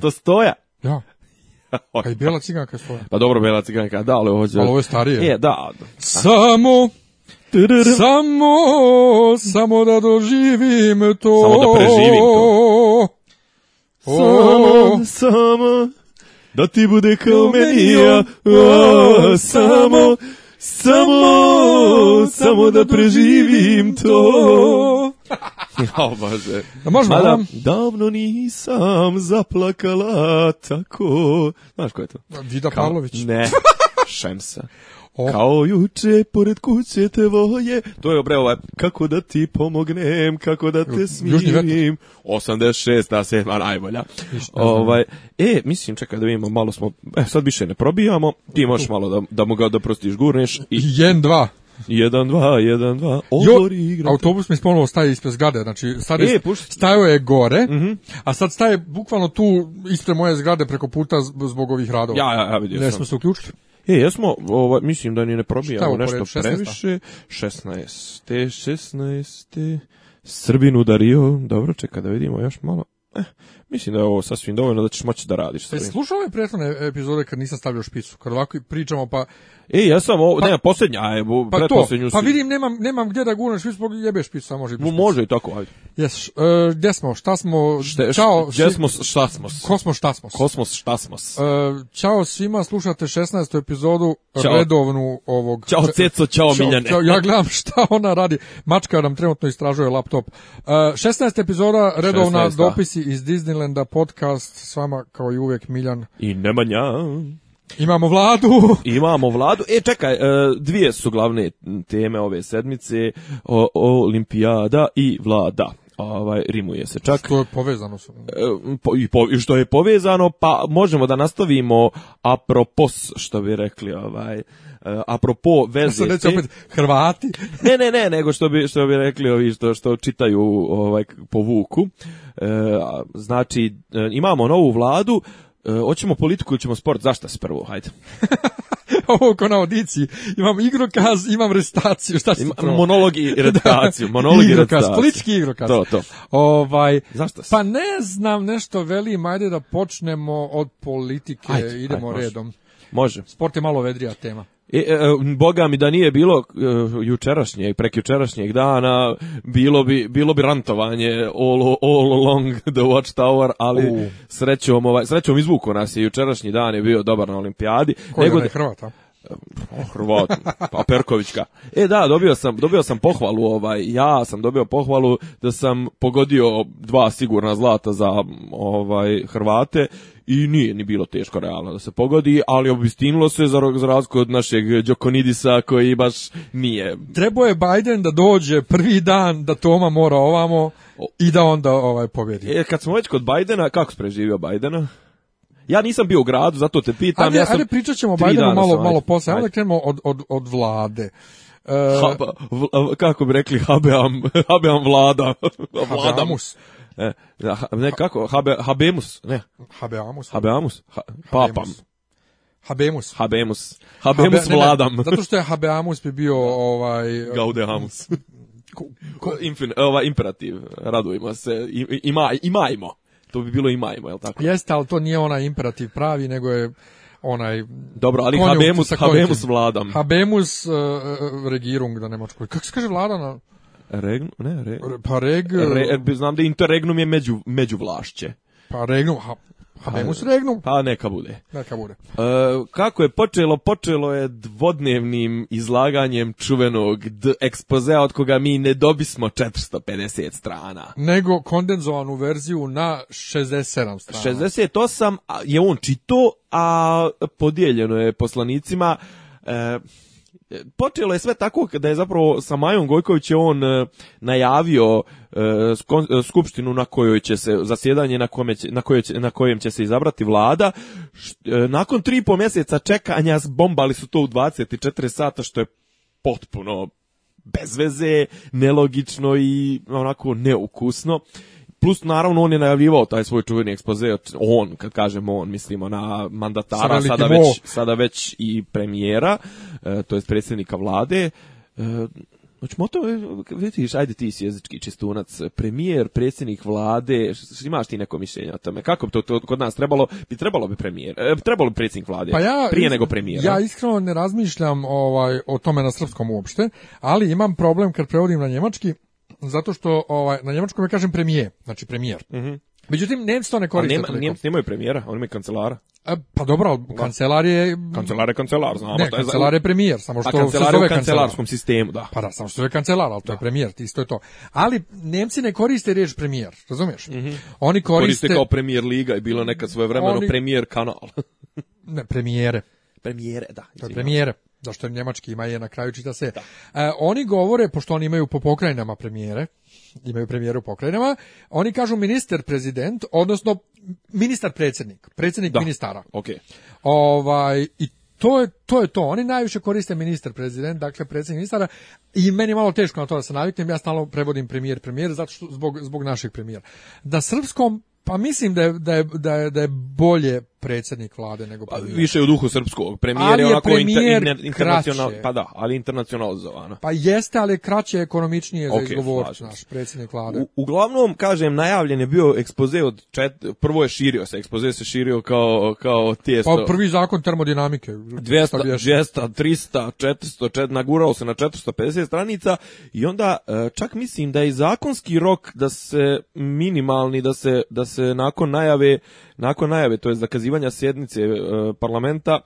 to stoja. Ja. Kaj i bela ciganka stoja. Pa dobro, bela ciganka, da, ali ovo, je starije. Je, da. Samo... Samo, samo da doživim to. Samo da preživim to. Samo, samo, da ti bude kao meni ja. Samo, samo, samo da preživim to. O Bože. Da možemo Mada, davno nisam zaplakala tako. Znaš ko je to? Vida Kao, Pavlović. Ne, Šemsa. Kao juče pored kuće te voje. To je obre ovaj, kako da ti pomognem, kako da te smirim. 86 se se, najbolja. Ovaj, e, mislim, čekaj da vidimo, malo smo, e, sad više ne probijamo, ti možeš malo da, da mu ga da prostiš gurneš. I... Jen dva. 1, 2, 1, 2, odori igra. Autobus mi ponovo staje ispred zgrade, znači sad je, e, stajao je gore, mm -hmm. a sad staje bukvalno tu ispred moje zgrade preko puta zbog ovih radova. Ja, ja, ja vidio sam. smo se uključili. E, jesmo, ovaj, mislim da ni ne probijamo nešto 16? previše. 16. 16. Srbin udario. Dobro, čeka da vidimo još malo. Eh, mislim da je ovo sasvim dovoljno da ćeš moći da radiš. E, slušao ove prethodne epizode kad nisam stavio špicu, kad ovako pričamo pa E, ja sam ovo, pa, ne, posljednja, a evo, pa to, pa si. Pa vidim, nemam, nemam gdje da gurneš, vi jebeš pisa, može biti. Može i tako, ajde. Jes, uh, gdje smo, šta smo, Šte, čao. Gdje smo, šta smo. Kosmos, šta smo. Kosmos, šta e, smo. Uh, čao svima, slušate 16. epizodu čao. redovnu ovog. Čao Ceco, čao, čao Miljane. Čao, ja gledam šta ona radi. Mačka nam trenutno istražuje laptop. Uh, e, 16. epizoda, redovna 16. dopisi iz Disneylanda, podcast s vama kao i uvijek Miljan. I Nemanja. Imamo vladu. Imamo vladu. E, čekaj, e, dvije su glavne teme ove sedmice, olimpijada i vlada. Ovaj, rimuje se čak. Što je povezano su. E, i, što je povezano, pa možemo da nastavimo apropos, što bi rekli, ovaj, e, apropo veze. Hrvati? ne, ne, ne, nego što bi, što bi rekli ovi što, što čitaju ovaj, po Vuku. znači, imamo novu vladu, E, hoćemo politiku ili ćemo sport, zašta se prvo, hajde. Ovo ko na audiciji, imam igrokaz, imam restaciju. šta Ima, prvo? i restaciju. monolog i igrokaz, politički igrokaz. To, to. Ovaj, Pa ne znam, nešto velim, ajde da počnemo od politike, ajde, idemo redom. Može. Sport je malo vedrija tema. E, e, e, boga mi da nije bilo e, jučerašnjeg, prekjučerašnjeg dana, bilo bi, bilo bi rantovanje all, all along the watchtower, ali srećom, ovaj, srećom izvuku nas je jučerašnji dan je bio dobar na olimpijadi. Koji nego, je Hrvata? Hrvat, pa Perkovićka. E da, dobio sam, dobio sam pohvalu, ovaj, ja sam dobio pohvalu da sam pogodio dva sigurna zlata za ovaj Hrvate i nije ni bilo teško realno da se pogodi, ali obistinilo se za, za razliku od našeg Đokonidisa koji baš nije. Trebao je Biden da dođe prvi dan da Toma mora ovamo i da onda ovaj pobjedi. E, kad smo već kod Bajdena, kako se preživio Bajdena? Ja nisam bio u gradu, zato te pitam. Ajde, ja sam pričat ćemo o Bajdenu malo, malo posle. Ajde, ajde krenemo od, od, od vlade. E, kako bi rekli, habeam, habeam vlada. vlada. Habeamus. E, ne, kako? Habe, habemus, ne. Habeamus. Habeamus. Ha, papam. Habemus. Habemus. Habemus Habe, vladam. Ne, zato što je Habeamus bi bio ovaj... Gaudeamus. ko, Infin, ovaj, imperativ. radujemo se. ima, imajmo. To bi bilo imajmo, jel tako? Jeste, al to nije onaj imperativ pravi, nego je onaj Dobro, ali Habemus, Habemus vladam. Habemus uh, regirung da nemačkoj. Kako se kaže Vladana? Regn, ne, re, pa reg... znam da interregnum je među, među vlašće. Pa regnum, ha, pa Pa neka bude. Neka bude. E, kako je počelo? Počelo je dvodnevnim izlaganjem čuvenog ekspozea od koga mi ne dobismo 450 strana. Nego kondenzovanu verziju na 67 strana. 68 je on čito, a podijeljeno je poslanicima... E, E, počelo je sve tako da je zapravo sa Majom Gojković on e, najavio e, skupštinu na kojoj će se zasjedanje na kome će, na, kojoj će, kojem će se izabrati vlada. nakon tri mjeseca čekanja bombali su to u 24 sata što je potpuno bezveze, nelogično i onako neukusno. Plus, naravno, on je najavljivao taj svoj čuveni ekspoze, on, kad kažemo on, mislimo na mandatara, sada, već, sada već i premijera, e, to je predsjednika vlade, e, Znači, moto vidiš, ajde ti si jezički čistunac, premijer, predsjednik vlade, imaš ti neko mišljenje o tome? Kako bi to, to kod nas trebalo? Bi trebalo bi premijer, e, trebalo bi predsjednik vlade, pa ja, prije nego premijer. Ja iskreno ne razmišljam ovaj, o tome na srpskom uopšte, ali imam problem kad prevodim na njemački, zato što ovaj, na njemačkom ja kažem premijer, znači premijer. Mm Međutim, Nemci to ne koriste. A nema, nemaju premijera, oni imaju kancelara. A, pa dobro, kancelar je... Kancelar je kancelar, znamo. Ne, kancelar je premijer, samo što kancelar u kancelarskom sistemu, da. Pa da, samo što je kancelar, al to je premijer, isto je to. Ali Nemci ne koriste riječ premijer, razumiješ? Mm Oni koriste... Koriste kao premijer liga i bilo nekad svoje vremeno oni... premijer kanal. ne, premijere premijere, da. Izvinjamo. Premijere, zašto je njemački ima je na kraju čita se. E, oni govore, pošto oni imaju po pokrajinama premijere, imaju u pokrajinama, oni kažu minister prezident, odnosno ministar predsjednik, predsjednik da. ministara. Okay. Ovaj, I to je, to je to. Oni najviše koriste ministar prezident, dakle predsjednik ministara i meni malo teško na to da se naviknem, ja stalno prevodim premijer premijer zato što zbog, zbog naših premijera. Da srpskom pa mislim da da je, da je, da je bolje predsjednik vlade nego Pa, više u duhu srpskog. Premijer ali je onako premijer inter, internacional, pa da, ali internacionalizovana. Pa jeste, ali kraće ekonomičnije okay, za izgovor naš predsjednik vlade. U, uglavnom kažem najavljen je bio ekspoze od čet, prvo je širio se, ekspoze se širio kao kao tijesto. Pa prvi zakon termodinamike. 200, 200 300, 400, čet... nagurao se na 450 stranica i onda e, čak mislim da je zakonski rok da se minimalni da se da se nakon najave nakon najave, to je zakazivanja sjednice e, parlamenta,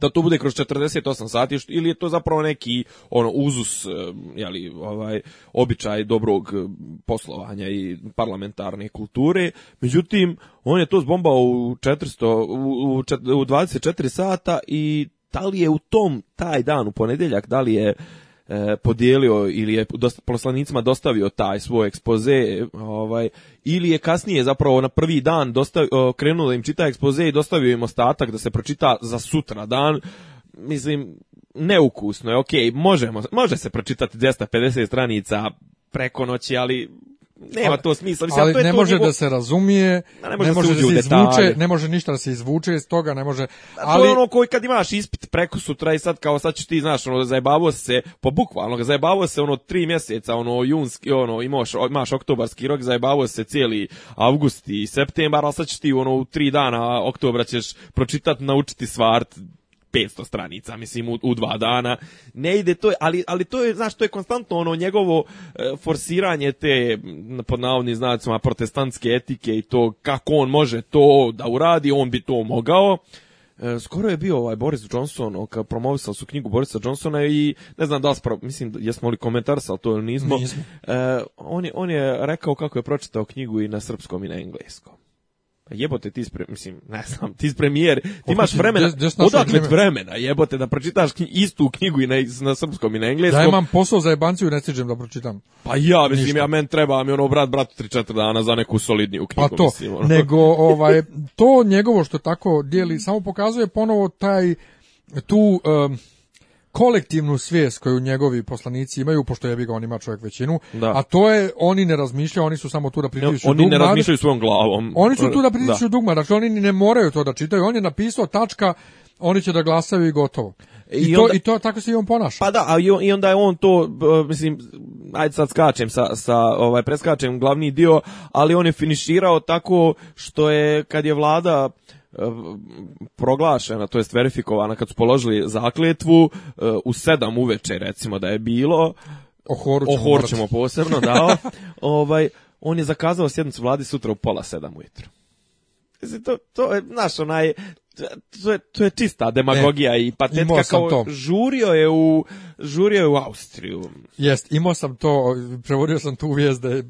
da to bude kroz 48 sati ili je to zapravo neki ono uzus e, jeli, ovaj običaj dobrog e, poslovanja i parlamentarne kulture međutim on je to zbombao u 400 u, u 24 sata i da li je u tom taj dan u ponedjeljak da li je E, podijelio ili je poslanicima dostavio taj svoj ekspoze ovaj, ili je kasnije zapravo na prvi dan dostavio, krenuo da im čita ekspoze i dostavio im ostatak da se pročita za sutra dan mislim neukusno je ok možemo, može se pročitati 250 stranica preko noći ali nema to smisla. Mislim, ali to je ne može da se razumije, ne može, ne može da se, izvuče, ne može ništa da se izvuče iz toga, ne može... Ali... To je ono koji kad imaš ispit preko sutra i sad kao sad ćeš ti, znaš, ono, zajebavo se, po bukvalno, zajebavo se ono tri mjeseca, ono, junski, ono, imaš, imaš oktobarski rok, zajebavo se cijeli avgust i septembar, ali sad ćeš ti, ono, u tri dana oktobra ćeš pročitat, naučiti svart, 500 stranica, mislim, u, u dva dana. Ne ide to, ali, ali to je, znaš, to je konstantno ono njegovo e, forsiranje te, pod navodnim znacima, protestantske etike i to kako on može to da uradi, on bi to mogao. E, skoro je bio ovaj Boris Johnson, promovisali su knjigu Borisa Johnsona i ne znam da li spravo, mislim, jesmo li komentarsali to ili nismo. E, on, je, on je rekao kako je pročitao knjigu i na srpskom i na engleskom. Pa jebote ti spre, mislim, ne znam, ti premijer, ti imaš vremena, des, des odakle vremena jebote da pročitaš knj, istu knjigu i na, na srpskom i na engleskom. Da imam posao za jebanciju i ne stižem da pročitam. Pa ja, mislim, Ništa. ja men treba mi ono brat bratu 3-4 dana za neku solidniju knjigu. Pa to, mislim, ono. nego ovaj, to njegovo što tako dijeli samo pokazuje ponovo taj tu kolektivnu svijest koju njegovi poslanici imaju, pošto je bi ga on ima čovjek većinu, a to je, oni ne razmišljaju, oni su samo tu da dugmar. Oni ne razmišljaju svojom glavom. Oni su tu da pritiču dugmar, dakle oni ne moraju to da čitaju, on je napisao tačka, oni će da glasaju i gotovo. I, I, to, I to tako se i on ponaša. Pa da, a i onda je on to, mislim, ajde sad skačem, sa, sa, ovaj, preskačem glavni dio, ali on je finiširao tako što je, kad je vlada proglašena, to jest verifikovana kad su položili zakletvu e, u sedam uveče recimo da je bilo. O horu ćemo, posebno, da. ovaj, on je zakazao sjednicu vladi sutra u pola sedam ujutru to, to je, znaš, onaj, to je, to je čista demagogija e, i patetka kao to. žurio je u žurio je u Austriju. Jest, imao sam to, prevodio sam tu vijest da je e,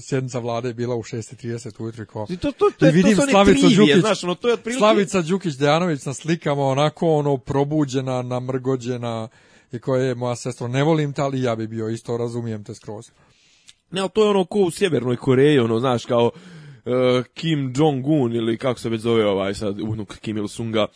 sjednica vlade bila u 6:30 ujutro Ko... I to to to, I vidim to su Đukić, znaš, ono, to je otprilike Slavica Đukić Dejanović na slikama onako ono probuđena, namrgođena i koja je moja sestra, ne volim te, ali ja bi bio isto, razumijem te skroz. Ne, ali to je ono ko u Sjevernoj Koreji, ono, znaš, kao, uh, Kim Jong-un ili kako se već zove ovaj sad unuk Kim Il-sunga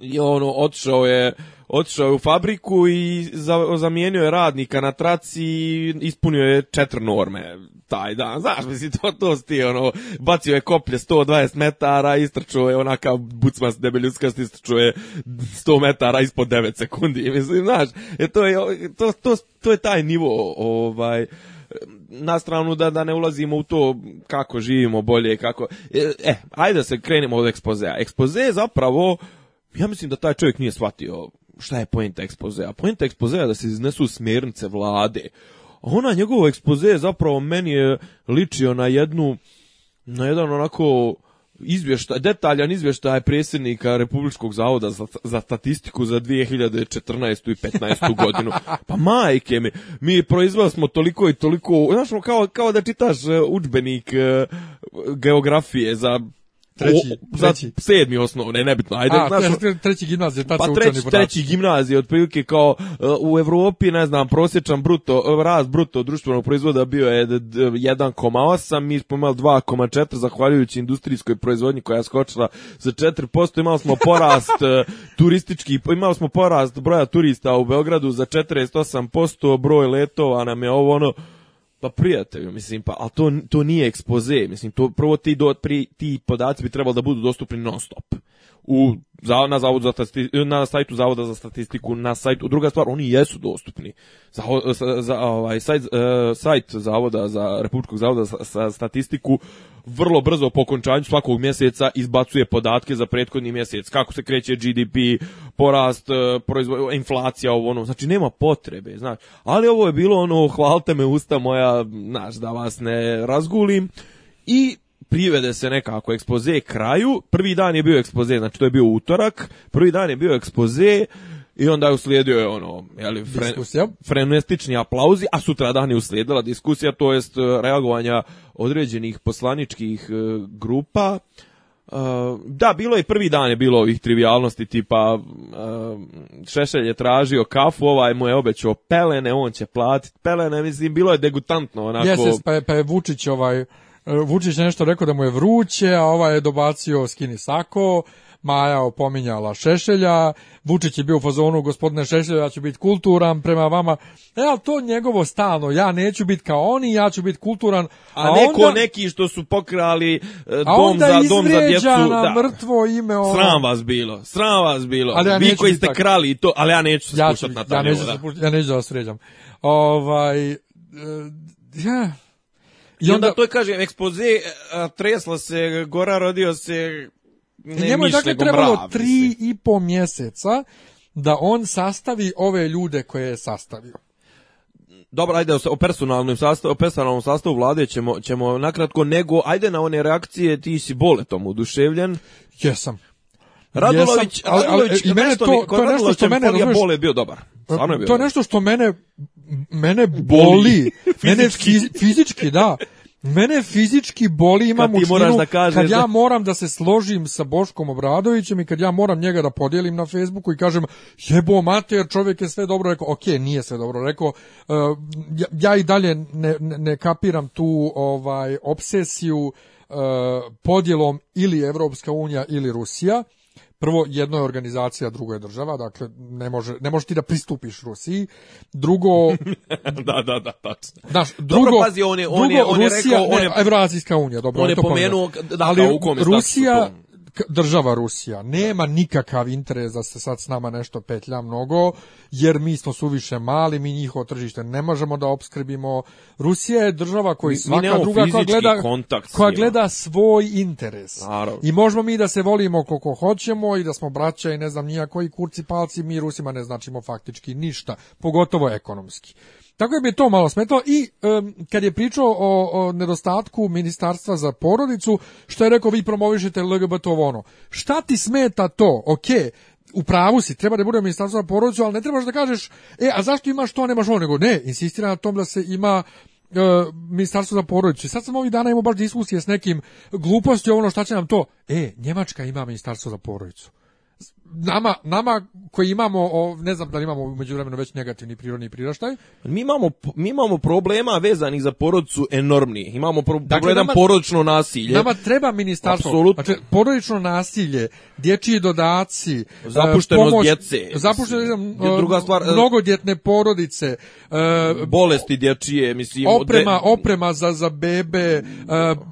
i ono otišao je otišao u fabriku i zamijenio je radnika na traci i ispunio je četiri norme taj dan. Znaš, misli, to, to sti, ono, bacio je koplje 120 metara, Istračuo je onaka bucmas debeljuskast Istračuo je 100 metara ispod 9 sekundi. Mislim, znaš, je, to, je, to, to, to je taj nivo ovaj, na stranu da, da ne ulazimo u to kako živimo bolje, kako... E, e ajde da se krenemo od ekspozea. Ekspoze zapravo, ja mislim da taj čovjek nije shvatio šta je poenta ekspozea. poenta ekspozea da se iznesu smjernice vlade. Ona njegovo ekspoze zapravo meni je ličio na jednu, na jedan onako izvještaj, detaljan izvještaj predsjednika Republičkog zavoda za, za statistiku za 2014. i 15. godinu. Pa majke mi, mi proizvali smo toliko i toliko, znaš, ono, kao, kao da čitaš e, učbenik e, geografije za Treći, o, treći. Za osnovne, nebitno. Ajde, A, znaš, treći ono- gimnazije, tad pa treći, treći gimnazije, otprilike kao e, u Evropi, ne znam, prosječan bruto, e, rast bruto društvenog proizvoda bio je 1,8, mi smo imali 2,4 zahvaljujući industrijskoj proizvodnji koja je skočila za 4%, imali smo porast e, turistički, imali smo porast broja turista u Beogradu za 48%, broj letova nam je ovo ono, pa prijatelju, mislim, pa, ali to, to nije ekspoze, mislim, to prvo ti, do, pri, ti podaci bi trebali da budu dostupni non stop u na, zavod za na sajtu Zavoda za statistiku, na sajtu, druga stvar, oni jesu dostupni. Za, za, ovaj, sajt, e, sajt Zavoda za Republičkog zavoda za, statistiku vrlo brzo po končanju svakog mjeseca izbacuje podatke za prethodni mjesec, kako se kreće GDP, porast, e, proizvodnja inflacija, ovo ono, znači nema potrebe, znaš. Ali ovo je bilo ono, hvalite me usta moja, znaš, da vas ne razgulim. I privede se nekako ekspoze kraju. Prvi dan je bio ekspoze, znači to je bio utorak. Prvi dan je bio ekspoze i onda je uslijedio je ono, jeli, fren, aplauzi, a sutra dan je uslijedila diskusija, to jest e, reagovanja određenih poslaničkih e, grupa. E, da, bilo je prvi dan je bilo ovih trivialnosti tipa Šešelj je tražio kafu, ovaj mu je obećao pelene, on će platiti pelene, mislim, bilo je degutantno onako. Yes, pa, pa je Vučić ovaj E, Vučić je nešto rekao da mu je vruće, a ovaj je dobacio skini sako, Maja opominjala Šešelja, Vučić je bio u fazonu gospodine Šešelja, ja ću biti kulturan prema vama. E, ali to njegovo stalno, ja neću biti kao oni, ja ću biti kulturan. A, neko neki što su pokrali e, dom, za, dom za djecu. na mrtvo ime. Ono. Sram vas bilo, sram vas bilo. Vi koji ste krali to, ali ja neću se ja spuštati na Ja, neću, da. ja neću da vas sređam. Ovaj, e, ja, i onda, to je, kažem, ekspoze, tresla treslo se, gora rodio se, ne Njemu dakle trebalo mrav, tri i po mjeseca da on sastavi ove ljude koje je sastavio. Dobro, ajde o personalnom sastavu, o personalnom sastavu vlade ćemo, nakratko, nego ajde na one reakcije, ti si boletom oduševljen. Jesam. Radulović, Jesam, Radulović, Radulović i mene to, je što mene, bole bio dobar. To je nešto što mene, mene boli. mene fizički, da. Mene fizički boli, imam kad kad ja moram da se složim sa Boškom Obradovićem i kad ja moram njega da podijelim na Facebooku i kažem jebo jer čovjek je sve dobro rekao. Ok, nije sve dobro rekao. Eh, ja, i dalje ne, ne, kapiram tu ovaj obsesiju eh, podjelom ili Evropska unija ili Rusija prvo jedno je organizacija, drugo je država, dakle ne može ne možeš ti da pristupiš Rusiji. Drugo da da da tačno. drugo dobro, pazi, on je on je on je rekao on Evrazijska unija, dobro, on je pomenuo da, ali u Rusija država Rusija nema nikakav interes da se sad s nama nešto petlja mnogo, jer mi smo suviše mali, mi njihovo tržište ne možemo da opskrbimo. Rusija je država koji svaka druga koja gleda, koja gleda svoj interes. I možemo mi da se volimo koliko hoćemo i da smo braća i ne znam nijako i kurci palci, mi Rusima ne značimo faktički ništa, pogotovo ekonomski. Tako je bi to malo smetalo i kad je pričao o, nedostatku ministarstva za porodicu, što je rekao vi promovišete LGBT ono. Šta ti smeta to? Ok, u pravu si, treba da bude ministarstvo za porodicu, ali ne trebaš da kažeš, e, a zašto imaš to, a nemaš ono, nego ne, insistira na tom da se ima e, ministarstvo za porodicu. Sad sam ovih dana imao baš diskusije s nekim gluposti, ono šta će nam to. E, Njemačka ima ministarstvo za porodicu nama, nama koji imamo, ne znam da li imamo među vremenu već negativni prirodni priraštaj. Mi imamo, mi imamo problema vezanih za porodicu enormni. Imamo pro, dakle, porodično nasilje. Nama treba ministarstvo. Absolutno. Dakle, porodično nasilje, dječji dodaci, e, zapuštenost djece, zapuštenost, e, druga stvar, e, mnogodjetne porodice, bolesti dječije, mislim, oprema, oprema za, za bebe,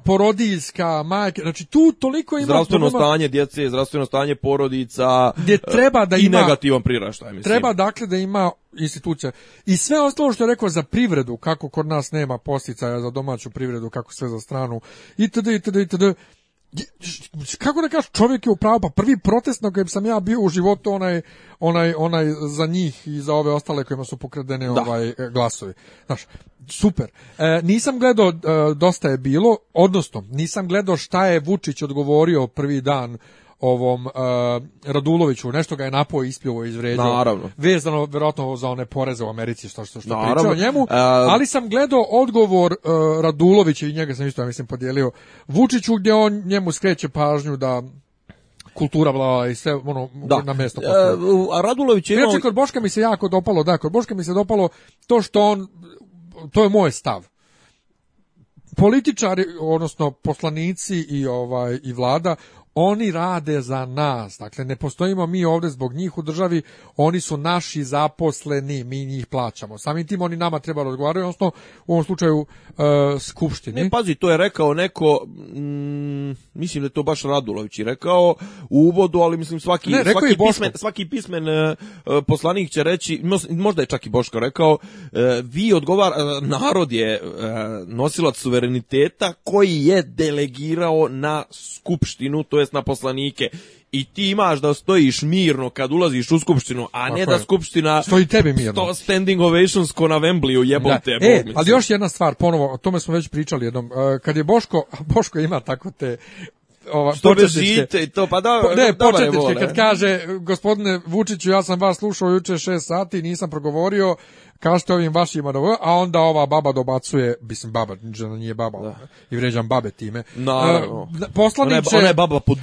porodijska, majke, znači tu toliko ima zdravstveno stanje djece, zdravstveno stanje porodica, gdje e, treba da i ima, negativan priraštaj. Mislim. Treba dakle da ima institucija. I sve ostalo što je rekao za privredu, kako kod nas nema posticaja za domaću privredu, kako sve za stranu, itd., itd., itd. Kako da kažu, čovjek je u pravu, pa prvi protest na kojem sam ja bio u životu, onaj, onaj, onaj za njih i za ove ostale kojima su pokradene ovaj, e, glasovi. Znaš, super. E, nisam gledao, dosta je bilo, odnosno, nisam gledao šta je Vučić odgovorio prvi dan ovom e, Raduloviću, nešto ga je napoj ispljuvao iz Naravno. Vezano verovatno za one poreze u Americi što što što njemu, e, ali sam gledao odgovor e, Radulovića i njega sam isto ja mislim podijelio Vučiću gdje on njemu skreće pažnju da kultura bla i sve ono da. na mesto A Radulović je imao... Znači, kod Boška mi se jako dopalo, da, kod Boška mi se dopalo to što on to je moj stav. Političari, odnosno poslanici i ovaj i vlada oni rade za nas. Dakle, ne postojimo mi ovdje zbog njih u državi, oni su naši zaposleni, mi njih plaćamo. Samim tim oni nama treba odgovaraju, odnosno u ovom slučaju e, skupštini. Ne, pazi, to je rekao neko, mm, mislim da je to baš Radulović rekao u uvodu, ali mislim svaki, svaki, pismen, svaki pismen e, e, poslanik će reći, možda je čak i Boško rekao, e, vi odgovara, narod je nosilac suvereniteta koji je delegirao na skupštinu, to na poslanike i ti imaš da stojiš mirno kad ulaziš u skupštinu, a ne da skupština stoji tebi mirno. Sto standing ovations ko na Wembleyu jebom te. E, ali još jedna stvar, ponovo, o tome smo već pričali jednom. E, kad je Boško, Boško ima tako te ova, žite i to, pa da, po, ne, početničke, kad e. kaže, gospodine Vučiću, ja sam vas slušao juče šest sati, nisam progovorio, kažete ovim vašima, a onda ova baba dobacuje, mislim baba, nije baba, i vređam babe time. No, e, ona je, baba po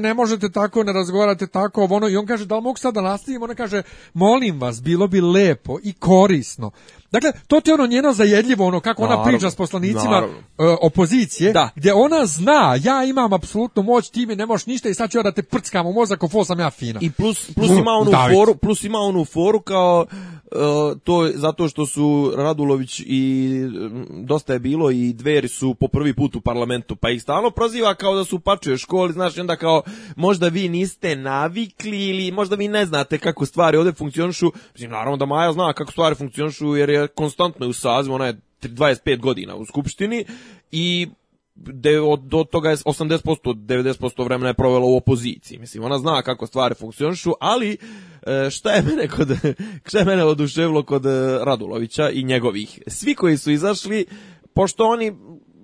ne možete tako, ne razgovarate tako, ono, i on kaže, da li mogu sad da nastavim? Ona kaže, molim vas, bilo bi lepo i korisno Dakle, to ti je ono njeno zajedljivo, ono kako naravno, ona priča s poslanicima e, opozicije, da. gdje ona zna, ja imam apsolutno moć, ti mi ne možeš ništa i sad ću ja da te prckam u mozak, sam ja fina. I plus, plus mm, ima onu foru, plus ima onu foru kao e, to je zato što su Radulović i mm, dosta je bilo i dveri su po prvi put u parlamentu, pa ih stalno proziva kao da su pačuje školi, znaš, onda kao možda vi niste navikli ili možda vi ne znate kako stvari ovdje funkcionišu. naravno da Maja zna kako stvari funkcionišu jer je konstantno je u sazivu, ona je 25 godina u Skupštini i de, od, od toga je 80%, 90% vremena je provjela u opoziciji. Mislim, ona zna kako stvari funkcionišu, ali e, šta je mene kod, šta je mene oduševilo kod e, Radulovića i njegovih? Svi koji su izašli, pošto oni,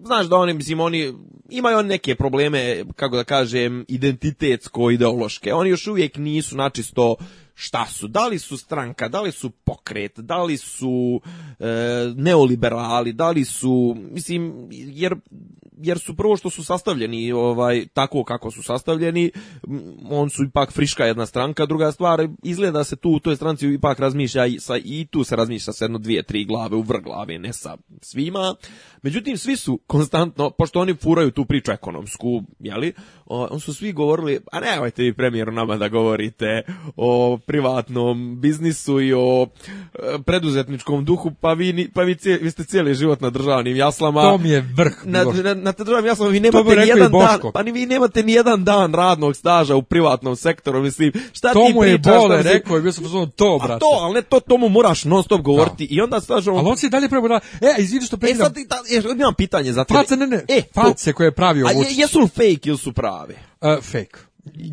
znaš da oni, mislim, oni imaju neke probleme, kako da kažem, identitetsko-ideološke. Oni još uvijek nisu načisto šta su, da li su stranka, da li su pokret, da li su e, neoliberali, da li su, mislim, jer, jer su prvo što su sastavljeni ovaj tako kako su sastavljeni, on su ipak friška jedna stranka, druga stvar, izgleda se tu u toj stranci ipak razmišlja i, sa, i tu se razmišlja sa jedno dvije, tri glave u vrh ne sa svima, međutim svi su konstantno, pošto oni furaju tu priču ekonomsku, jeli, on su svi govorili, a nemojte vi premijeru nama da govorite o privatnom biznisu i o e, preduzetničkom duhu, pa vi, pa vi, cijeli, vi ste cijeli život na državnim jaslama. To mi je vrh. Na, na, na državnim jaslama vi nemate ni jedan dan, pa ni vi nemate ni jedan dan radnog staža u privatnom sektoru, mislim, šta to ti mu je pričaš? Bole, mislim, rekao je, bio sam pozvano to, brate. A to, ali ne, to tomu moraš non stop govoriti da. i onda stažom... Ali on se dalje prvo da, e, izvidi što e, prekidam. E, sad, da, imam pitanje za tebe. Face, ne, ne, e, face koje je pravio a A jesu fake ili su prave? Uh, fake.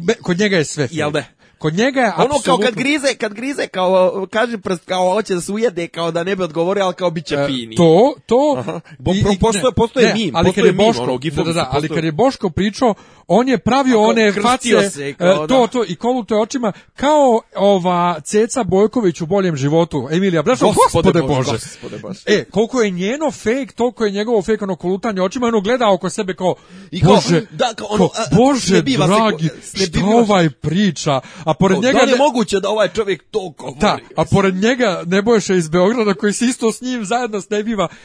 Be, kod njega je sve fake. Jel da? Kod njega je ono kao kad grize, kad grize kao kaže prst kao hoće da se ujede kao da ne bi odgovorio, ali kao biće e, fini. E, to, to Aha. Bo, i, postoje, postoje ne, mim, ali postoje kad je Boško, mim, ono, da, da, ali kad je Boško pričao on je pravio one face, se, e, to, to, i je očima, kao ova Ceca Bojković u boljem životu, Emilija Braša, gospode, gospode, Bože. E, koliko je njeno fake, toliko je njegovo fake ono kolutanje očima, ono gleda oko sebe kao, I kao Bože, da, kao ono, a, Bože biva dragi, se, ovaj priča, a pored njega... Da je ne... moguće da ovaj čovjek to govori? Da, a pored njega ne bojše iz Beograda koji se isto s njim zajedno s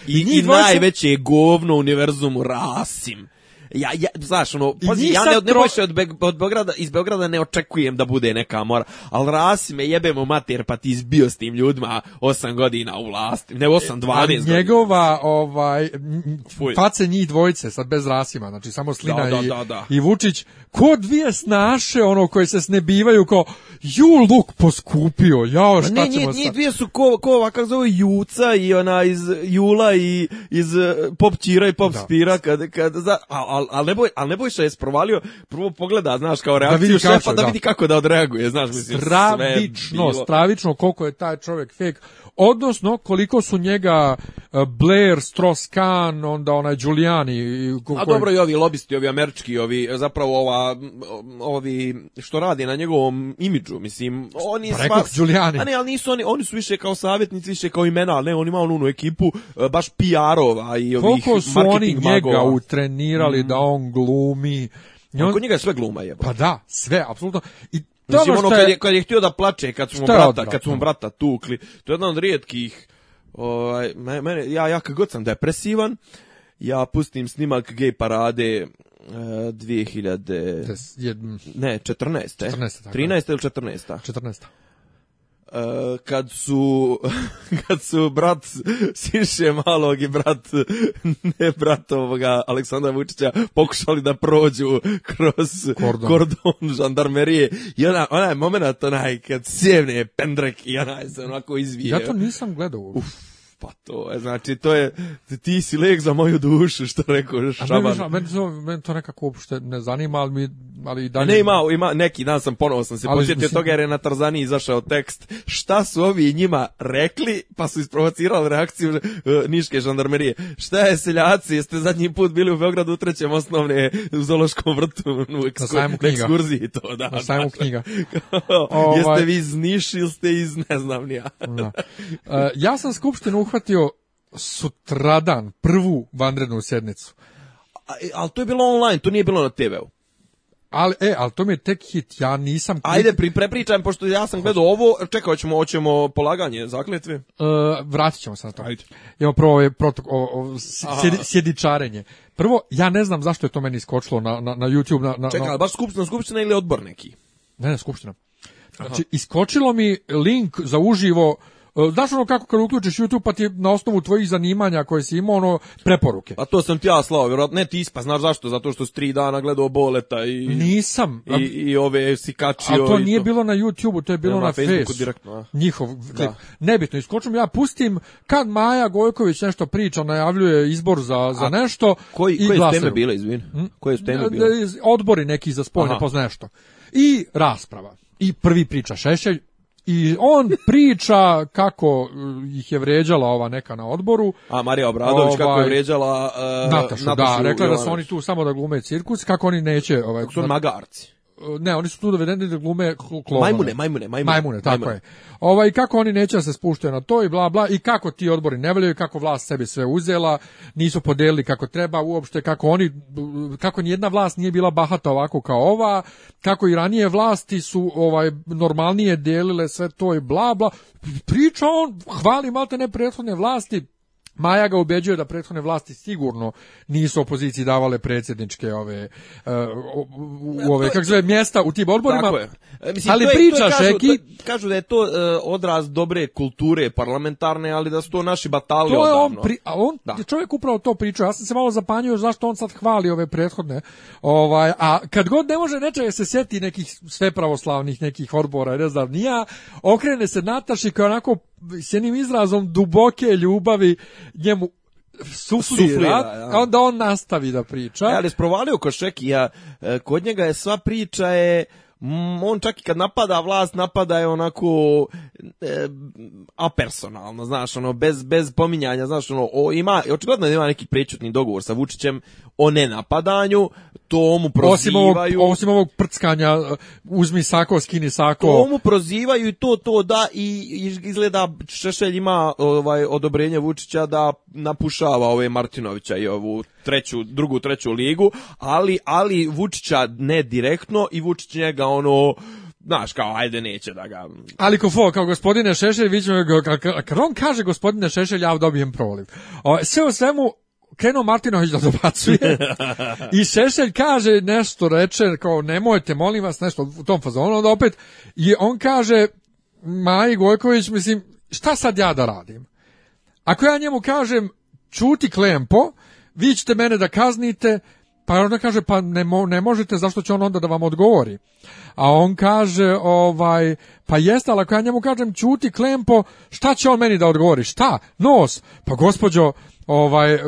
I, i, i najveće je govno univerzumu Rasim ja, ja znaš, ono, ja ne, ne od, Be, od Beograda, iz Beograda ne očekujem da bude neka mora, ali rasi me jebemo mater, pa ti izbio s tim ljudima 8 godina u vlasti, ne 8, 12 e, Njegova, ovaj, Fuj. face njih dvojice, sad bez rasima, znači samo Slina da, i, da, da, i Vučić, ko dvije snaše, ono, koje se snebivaju, kao, ju, luk poskupio, jao, šta ne, ćemo njih, njih dvije su ko, ko kako zove, Juca i ona iz Jula i iz eh, Popčira i Popspira, kad, kad, za, a, a al, al, ne al se je sprovalio, prvo pogleda, znaš, kao reakciju da šefa, da. vidi kako da odreaguje, znaš, mislim, stravično, stravično koliko je taj čovjek fake, odnosno koliko su njega e, Blair, Strauss-Kahn, onda onaj Giuliani. Ko, A dobro i ovi lobisti, ovi američki, ovi zapravo ova, ovi što radi na njegovom imidžu, mislim, oni Preko pa spas... Giuliani. A ne, ali nisu oni, oni su više kao savjetnici, više kao imena, ali ne, on ima onu ekipu e, baš PR-ova i ovih Koliko su oni magova. njega utrenirali da mhm. on glumi, njega sve gluma je. Pa da, sve, apsolutno. I to Mislim, ono, kad je, kad je htio da plače, kad smo brata, odvratno? kad mu brata tukli, to je jedan od rijetkih, ovaj, mene, ja, ja kad god sam depresivan, ja pustim snimak gay parade, 2000 e, ne 14. 14 13 ili 14. 14. Eh, kad su kad su brat Siše Malog i brat ne brat ovoga Aleksandra Vučića pokušali da prođu kroz kordon, kordon žandarmerije i ona, onaj moment onaj kad sjevne pendrek i onaj se onako izvije. Ja to nisam gledao. Uf pa to je, znači, to je, ti si lek za moju dušu, što rekao Šaban. meni, to, meni to nekako uopšte ne zanima, ali mi, ali dalje... Ne, ima, ima, neki dan sam ponovo sam se početio toga jer je na Tarzani izašao tekst šta su ovi njima rekli, pa su isprovocirali reakciju e, Niške žandarmerije. Šta je seljaci, jeste zadnji put bili u Beogradu u trećem osnovne u Zološkom vrtu u ekskurziji to, da. Na sajmu knjiga. jeste ovaj- vi iz Niš ili ste iz ne znam nija. da. Uh, ja sam skupštinu uhvatio sutradan prvu vanrednu sjednicu. ali e, to je bilo online, to nije bilo na TV-u. Ali, e, ali to mi je tek hit, ja nisam... Klik... Ajde, pri, pošto ja sam gledao ovo, čekaj, ćemo, hoćemo polaganje zakletve. E, vratit ćemo se na to. Ajde. Evo, prvo je protok, sjedičarenje. Prvo, ja ne znam zašto je to meni iskočilo na, na, na YouTube. Na, na, Čekaj, ali baš skupština, skupština ili odbor neki? Ne, ne, skupština. Znači, iskočilo mi link za uživo E, znaš ono kako kad uključiš YouTube pa ti na osnovu tvojih zanimanja koje si imao ono preporuke. A to sam ti ja slao, vjerojatno ne ti ispa, znaš zašto? Zato što si tri dana gledao boleta i nisam i, i ove A to nije bilo na YouTubeu, to je bilo ne, na, na Facebooku direktno. Njihov Nebitno, iskočujem. ja pustim kad Maja Gojković nešto priča, najavljuje izbor za za a, nešto koji, koje teme bile, izvin? Koje su teme bile? Hm? Odbori neki za spoljne, poznaješ nešto. I rasprava. I prvi priča Šešelj, i on priča kako uh, ih je vređala ova neka na odboru. A Marija Obradović ovaj, kako je ovaj, vređala uh, Natašu, da, rekla da su oni tu samo da glume cirkus, kako oni neće... Ovaj, kako su magarci ne, oni su tu dovedeni da glume klonove. Majmune, majmune, majmune. Majmune, tako je. Ovaj, kako oni neće da se spuštaju na to i bla, bla, i kako ti odbori ne valjaju, kako vlast sebi sve uzela, nisu podelili kako treba uopšte, kako oni, kako nijedna vlast nije bila bahata ovako kao ova, kako i ranije vlasti su ovaj normalnije delile sve to i bla, bla. Priča on, hvali malte ne prethodne vlasti, Maja ga ubeđuje da prethodne vlasti sigurno nisu opoziciji davale predsjedničke ove e, ove kako zove mjesta u tim odborima. Tako je. E, mislim, ali priča kažu, da je to e, odraz dobre kulture parlamentarne, ali da su to naši batali to je odavno. on, čovjek upravo to pričao. Ja sam se malo zapanjio zašto on sad hvali ove prethodne. Ovaj a kad god ne može nečega se sjeti nekih sve pravoslavnih nekih odbora, ne znam, nija okrene se Nataši koja onako s jednim izrazom duboke ljubavi njemu suflira, a onda on nastavi da priča. E, ali sprovalio kod Šekija, e, kod njega je sva priča je mm, on čak i kad napada vlast, napada je onako e, apersonalno, znaš, ono, bez, bez pominjanja, znaš, ono, o, ima, očigledno ima neki prečutni dogovor sa Vučićem o nenapadanju, tomu prozivaju. Osim ovog, osim prckanja, uh, uzmi sako, skini sako. Tomu prozivaju i to, to da i izgleda Šešelj ima ovaj, odobrenje Vučića da napušava ove Martinovića i ovu treću, drugu, treću ligu, ali, ali Vučića ne direktno i Vučić njega ono znaš, kao, ajde, neće da ga... Ali ko fo, kao gospodine Šešelj, vidimo, Kad on kaže gospodine Šešelj, ja dobijem proliv. sve u svemu, Keno Martinović da dobacuje i Šešelj kaže nešto, reče kao nemojte, molim vas, nešto u tom fazonu, onda opet i on kaže Maji Gojković, mislim, šta sad ja da radim? Ako ja njemu kažem čuti klempo, vi ćete mene da kaznite, pa onda kaže pa ne, ne možete, zašto će on onda da vam odgovori? A on kaže, ovaj, pa jeste, ali ako ja njemu kažem čuti klempo, šta će on meni da odgovori? Šta? Nos? Pa gospođo, ovaj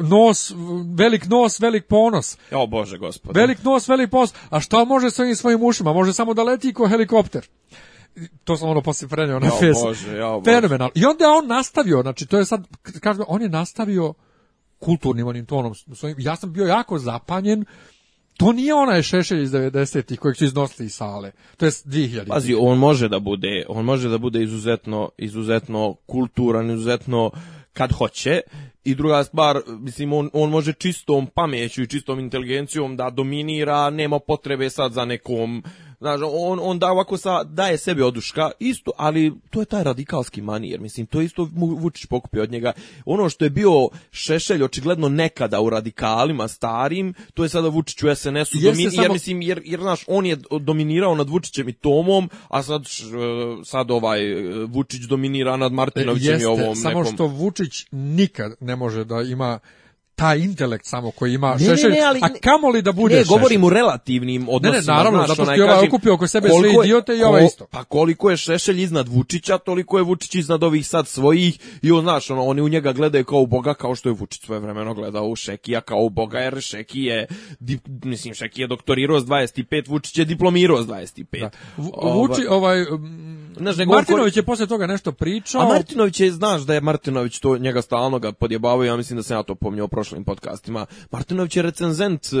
nos, velik nos, velik ponos. O bože gospode. Velik nos, velik ponos. A šta može sa ovim svojim ušima? Može samo da leti kao helikopter to sam ono poslije prenio na Facebook. Fenomenal. I onda je on nastavio, znači to je sad, kažem, on je nastavio kulturnim onim tonom. Ja sam bio jako zapanjen, to nije onaj šešelj iz 90-ih kojeg su iznosili iz sale. To je 2000. Pazi, on može da bude, on može da bude izuzetno, izuzetno kulturan, izuzetno kad hoće i druga stvar, mislim, on, on može čistom pameću i čistom inteligencijom da dominira, nema potrebe sad za nekom Znaš, on, on da ovako sa, daje sebi oduška, isto, ali to je taj radikalski manijer, mislim, to je isto Vučić pokupio od njega. Ono što je bio Šešelj očigledno nekada u radikalima starim, to je sada Vučić u SNS-u dominira, jer, mislim, jer, jer, znaš, on je dominirao nad Vučićem i Tomom, a sad, e, sad ovaj e, Vučić dominira nad Martinovićem i ovom Samo što Vučić nikad ne može da ima taj intelekt samo koji ima ne, šešelj, ne, ne, ali, a kamoli da bude Ne, govorim u relativnim odnosima. Ne, ne, naravno, zato što je ovaj okupio oko sebe sve idiote i ovaj isto. Pa koliko je Šešelj iznad Vučića, toliko je Vučić iznad ovih sad svojih i on, znaš, ono, oni u njega gledaju kao u Boga, kao što je Vučić svoje vremeno gledao u Šekija kao u Boga, jer Šeki je, mislim, Šeki je doktorirao s 25, Vučić je diplomirao s 25. Da. Ovaj- Vuči, ovaj znaš, Martinović je posle toga nešto pričao. A Martinović je, znaš da je Martinović to njega stalno ga podjebavaju, ja mislim da sam ja to pomnio u prošlim podcastima. Martinović je recenzent e,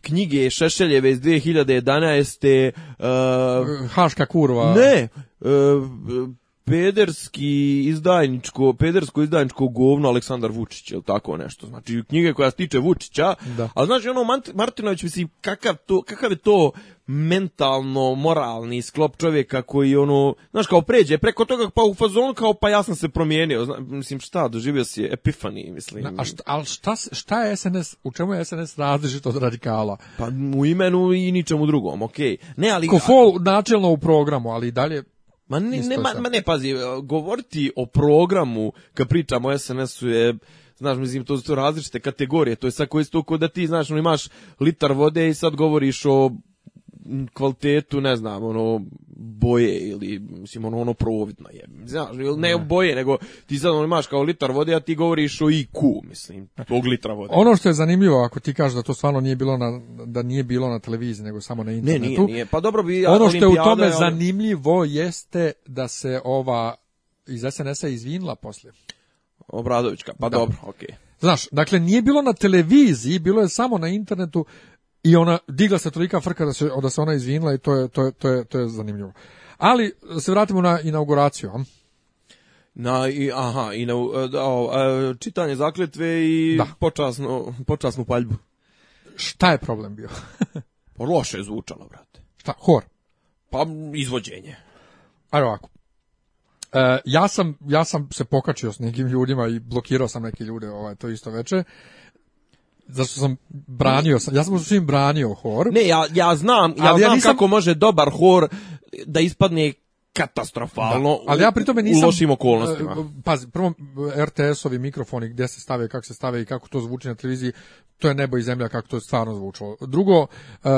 knjige Šešeljeve iz 2011. Uh, e, Haška kurva. Ne, e, pederski izdajničko, pedersko izdajničko govno Aleksandar Vučić, ili tako nešto. Znači, knjige koja se tiče Vučića, da. ali znači, ono, Martinović, mislim, kakav, to, kakav je to mentalno moralni sklop čovjeka koji ono znaš kao pređe preko toga pa u fazon kao pa ja se promijenio Zna, mislim šta doživio si epifani mislim a šta, al šta, šta je SNS u čemu je SNS različit od radikala pa u imenu i ničemu drugom okej ne ali Kofol načelno u programu ali dalje Ma ne, ne, ma, ma ne, pazi, e, govoriti o programu kad pričamo o SNS-u je znaš, mislim, to su različite kategorije, to je sad ko da ti, znaš, ono, imaš litar vode i sad govoriš o kvalitetu, ne znam, ono, boje ili, mislim, ono, ono providno je. Znaš, ne, ne boje, nego ti sad ono imaš kao litar vode, a ti govoriš o IQ, mislim, tog litra vode. Ono što je zanimljivo, ako ti kažeš da to stvarno nije bilo na, da nije bilo na televiziji, nego samo na internetu. Ne, nije, nije. Pa dobro bi... Ono što je u tome zanimljivo jeste da se ova iz SNS-a izvinila poslije. Obradovićka, pa da. dobro, okej. Okay. Znaš, dakle nije bilo na televiziji, bilo je samo na internetu i ona digla se tolika frka da se, da ona izvinila i to je, to je, to je, to je zanimljivo. Ali se vratimo na inauguraciju. Na, i, aha, i na, e, o, e, čitanje zakletve i da. počasnu paljbu. Šta je problem bio? Pa loše je zvučalo, brate. Šta, hor? Pa izvođenje. Ajde ovako. E, ja, sam, ja sam se pokačio s nekim ljudima i blokirao sam neke ljude ovaj, to isto veče zašto sam branio sam, ja sam u svim branio hor. Ne, ja, ja znam, ja znam ja kako može dobar hor da ispadne katastrofalno da, ali ja pri tome nisam, u lošim okolnostima. E, e, pazi, prvo RTS-ovi mikrofoni gdje se stave, kako se stave i kako to zvuči na televiziji, to je nebo i zemlja kako to je stvarno zvučalo. Drugo, e,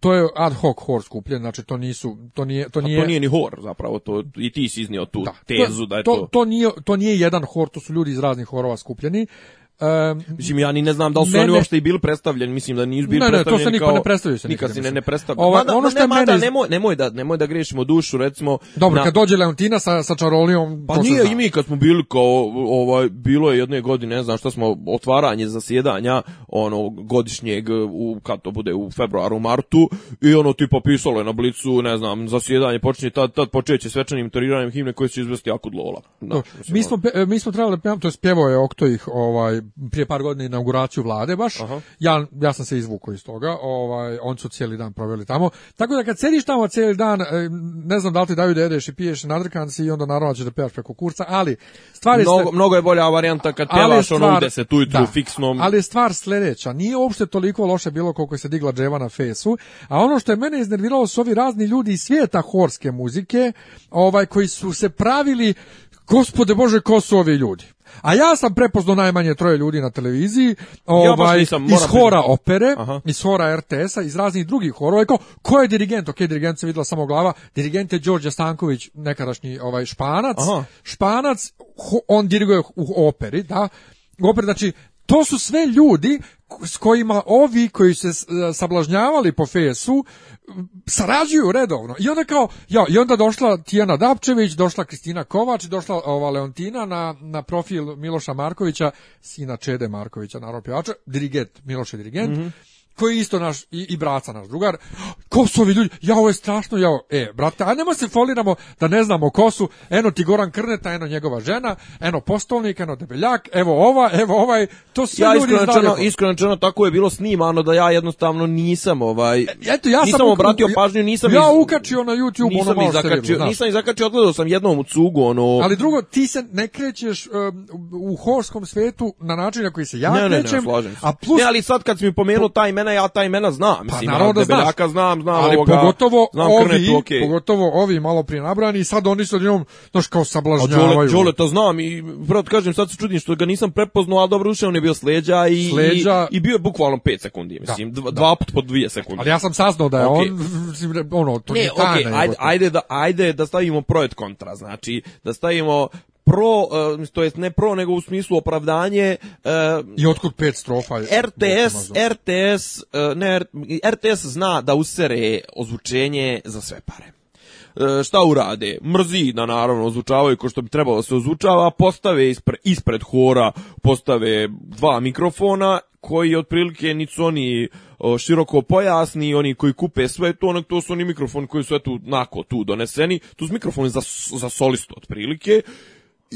to je ad hoc hor skupljen, znači to nisu, to nije... To nije, ni hor zapravo, to, i ti si iznio tu da, tezu da to... To, to, nije, to nije jedan hor, to su ljudi iz raznih horova skupljeni. Um, mislim, ja ni ne znam da li su mene... oni uopšte i bili predstavljeni, mislim da nisu bili ne, ne, to se niko ne predstavljaju se. Nikad ne, ne predstavljaju. ono što ne, mene... nemoj, nemoj, da, nemoj da grešimo dušu, recimo... Dobro, na... kad dođe Leontina sa, sa čarolijom... Pa nije i mi kad smo bili kao, ovaj, bilo je jedne godine, ne znam šta smo, otvaranje zasjedanja, ono, godišnjeg, u, kad to bude, u februaru, martu, i ono, tipa, pisalo je na blicu, ne znam, zasjedanje počinje, tad, tad počeće svečanim toriranjem himne koje će izvesti Akud Lola. mi, smo, ono. e, mi smo trebali, to je spjevo je Oktojih, ovaj, prije par godina inauguraciju vlade baš. Ja, sam se izvukao iz toga. Ovaj, on su cijeli dan proveli tamo. Tako da kad sediš tamo cijeli dan, e, ne znam da li ti daju da jedeš i piješ na i onda naravno ćeš da pevaš preko kurca, ali stvar je... Mnogo, mnogo je bolja varijanta kad pevaš ono u deset ujutru da, fiksnom. Ali stvar sljedeća. Nije uopšte toliko loše bilo koliko se digla dževa na fesu, a ono što je mene iznerviralo su ovi razni ljudi iz svijeta horske muzike, ovaj koji su se pravili gospode Bože, ko su ovi ljudi? A ja sam prepoznao najmanje troje ljudi na televiziji, ovaj, iz hora opere, iz hora RTS-a, iz raznih drugih horova, Tko ko je dirigent? Ok, dirigent se vidjela samo glava, dirigent je Đorđe Stanković, nekadašnji ovaj, španac, španac, on diriguje u operi, da, operi, znači, to su sve ljudi s kojima ovi koji se e, sablažnjavali po fesu sarađuju redovno. I onda kao, ja, i onda došla Tijana Dapčević, došla Kristina Kovač, došla ova Leontina na, na profil Miloša Markovića, sina Čede Markovića, naravno pjevača, dirigent, Miloš je dirigent. Mhm koji je isto naš i, i braca naš drugar. Ko su ovi ljudi? Ja ovo je strašno, ja e brate, a nema se foliramo da ne znamo ko su. Eno ti Goran Krneta, eno njegova žena, eno postolnik, eno debeljak, evo ova, evo ovaj. To su ja, ljudi iskreno, iskreno tako je bilo snimano da ja jednostavno nisam ovaj e, Eto ja nisam sam obratio pažnju, nisam Ja iz, ukačio na YouTube ono nisam ono malo zakačio, nisam odgledao sam jednom u cugu ono. Ali drugo, ti se ne krećeš u horskom svetu na način na koji se ja ne, krećem. Ne, ne, ne, a sad kad mi pomenuo taj imena, ja ta imena znam. Pa, mislim, naravno da znaš. znam, znam ali ovoga, pogotovo, znam ovi, krnetu, okay. pogotovo ovi malo prije nabrani i sad oni od njom, znaš, kao sablažnjavaju. Đole, to znam i prvo kažem, sad se čudim što ga nisam prepoznao, ali dobro ušao on je bio sleđa i, sleđa... i, i bio je bukvalno 5 sekundi, mislim, da, dva, da. put po dvije sekunde. Ali ja sam saznao da je okay. on, ono, to ne, je okay, ajde, ajde, da, ajde da stavimo projekt kontra, znači, da stavimo pro, e, to jest ne pro, nego u smislu opravdanje... E, I otkud pet strofa? RTS, RTS, e, ne, RTS zna da usere ozvučenje za sve pare. šta urade? Mrzi da naravno ozvučavaju ko što bi trebalo se ozvučava, postave ispred, ispred hora, postave dva mikrofona koji otprilike nisu oni široko pojasni, oni koji kupe sve to, onak to su oni mikrofoni koji su eto nako tu doneseni, tu su mikrofoni za, za solistu otprilike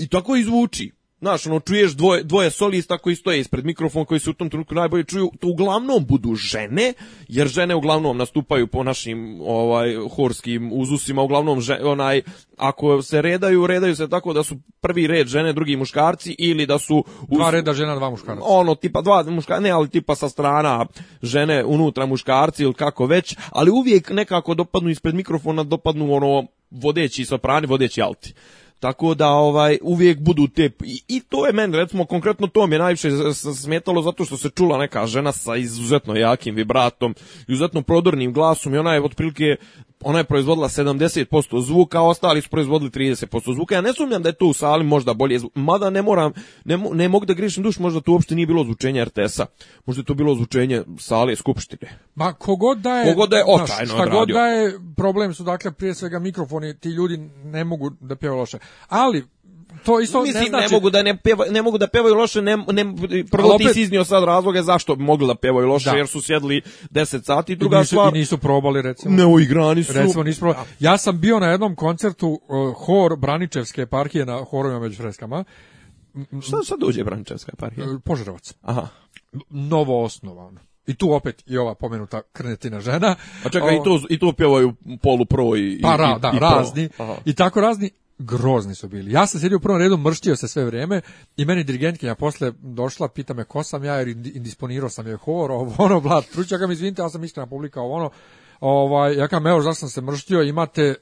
i tako izvuči, Znaš, ono, čuješ dvoje, dvoje solista koji stoje ispred mikrofon, koji se u tom trenutku najbolje čuju, to uglavnom budu žene, jer žene uglavnom nastupaju po našim ovaj, horskim uzusima, uglavnom, žene onaj, ako se redaju, redaju se tako da su prvi red žene, drugi muškarci, ili da su... dva reda žena, dva muškarca. Ono, tipa dva muškarca, ne, ali tipa sa strana žene, unutra muškarci ili kako već, ali uvijek nekako dopadnu ispred mikrofona, dopadnu ono, vodeći soprani, vodeći alti. Tako da ovaj uvijek budu te i, i to je meni recimo konkretno to mi je najviše smetalo zato što se čula neka žena sa izuzetno jakim vibratom, izuzetno prodornim glasom i ona je otprilike ona je proizvodila 70% zvuka, a ostali su proizvodili 30% zvuka. Ja ne sumnjam da je to u sali možda bolje mada ne moram, ne, ne mogu da grišim duš, možda tu uopšte nije bilo zvučenje RTS-a, možda je to bilo zvučenje sale skupštine. Ma kogod da je, kogod da je očajno šta god da je, problem su dakle prije svega mikrofoni, ti ljudi ne mogu da pjevaju loše ali to isto Mislim, ne, znači... ne mogu da ne peva, ne mogu da pevaju loše, ne ne prvo opet... ti si iznio sad razloge zašto bi mogli da pevaju loše da. jer su sjedli 10 sati, druga I nisu, stvar. I nisu probali recimo. Ne uigrani su. Recimo nisu probali. Ja sam bio na jednom koncertu uh, hor Braničevske parkije na horovima među freskama. Šta sad uđe Braničevska parkija? E, Požarevac Aha. Novo I tu opet i ova pomenuta krnetina žena. A pa čekaj, o... i tu, i tu pjevaju polu pro i, pa, ra, da, i razni. I tako razni grozni su bili. Ja sam sjedio u prvom redu, mrštio se sve vrijeme i meni dirigentkinja posle došla, pita me ko sam ja jer indisponirao sam je hor, ovo ono, blad truća mi izvinite, ja sam iskrena publika, ovo ono. Ovaj, ja kam, evo, zašto sam se mrštio, imate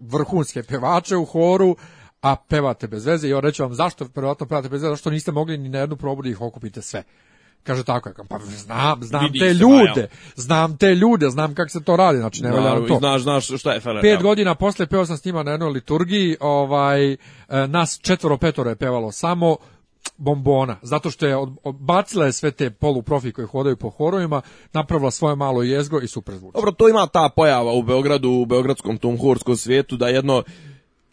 vrhunske pevače u horu, a pevate bez veze i on reče vam zašto, vjerojatno pevate bez veze, zašto niste mogli ni na jednu probu da ih okupite sve. Kaže tako, pa znam, pa znam te ljude, znam te ljude, znam kako se to radi, znači ne valja to. Znaš, znaš šta je Pet godina posle peo sam s njima na jednoj liturgiji, ovaj, e, nas četvoro petoro je pevalo samo, bombona, zato što je odbacila je sve te poluprofi koji hodaju po horovima, napravila svoje malo jezgo i super zvuče. Dobro, to ima ta pojava u Beogradu, u beogradskom tom svijetu, da jedno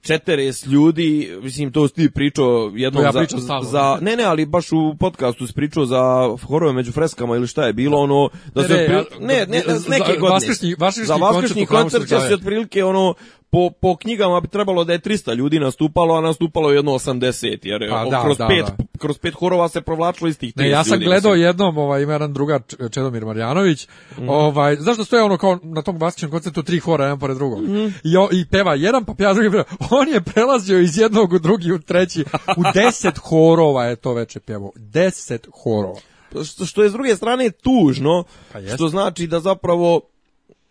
40 ljudi, mislim, to si ti pričao jednom za, za... Ne, ne, ali baš u podcastu si pričao za horove među freskama ili šta je bilo, ono... Da ne, ne, ne, ne, neke godine. Vaskršnji, za vaskršnji koncert, koncert će se otprilike, ono, po, po knjigama bi trebalo da je 300 ljudi nastupalo, a nastupalo je jedno 80, jer pa, da, kroz, da, pet, da. kroz pet horova se provlačilo iz tih ne, ja sam gledao jednom, ovaj, ima jedan druga Čedomir Marjanović, mm. ovaj, znaš da stoje ono kao na tom vasičnom koncertu tri hora, jedan pored drugog, mm. I, i peva jedan, pa peva drugi, pa on je prelazio iz jednog u drugi, u treći, u deset horova je to veče pjevo. deset horova. Pa što, što je s druge strane tužno, pa što znači da zapravo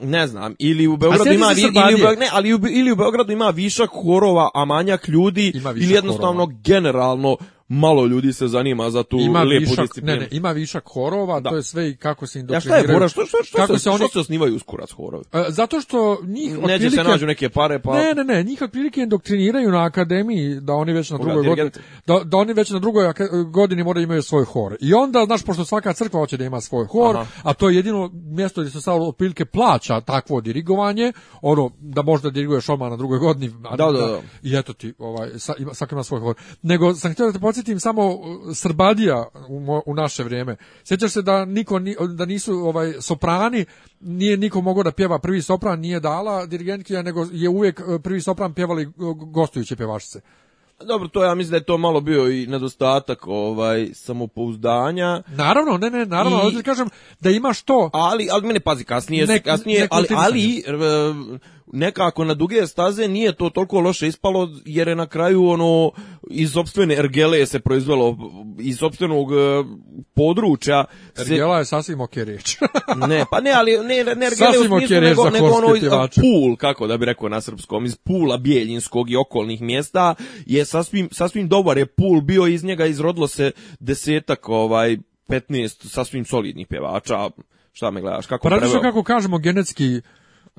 ne znam, ili u Beogradu ima ili u Beogradu, ali ili u ima višak horova, a manjak ljudi, ili jednostavno generalno malo ljudi se zanima za tu ima lijepu višak, disciplinu. Ne, ne, ima višak horova, da. to je sve i kako se indokriniraju. Ja šta je što, što, kako se, oni... se osnivaju uskurac horovi? E, zato što njih Neće se nađu neke pare, pa... Ne, ne, ne, njih otprilike indoktriniraju na akademiji, da oni već na drugoj godini, da, oni već na drugoj godini moraju imaju svoj hor. I onda, znaš, pošto svaka crkva hoće da ima svoj hor, a to je jedino mjesto gdje se sad otprilike plaća takvo dirigovanje, ono, da možda diriguješ odmah na drugoj godini. A, da, da, I eto ti, ovaj, sa, ima, svoj hor. Nego sam htio da podsjetim samo uh, Srbadija u, u naše vrijeme. Sjećaš se da niko da nisu ovaj soprani, nije niko mogao da pjeva prvi sopran, nije dala dirigentkinja, nego je uvijek uh, prvi sopran pjevali uh, gostujuće pjevačice. Dobro, to ja mislim da je to malo bio i nedostatak ovaj samopouzdanja. Naravno, ne, ne, naravno, I... ali kažem da imaš to. Ali ali mene pazi kasnije, ne, kasnije, ali ali nekako na duge staze nije to toliko loše ispalo jer je na kraju ono iz sopstvene ergele se proizvelo iz opstvenog e, područja se... ergela je sasvim ok reč ne pa ne ali ne, ne ergele u smislu nego, nego ono iz pul kako da bi rekao na srpskom iz pula bijeljinskog i okolnih mjesta je sasvim, sasvim dobar je pul bio iz njega izrodilo se desetak ovaj 15 sasvim solidnih pjevača šta me gledaš kako pa kako kažemo genetski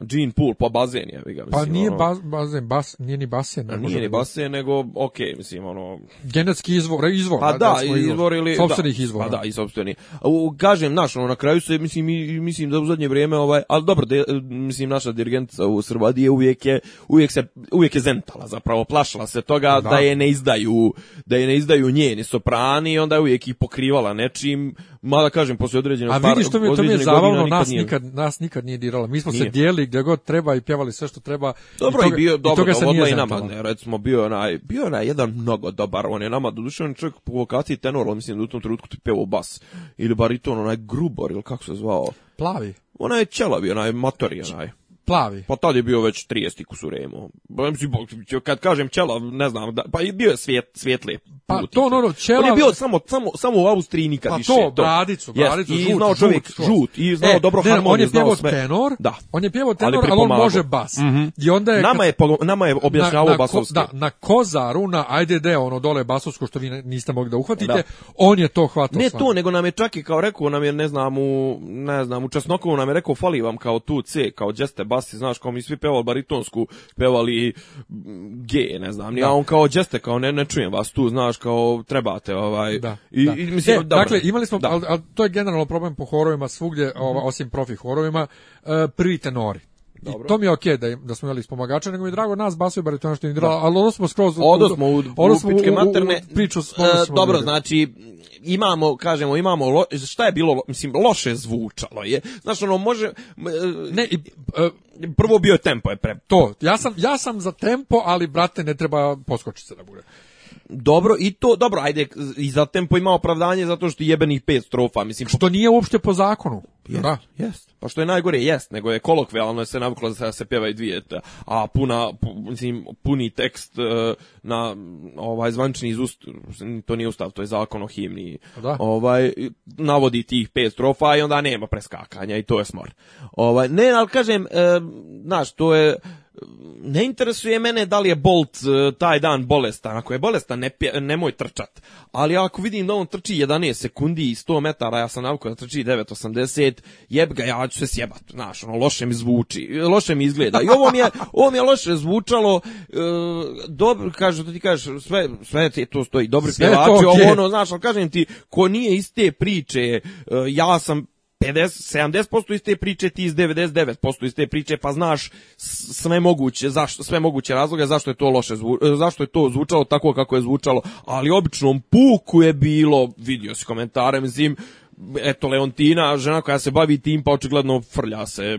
Gene pool, pa bazen je. Pa mislim, pa nije ono, baz, bazen, bas, nije ni basen. Ne nije ni basen, nego, ok, mislim, ono... Genetski izvor, e, izvor. Pa da, da izvor, ili... Sobstvenih izvora. Pa da, i Kažem, naš, ono, na kraju se, mislim, mislim da u zadnje vrijeme, ovaj, ali dobro, mislim, naša dirigentica u Srbadije uvijek je, uvijek se, uvijek je zentala, zapravo, plašila se toga da, je ne izdaju, da je ne izdaju njeni soprani, onda je uvijek i pokrivala nečim, mada kažem, poslije određenog... A vidiš, to mi, to mi je nas nikad, nas nikad nije dirala. Mi smo se dijeli gdje god treba i pjevali sve što treba. Dobro, i, toga, i bio dobro, i toga i nama, ne, recimo, bio onaj, bio onaj jedan mnogo dobar, on je nama, doduše on čovjek po vokaciji tenor, mislim da u tom trenutku ti pjevao bas, ili bariton, onaj grubor, ili kako se zvao? Plavi. Onaj je čelavi, onaj matori, onaj. Plavi. Pa tad je bio već 30 kus u Remu. Kad kažem Čela, ne znam, da, pa bio je svijet, svijetlije. Pa to ono, Čela... Ono, on je bio samo, samo, samo u Austriji nikad pa više. Pa to, bradicu, bradicu, yes. žut, I znao čovjek žut, žut i znao e, dobro ne, harmoniju, on je znao sve. Tenor, da. On je pjevao tenor, ali, ali on može bas. Mm -hmm. I onda je... Nama je, nama je objašnjavao basovski. Da, na Kozaru, na de, ono dole basovsko što vi niste mogli da uhvatite, da. on je to hvatao. Ne to, nego nam je čak i kao rekao, nam je, ne znam, u, ne znam, u Česnokovu nam je rekao, fali vam kao tu C, kao džeste bas glasi, znaš, kao mi svi pevali baritonsku, pevali G, ne znam, da. on kao džeste, kao ne, ne čujem vas tu, znaš, kao trebate, ovaj. Da, I, da. i mislim, e, dakle, imali smo, ali, al, to je generalno problem po horovima svugdje, ova, mhm. osim profi horovima, uh, e, prvi tenori. Dobro. I to mi je okej da, da smo imali spomagača, nego mi je drago nas basovi, i to ali ono smo skroz... Odo ono smo u, u, u, u, u priču. Ono e, dobro, znači, imamo, kažemo, imamo, lo, šta je bilo, mislim, loše zvučalo je. Znaš, ono, može... E, ne, e, prvo bio tempo je pre... To, ja sam, ja sam za tempo, ali, brate, ne treba poskočiti se da bude dobro i to, dobro, ajde, i za tempo ima opravdanje zato što jebenih pet strofa, mislim. Što nije uopšte po zakonu. Jest, da. jest. Pa što je najgore, jest, nego je kolokvijalno se navuklo da se pjeva i dvije, a puna, mislim, puni tekst e, na ovaj zvančni iz to nije ustav, to je zakon o himni. Da. Ovaj, navodi tih pet strofa i onda nema preskakanja i to je smor. Ovaj, ne, ali kažem, e, znaš, to je ne interesuje mene da li je Bolt e, taj dan bolestan. Ako je bolestan, ne, nemoj trčat. Ali ako vidim da on trči 11 sekundi i 100 metara, ja sam naukao da trči 9.80, jeb ga, ja ću se sjebat. Znaš, ono, loše mi zvuči, loše mi izgleda. I ovo mi je, ovo mi je loše zvučalo, e, dobro, kažu, ti kažeš, sve, sve je to stoji, dobri pjevači, ovo ono, znaš, ali kažem ti, ko nije iz te priče, e, ja sam 50, 70% iz te priče, ti iz 99% iz te priče, pa znaš sve moguće, zašto, sve moguće razloge zašto je to loše, zvu, e, zašto je to zvučalo tako kako je zvučalo, ali običnom puku je bilo, vidio si komentare, mislim, eto Leontina, žena koja se bavi tim, pa očigledno frlja se.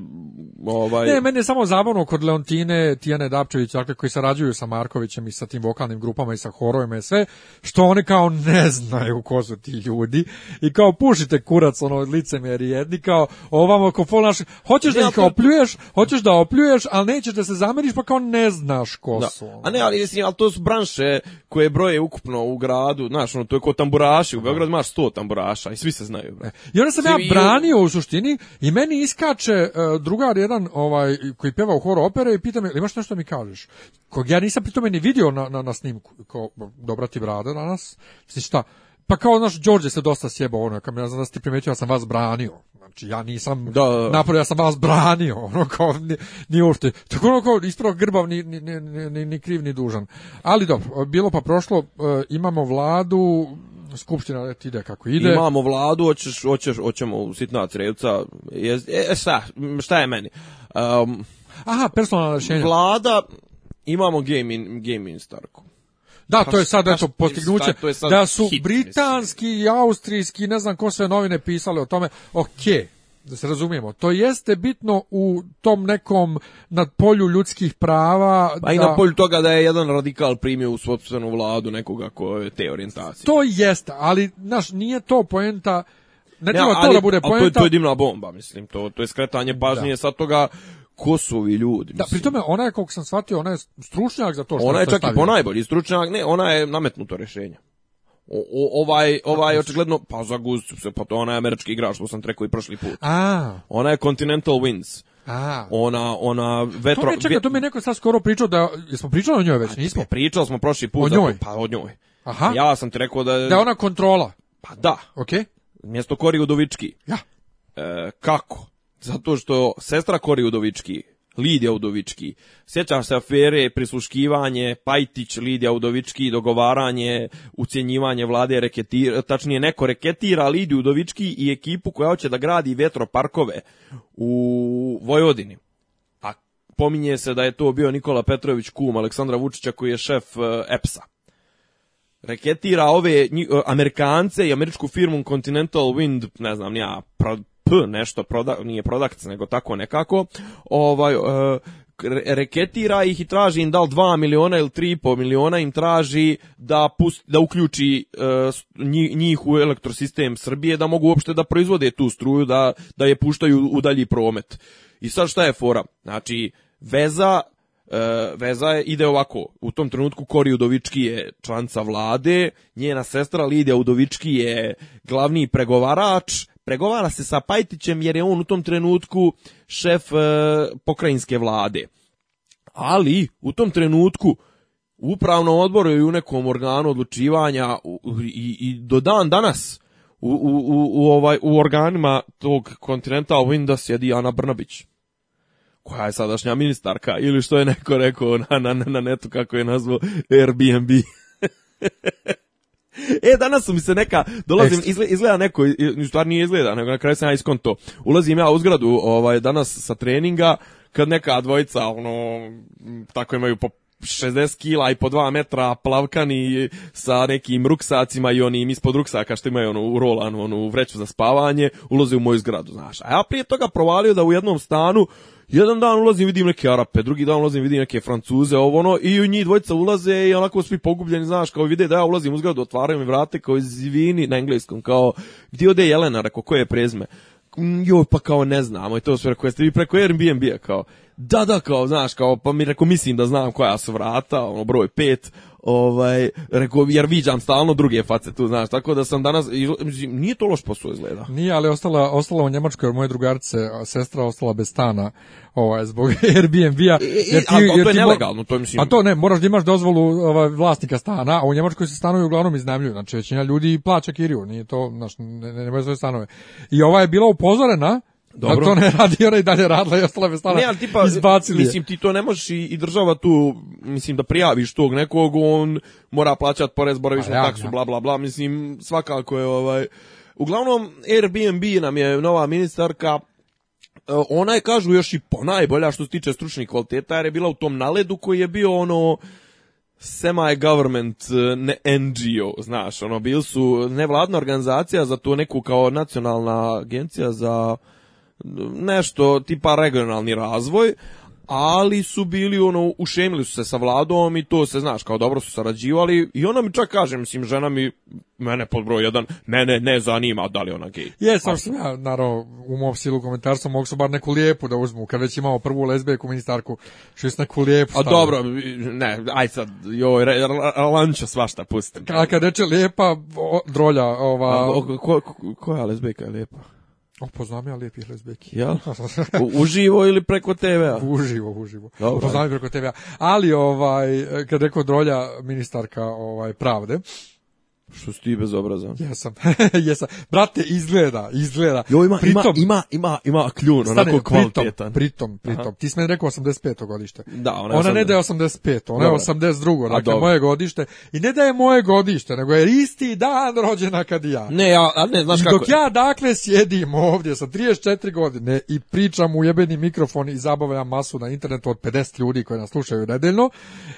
Ovaj... Ne, meni je samo zabavno kod Leontine, Tijane Dapčević, dakle, koji sarađuju sa Markovićem i sa tim vokalnim grupama i sa horovima i sve, što oni kao ne znaju ko su ti ljudi i kao pušite kurac, ono, licemjer jedni, kao ovamo ko naš, hoćeš da ih opljuješ, hoćeš da opljuješ, ali nećeš da se zameriš, pa kao ne znaš ko su. Ono. A ne, ali, mislim, ali to su branše koje broje ukupno u gradu, znaš, ono, to je ko tamburaši, u Beogradu imaš sto tamburaša i svi se znaju. I onda sam ja branio u suštini i meni iskače uh, drugar jedan ovaj koji peva u horo opere i pita me imaš nešto mi kažeš? Kog ja nisam pri ni vidio na, na, na snimku. ko dobra ti brada nas Mislim šta? Pa kao naš Đorđe se dosta sjebao ono, kao ja znam da ste primetio, ja sam vas branio. Znači ja nisam da, napravio, ja sam vas branio, ono kao ni, ni Tako ono kao grbav, ni, ni, ni, ni, kriv, ni dužan. Ali dobro, bilo pa prošlo, e, imamo vladu, skupština ide kako ide. Imamo vladu, hoćeš, hoćeš, hoćemo sitna crevca. Je, e, e, šta, šta je meni? Um, Aha, personalna rešenja. Vlada, imamo gaming gaming Da, to je sad eto postignuće da su britanski i austrijski, ne znam ko sve novine pisale o tome. Okej da se razumijemo, to jeste bitno u tom nekom nad polju ljudskih prava. Pa i na polju toga da je jedan radikal primio u sobstvenu vladu nekoga ko je te orijentacije. To jeste, ali naš nije to poenta ne treba to da bude poenta. To je, to je dimna bomba, mislim, to, to je skretanje bažnije, sad toga ko su ovi ljudi. Mislim. Da, pritome ona je, koliko sam shvatio, ona je stručnjak za to što Ona je čak stavio. i ponajbolji stručnjak, ne, ona je nametnuto rješenje. O, ovaj ovaj očigledno pa za Guzcu se pa to ona je američki igrač što sam rekao i prošli put. A. Ona je Continental Winds. A. Ona ona vetro. To to mi je neko sad skoro pričao da jesmo pričali o njoj već, nismo. Pričali smo prošli put o njoj. pa o njoj. Aha. Ja sam ti rekao da da ona kontrola. Pa da. Okej. Mjesto Kori Udovički. Ja. E, kako? Zato što sestra Kori Udovički Lidija Udovički. Sjećaš se afere, prisluškivanje, Pajtić, Lidija Udovički, dogovaranje, ucjenjivanje vlade, reketir, tačnije neko reketira Lidiju Udovički i ekipu koja hoće da gradi vetroparkove u Vojvodini. A pominje se da je to bio Nikola Petrović kum Aleksandra Vučića koji je šef e, EPS-a. Reketira ove e, Amerikance i američku firmu Continental Wind, ne znam, ja, nešto proda, nije product nego tako nekako ovaj e, reketira ih i traži im da li 2 miliona ili 3,5 miliona im traži da da uključi e, njih u elektrosistem Srbije da mogu uopšte da proizvode tu struju da, da je puštaju u dalji promet. I sad šta je fora? Znači veza e, veza ide ovako, u tom trenutku Kori Udovički je članca vlade, njena sestra Lidija Udovički je glavni pregovarač, Pregovara se sa Pajtićem jer je on u tom trenutku šef e, pokrajinske vlade. Ali u tom trenutku u upravnom odboru i u nekom organu odlučivanja i, do dan danas u, u, u, u, ovaj, u organima tog kontinenta Windows sjedi Ana Brnabić koja je sadašnja ministarka ili što je neko rekao na, na, na netu kako je nazvao Airbnb E, danas su mi se neka, dolazim, izgleda neko, u stvari nije izgleda, nego na kraju sam ja iskonto. Ulazim ja u zgradu ovaj, danas sa treninga, kad neka dvojica, ono, tako imaju po 60 kila i po 2 metra plavkani sa nekim ruksacima i onim ispod ruksaka što imaju onu u rolanu, onu vreću za spavanje, ulaze u moju zgradu, znaš. A ja prije toga provalio da u jednom stanu jedan dan ulazim vidim neke Arape, drugi dan ulazim vidim neke Francuze, ovo ono, i u njih dvojica ulaze i onako svi pogubljeni, znaš, kao vide da ja ulazim u zgradu, otvaraju mi vrate kao izvini na engleskom, kao gdje ode Jelena, rekao koje je prezme. Mm, joj, pa kao ne znamo i to sve rekao, jeste vi preko Airbnb-a kao da, da, kao, znaš, kao, pa mi reko mislim da znam koja su vrata, ono, broj pet, ovaj, rekao, jer viđam stalno druge face tu, znaš, tako da sam danas, mislim, nije to loš posao izgleda. Nije, ali ostala, ostala u Njemačkoj, jer moje drugarice, sestra ostala bez stana, ovaj, zbog Airbnb-a. a to, to je nelegalno, to mislim. A to ne, moraš da imaš dozvolu ovaj, vlasnika stana, a u Njemačkoj se stanovi uglavnom iznajmljuju, znači većina ljudi plaća kiriju, nije to, znaš, ne, ne, ne, ne, ne, ne, ne, ne, ne, ne, dobro. Ako to ne radi, ona i dalje radila i ostala me stala ne, tipa, izbacili. Mislim, ti to ne možeš i, i država tu, mislim, da prijaviš tog nekog, on mora plaćat porez, boravišnu pa ja, taksu, bla, bla, bla. Mislim, svakako je ovaj... Uglavnom, Airbnb nam je nova ministarka, e, ona je, kažu, još i najbolja što se tiče stručnih kvaliteta, jer je bila u tom naledu koji je bio ono semi-government NGO, znaš, ono, bili su nevladna organizacija za to neku kao nacionalna agencija za nešto tipa regionalni razvoj, ali su bili ono ušemili su se sa vladom i to se znaš kao dobro su sarađivali i ona mi čak kaže mislim žena mi mene pod broj jedan mene ne zanima da li ona gej. Jesam sam ja naravno u mom silu komentarstva mogu se bar neku lijepu da uzmu kad već imamo prvu lezbijeku ministarku što je neku lijepu. A dobro ne aj sad joj lanča svašta pustim. A kad reče lijepa drolja ova. ko, koja lezbijka je lijepa? O, poznam ja lijepih lezbeki. uživo ili preko TV-a? Uživo, uživo. preko tv Ali, ovaj, kad rekao Drolja, ministarka ovaj, pravde, što si ti bezobrazan? Jesam, jesam. Brate, izgleda, izgleda. Jo, ima, pritom, ima, ima, ima, kljun, stane, onako kvalitetan. Pritom, pritom, pritom. Ti si meni rekao 85. godište. Da, ona, ona ne da je 85. Ona je 82. Dakle, dobro. moje godište. I ne da je moje godište, nego je isti dan rođena kad ja. Ne, ja, a ne, znaš I kako. Dok ja, dakle, sjedim ovdje sa 34 godine i pričam u jebeni mikrofon i zabavljam masu na internetu od 50 ljudi koji nas slušaju nedeljno,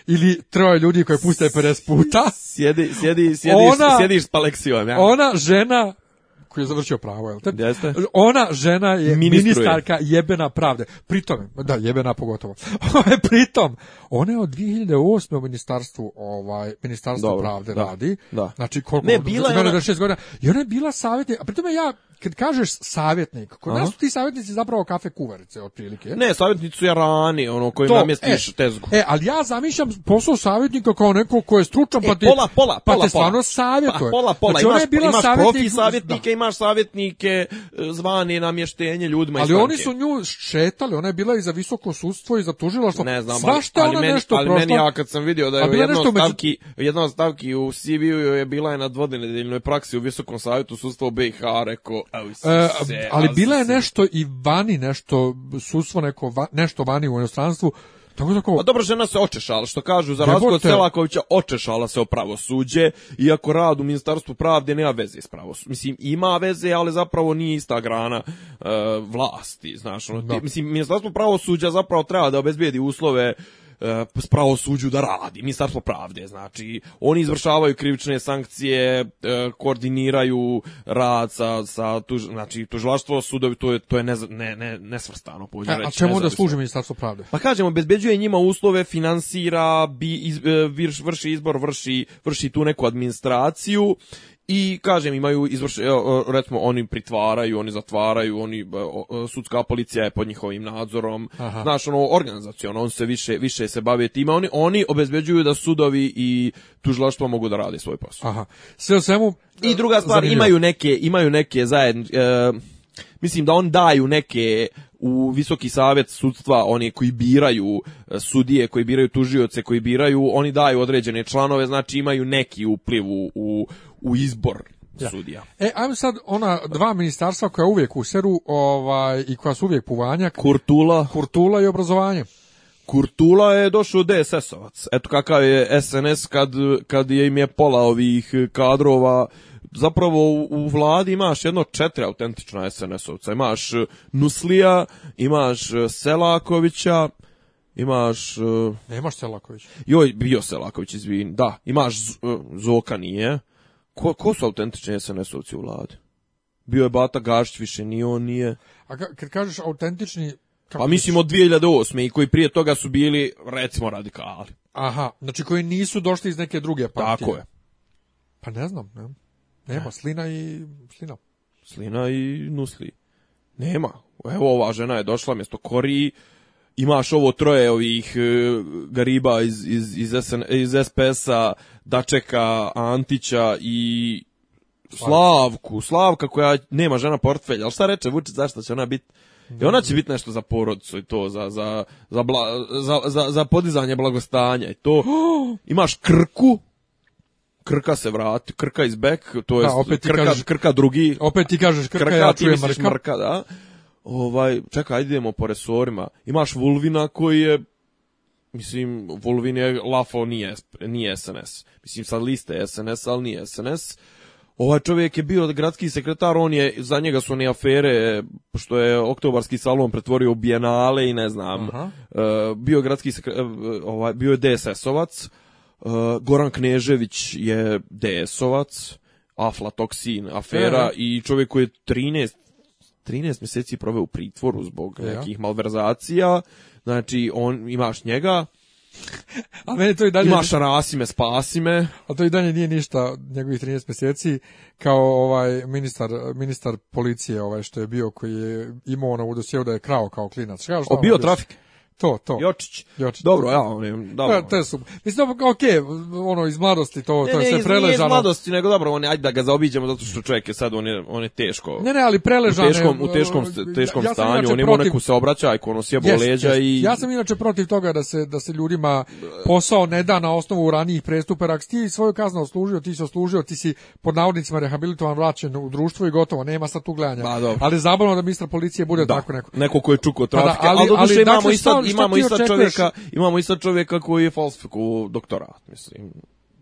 ili troje ljudi koji puste 50 puta. Sjedi, sjedi, sjedi. Ona ona, sjediš s paleksijom, ja. Ona žena koji je završio pravo, jel te? Ona žena je Ministruje. ministarka jebena pravde. Pritom, da, jebena pogotovo. Pritom, ona je od 2008. u ministarstvu, ovaj, ministarstvo Dobro, pravde da, radi. Da. Znači, koliko? Ne, ono, bila je znači, ona... 6 godina. I ona je bila savjetnik, a pritom je ja kad kažeš savjetnik, kod nas su ti savjetnici zapravo kafe kuvarice otprilike. Ne, savjetnici su rani, ono koji to, namjestiš e, tezgu. E, ali ja zamišljam posao savjetnika kao neko ko je stručan e, pa ti pola pola pa pola, te stvarno savjetuje. Pa, pola pola, pa, znači, imaš, bila imaš profi savjetnike, imaš savjetnike e, zvani namještenje ljudima Ali oni su nju šetali, ona je bila i za visoko sudstvo i za što Ne znam, ali, meni, nešto ali meni ja kad sam vidio da je jedna stavki, stavki u CV-u je bila je na dvodnedeljnoj praksi u visokom savjetu sudstva BiH rekao pa e, ali bila je nešto i vani, nešto susvo neko nešto vani u inostranstvu, tako tako. A dobro žena se očešala, što kažu za razgovor od Selakovića očešala se o pravosuđe, iako rad u Ministarstvu pravde nema veze s pravosuđem. Mislim ima veze, ali zapravo nije ista grana e, vlasti, znaš, ono, mislim Ministarstvo pravosuđa zapravo treba da obezbijedi uslove E, pravosuđu da radi, ministarstvo pravde, znači oni izvršavaju krivične sankcije, e, koordiniraju rad sa, sa tuž, znači tužilaštvo, sudovi, to je, to je ne, ne, ne, nesvrstano. E, reći, a čemu služi ministarstvo pravde? Pa kažemo, bezbeđuje njima uslove, finansira, bi, iz, e, vrši izbor, vrši, vrši tu neku administraciju i kažem imaju izvrš recimo oni pritvaraju, oni zatvaraju, oni e, e, sudska policija je pod njihovim nadzorom. Aha. Znaš ono organizaciono, on se više više se bavi tima, Oni oni obezbeđuju da sudovi i tužilaštvo mogu da rade svoj posao. Aha. Sve u svemu i druga stvar imaju neke imaju neke zajedn, e, mislim da on daju neke u visoki savjet sudstva oni koji biraju sudije, koji biraju tužioce, koji biraju, oni daju određene članove, znači imaju neki upliv u u izbor sudija. E, ajmo sad ona dva ministarstva koja uvijek u seru ovaj, i koja su uvijek puvanja. Kurtula. Kurtula i obrazovanje. Kurtula je došao DSS-ovac. Eto kakav je SNS kad, kad je im je pola ovih kadrova zapravo u, u vladi imaš jedno četiri autentična SNS-ovca. Imaš e, Nuslija, imaš e, Selakovića, imaš... E, Nemaš Selaković. Joj, bio Selaković, izvin. Da, imaš Zoka nije. Ko, ko su autentični SNS-ovci u vladi? Bio je Bata Gašić, više ni on nije. A kad kažeš autentični... pa mislim od 2008. i koji prije toga su bili, recimo, radikali. Aha, znači koji nisu došli iz neke druge partije. Tako je. Pa ne znam, ne. Nema, Slina i... Slina. Slina i Nusli. Nema. Evo, ova žena je došla mjesto Koriji, imaš ovo troje ovih e, gariba iz, iz, iz, iz SPS-a, Dačeka, Antića i Slavku, Slavka koja nema žena portfelj, ali šta reče Vučić zašto će ona biti i ona će biti nešto za porodicu i to, za, za, za, bla, za, za podizanje blagostanja i to. Imaš krku, Krka se vrati, Krka iz bek, to je krka, krka drugi. Opet ti kažeš Krka, krka ja čujem Mrka. Da ovaj, čekaj, ajde idemo po resorima. Imaš Vulvina koji je Mislim, Vulvin je lafo, nije, nije SNS. Mislim, sad liste SNS, ali nije SNS. Ovaj čovjek je bio gradski sekretar, on je, za njega su one afere, što je oktobarski salon pretvorio u bijenale i ne znam. Aha. E, bio, gradski e, ovaj, bio je DSS-ovac, e, Goran Knežević je DS-ovac, aflatoksin afera i čovjek koji je 13 13 mjeseci proveo u pritvoru zbog ja. nekih malverzacija. Znači, on imaš njega, a meni to i dalje... Imaš spasi spasime. A to i dalje nije ništa njegovih 13 mjeseci kao ovaj ministar, ministar policije ovaj što je bio koji je imao ono u da je krao kao klinac. Kao što o, bio trafik. To, to. Jočić. Jočić. Dobro, ja, on dobro. E, ja, te su. Mislim, dobro, okej, ono, iz mladosti to, ne, to je sve preležano. Ne, iz mladosti, nego dobro, oni ajde da ga zaobiđemo, zato što čovjek je sad, on je, on je teško. Ne, ne, ali preležano. U teškom, u teškom, e, teškom ja stanju, on ima neku se ono, sjebo jest, leđa i... Ja sam inače protiv toga da se, da se ljudima posao ne da na osnovu ranijih prestupa, ako ti svoju kaznu oslužio, ti si oslužio, ti si pod navodnicima rehabilitovan, vraćen u društvo i gotovo, nema sad tu gledanja. Ba, ali zabavno da ministar policije bude da, tako neko. Neko ko je čuko trafike, pa da, ali, ali, ali, ali imamo dakle imamo isto čovjeka, imamo isto čovjeka koji je falsifiku doktorat, mislim.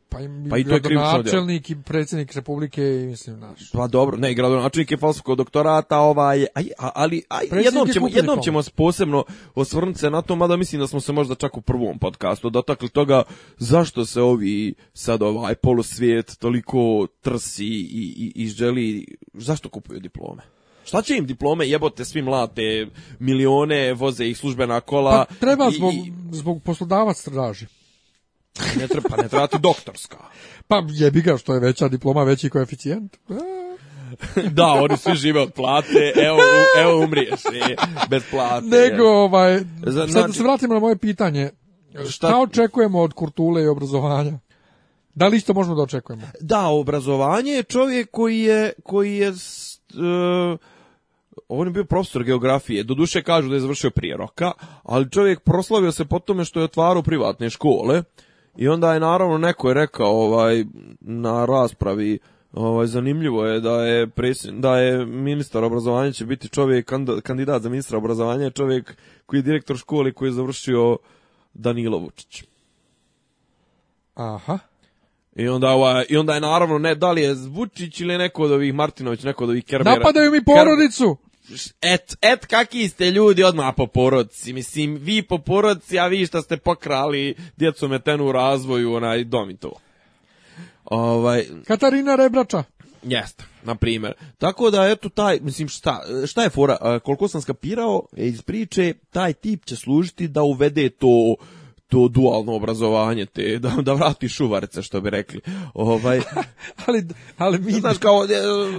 Pa, i pa to je gradonačelnik i predsjednik Republike mislim naš. Pa dobro, ne, gradonačelnik je falsko doktorata, ovaj, ali aj, jednom ćemo, jednom ćemo posebno osvrnuti se na to, mada mislim da smo se možda čak u prvom podcastu dotakli toga zašto se ovi sad ovaj polusvijet toliko trsi i, i, i želi, zašto kupuju diplome? Šta će im diplome, jebote svi mlate, milione, voze ih službena kola. Pa treba i, zbog, zbog poslodavac traži. Pa ne treba, pa ne treba ti doktorska. Pa jebi ga što je veća diploma, veći koeficijent. E. da, oni svi žive od plate, evo, evo umriješ bez plate. Nego, ovaj, sad znači- se vratimo na moje pitanje. Šta, očekujemo od kurtule i obrazovanja? Da li isto možemo da očekujemo? Da, obrazovanje je čovjek koji je, koji je e, on je bio profesor geografije, doduše kažu da je završio prije roka, ali čovjek proslavio se po tome što je otvarao privatne škole i onda je naravno neko je rekao ovaj na raspravi Ovaj zanimljivo je da je da je ministar obrazovanja će biti čovjek kandidat za ministra obrazovanja je čovjek koji je direktor škole koji je završio Danilo Vučić. Aha. I onda, ovaj, I onda je naravno, ne, da li je Vučić ili neko od ovih Martinović, neko od ovih Kerbera. Napadaju mi porodicu! et, et kaki ste ljudi odmah po porodci, mislim, vi po porodci, a vi šta ste pokrali djecu metenu u razvoju, onaj dom i to. Ovaj, Katarina Rebrača. Jeste, na primjer. Tako da, eto, taj, mislim, šta, šta je fora, koliko sam skapirao iz priče, taj tip će služiti da uvede to to dualno obrazovanje te da da vrati šuvarice što bi rekli. Ovaj ali ali mi znaš kao e,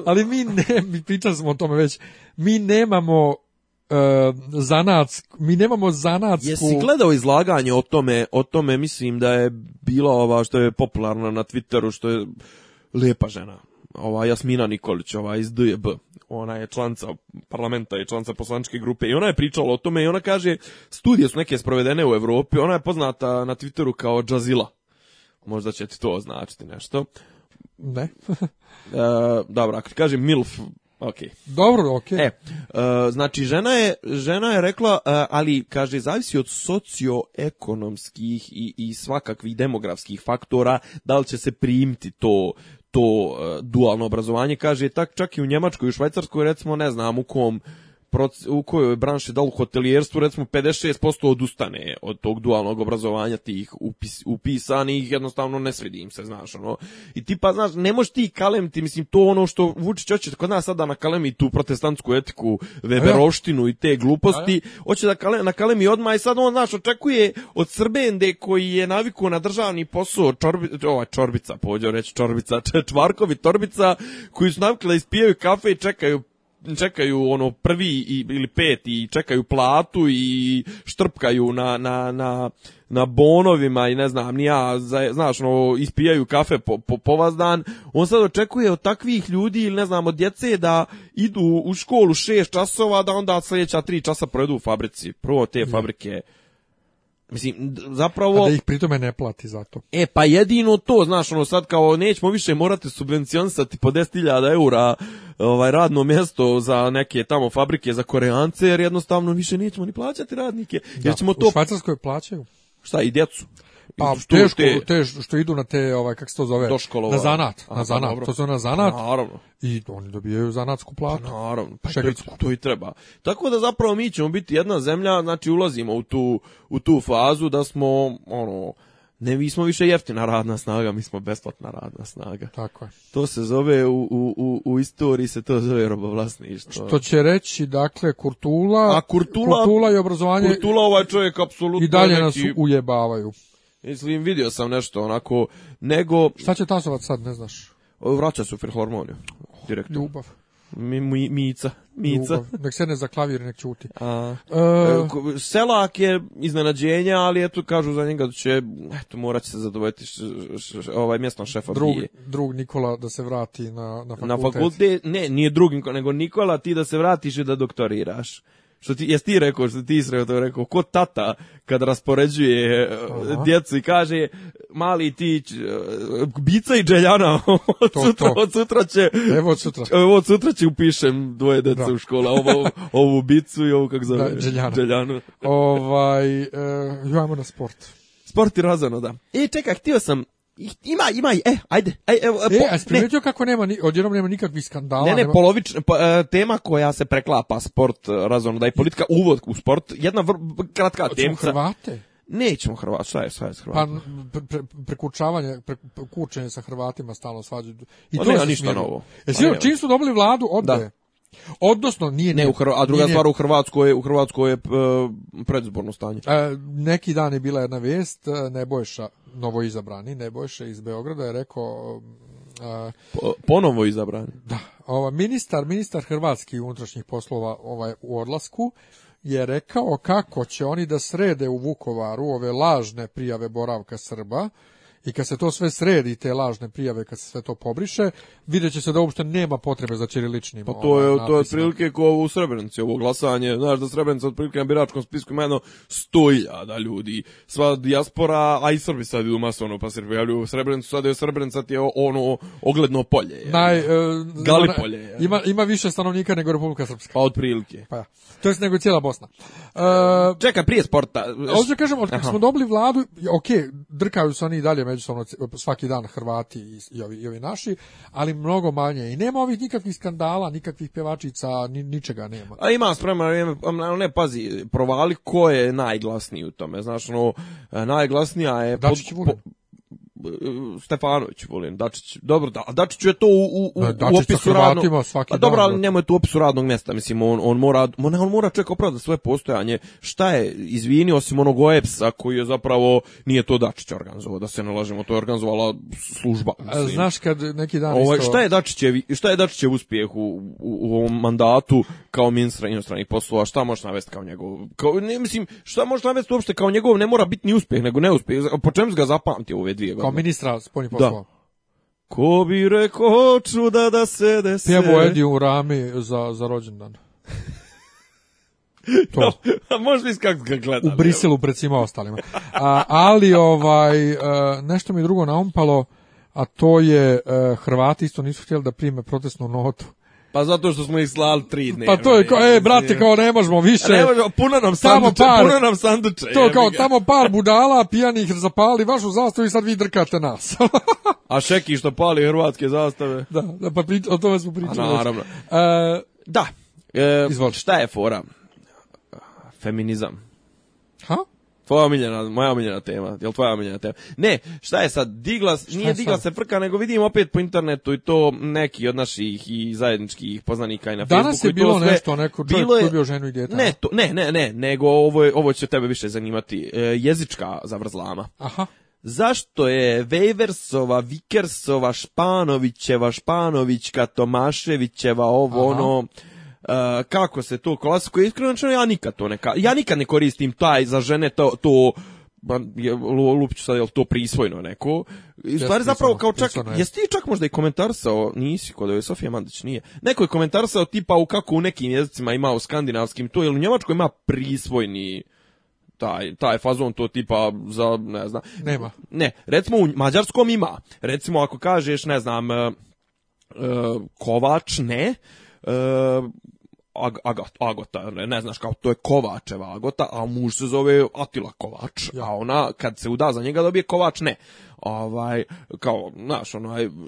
ali mi ne pričali smo o tome već. Mi nemamo uh, mi nemamo zanatsku... Jesi gledao izlaganje o tome, o tome mislim da je bila ova što je popularna na Twitteru, što je lijepa žena ova Jasmina Nikolić, ova iz DJB, ona je članca parlamenta i članca poslančke grupe i ona je pričala o tome i ona kaže studije su neke sprovedene u Europi, ona je poznata na Twitteru kao Jazila. Možda će ti to označiti nešto. Ne. e, dobro, ako ti kažem MILF, ok. Dobro, ok. E, e znači, žena je, žena je rekla, e, ali, kaže, zavisi od socioekonomskih i, i svakakvih demografskih faktora, da li će se primiti to, to e, dualno obrazovanje kaže tak čak i u Njemačkoj i u Švajcarskoj recimo ne znam u kom u kojoj branši, da u hotelijerstvu, recimo 56% odustane od tog dualnog obrazovanja tih upis, upisanih, jednostavno ne svidi se, znaš, ono. I ti pa, znaš, ne možeš ti ti mislim, to ono što Vučić hoće, kod nas sada na kalemi tu protestantsku etiku, Weberoštinu i te gluposti, hoće da kalem, na kalemi odmah i sad on, znaš, očekuje od Srbende koji je naviku na državni posao, čorbi, ova čorbica, pođeo reći čorbica, čvarkovi torbica, koji su navikli da ispijaju kafe i čekaju čekaju ono prvi i, ili peti i čekaju platu i štrpkaju na, na, na, na bonovima i ne znam ni ja, znaš, ono, ispijaju kafe po, po, po vas dan, on sad očekuje od takvih ljudi ili ne znam, od djece da idu u školu šest časova, da onda sljedeća tri časa provedu u fabrici. Prvo te fabrike Mislim, zapravo... A da ih pritome ne plati za to. E, pa jedino to, znaš, ono sad kao nećemo više morati subvencionisati po 10.000 eura ovaj, radno mjesto za neke tamo fabrike za koreance, jer jednostavno više nećemo ni plaćati radnike. Da, ćemo to... u Švajcarskoj plaćaju. Šta, i djecu? Pa teško, te... što idu na te ovaj kako se to zove, na zanat, Aha, na pa zanat, to se na zanat. naravno. I oni dobijaju zanatsku platu. naravno. Pa, to, to, i treba. Tako da zapravo mi ćemo biti jedna zemlja, znači ulazimo u tu u tu fazu da smo ono ne, mi smo više jeftina radna snaga, mi smo besplatna radna snaga. Tako je. To se zove, u, u, u istoriji se to zove robovlasništvo. Što će reći, dakle, Kurtula, A Kurtula, Kurtula i obrazovanje... Kurtula ovaj čovjek apsolutno... I dalje neki... nas ujebavaju. Mislim, vidio sam nešto onako, nego... Šta će tasovat sad, ne znaš? Vraća super hormoniju, direktno. Ljubav. Mi, mi, mica, mica. Ljubav. Nek se za klavir, nek čuti. A, e, e, Selak je iznenađenje, ali eto, kažu za njega da će, eto, morat će se zadovoljiti ovaj mjestan šefa drug, Drug Nikola da se vrati na, na fakultet. Na fakultet, ne, nije drug, nego Nikola ti da se vratiš i da doktoriraš što ti, jesi ti rekao, što ti sreo to rekao, ko tata kad raspoređuje e, djecu i kaže, mali ti, e, bica i dželjana, od, to, sutra, to. od će, evo od sutra, evo sutra će upišem dvoje djece u škola, ovu, ovu bicu i ovu, kako zove, da, dželjanu. ovaj, e, na sport. Sport i razano, da. I čekaj, htio sam ima ima e ajde aj, evo, e, e po, a kako nema odjednom nema nikakvih skandala ne ne polovična e, tema koja se preklapa sport e, da je politika uvod u sport jedna vr, kratka tema Hrvate Nećemo Hrvati, šta je, šta je s Pa, prekučavanje, pre, sa Hrvatima stalno svađaju. I pa to je ništa novo. Jesi pa čim su dobili vladu, odbe. Odnosno nije ne a druga stvar u Hrvatskoj je u Hrvatskoj je e, predizborno stanje. E, neki dan je bila jedna vijest e, Nebojša novoizabrani Nebojša iz Beograda je rekao e, ponovo izabrani. Da, ova ministar ministar hrvatskih unutrašnjih poslova ovaj u odlasku je rekao kako će oni da srede u Vukovaru ove lažne prijave boravka Srba i kad se to sve sredi, te lažne prijave, kad se sve to pobriše, vidjet će se da uopšte nema potrebe za ćiriličnim Pa to ovaj, je, ovaj, to je otprilike ko u Srebrenici, ovo glasanje. Znaš da Srebrenica prilike na biračkom spisku ima jedno da ljudi. Sva dijaspora, a i Srbi sad idu masovno, pa se prijavljuju u Srebrenicu. Sad je Srebrenica ti je ono ogledno polje. Je. Naj, e, Galipolje. Ima, ima više stanovnika nego Republika Srpska. Pa prilike. Pa To je nego cijela Bosna. E, Čekaj, prije sporta. Ovdje kažemo, smo dobili vladu, ok, drkaju se oni i dalje međusobno svaki dan Hrvati i, i, ovi, i ovi naši, ali mnogo manje. I nema ovih nikakvih skandala, nikakvih pjevačica, ničega nema. A ima sprema, ne pazi, provali ko je najglasniji u tome. Znači, no, e, najglasnija je... Stefanović, volim, Dačić. Dobro, da, Dačiću je to u, u, pa, opisu radnog... Pa dobro, ali njemu je to u opisu radnog mjesta, mislim, on, on mora, on, on mora čovjek opravda svoje postojanje. Šta je, izvini, osim onog oeps koji je zapravo, nije to Dačić organizovao, da se nalažemo, to je organizovala služba. E, znaš kad neki dan ovaj, isto... Šta je Dačićev, šta je Dačićev uspjeh u, u, u ovom mandatu kao ministra inostranih poslova, šta možeš navesti kao njegov, kao, ne, mislim, šta možeš navesti uopšte kao njegov, ne mora biti ni uspjeh, nego neuspjeh, po čemu ga zapamti ove dvije kao ministra spoljnih poslova. Ko bi rekao čuda da se desi. Pjevo Edi u rami za, za rođendan. to. a možda iskak ga U Briselu pred svima ostalima. A, ali ovaj, e, nešto mi drugo naumpalo, a to je e, Hrvati isto nisu htjeli da prime protestnu notu pa zato što smo ih slali tri dne. Pa to je kao, e, brate, kao ne možemo više. Ne možemo, puno nam sanduče, par, puno nam sanduče. To kao, tamo par budala pijanih zapali vašu zastavu i sad vi drkate nas. A Šeki što pali hrvatske zastave. Da, da pa o tome smo pričali. naravno. E, da. E, Izvolite. Šta je fora? Feminizam. Ha? Tvoja omiljena, moja omiljena tema, jel tvoja omiljena tema? Ne, šta je sad, digla, nije digla se frka, nego vidim opet po internetu i to neki od naših i zajedničkih poznanika i na Danas Facebooku. Danas je bilo sve, nešto, neko čovjek bilo je, bio ženu i djeta. Ne, to, ne, ne, ne, nego ovo, ovo će tebe više zanimati, e, jezička zavrzlama. Aha. Zašto je Vejversova, Vikersova, Španovićeva, Španovićka, Tomaševićeva, ovo ono Eh, kako se to klasikuje, iskreno ja nikad to neka, ja nikad ne koristim taj za žene to, to je, lupiću sad, je to prisvojno neko? I stvari zapravo kao čak, je. jesi ti čak možda i komentarsao, nisi kod ove Sofija Mandić, nije. Neko je komentarsao tipa u kako u nekim jezicima ima u skandinavskim to, Ili u Njemačkoj ima prisvojni taj, taj fazon to tipa za, ne znam. Nema. Ne, recimo u mađarskom ima. Recimo ako kažeš, ne znam, uh, kovač ne, Ag, Agota, ne znaš kao, to je Kovačeva Agota, a muž se zove Atila Kovač, a ona kad se uda za njega dobije Kovač, ne. Ovaj, kao, znaš,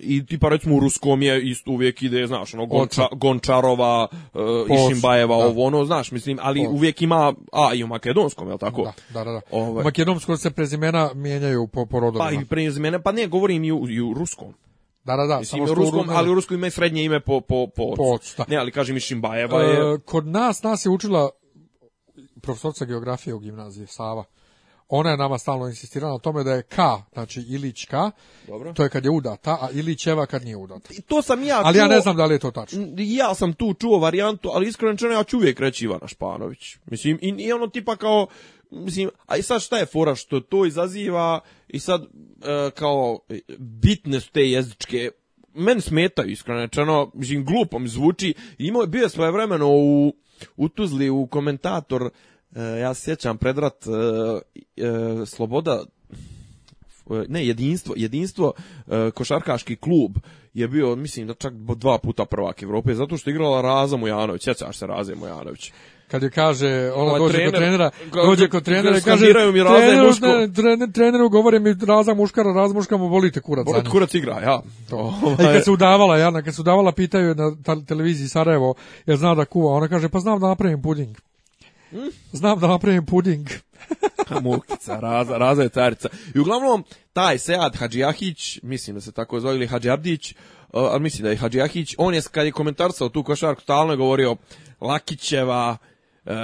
i ti pa recimo u Ruskom je isto uvijek ide, znaš, ono, Gonča, Gončarova, uh, Išimbajeva, ovo, ono, znaš, mislim, ali uvijek ima, a i u makedonskom, li tako? Da, da, da. Ovaj, u makedonskom se prezimena mijenjaju po, po rodovima. Pa i prezimena, pa ne, govorim i i u ruskom. Da, da, da. Mislim, ruskom, ali u ruskom ima srednje ime po, po, po, ocu. Ne, ali kažem mi Šimbajeva e, je... kod nas, nas je učila profesorca geografije u gimnaziji, Sava. Ona je nama stalno insistirala na tome da je K, znači Ilić K, to je kad je udata, a Ilićeva kad nije udata. I to sam ja Ali ja ne znam da li je to tačno. Ja sam tu čuo varijantu, ali iskreno ja ću uvijek reći Ivana Španović. Mislim, i, i ono tipa kao, mislim, a i sad šta je fora što to izaziva i sad e, kao bitne su te jezičke men smetaju iskreno rečeno, mislim glupom zvuči. Imao je, bio je vremeno u u Tuzli u komentator e, ja se sjećam predrat e, Sloboda ne, jedinstvo, jedinstvo košarkaški klub je bio, mislim, da čak dva puta prvak Evrope, zato što je igrala Raza Mojanović, sjećaš se Raze Mojanović kad je kaže, ona ovaj dođe kod trenera, dođe kod trenera i kaže, mi treneru, muško. Trener, treneru mi raza muškara, razmuškamo volite kurac. kurac igra, ja. To, ovaj- kad se udavala, ja kad se udavala, pitaju na televiziji Sarajevo, ja zna da kuva, ona kaže, pa znam da napravim puding. Hm? Znam da napravim puding. Mukica, raza, raza je carica. I uglavnom, taj Sead Hadžijahić, mislim da se tako zove, ili Hadžiabdić, ali mislim da je Hadžijahić, on je kad je komentarsao tu košarku, stalno je govorio Lakićeva, E, e,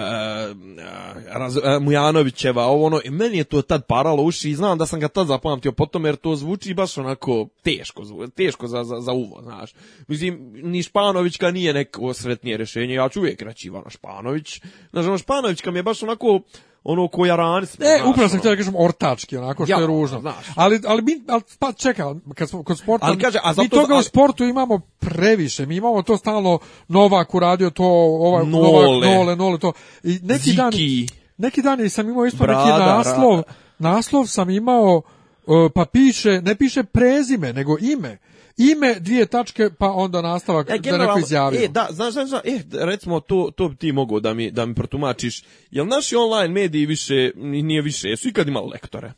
e, raz, Mujanovićeva, ovo ono, i meni je to tad paralo uši i znam da sam ga tad zapamtio potom jer to zvuči baš onako teško, teško za, za, za uvo, znaš. Mislim, ni Španovićka nije neko sretnije rešenje, ja ću uvijek reći Ivana Španović. Znaš, ono Španovićka mi je baš onako, ono ko smo E, upravo sam ono. htio da kažem ortački, onako što je ružno. Ali, ali, mi, ali pa čekaj, kad smo kod sporta, kaže, a zato, mi toga u sportu imamo previše, mi imamo to stalno Novak uradio to, ovaj, nole. Novak, nole, nole, to. I neki Ziki. dan, neki dan sam imao isto neki naslov, naslov sam imao, e, pa piše, ne piše prezime, nego ime ime, dvije tačke, pa onda nastavak ja, e, da neko izjavi. E, da, e, recimo, to, to ti mogu da mi, da mi protumačiš. Jel naši online mediji više, nije više, jesu ikad imali lektore?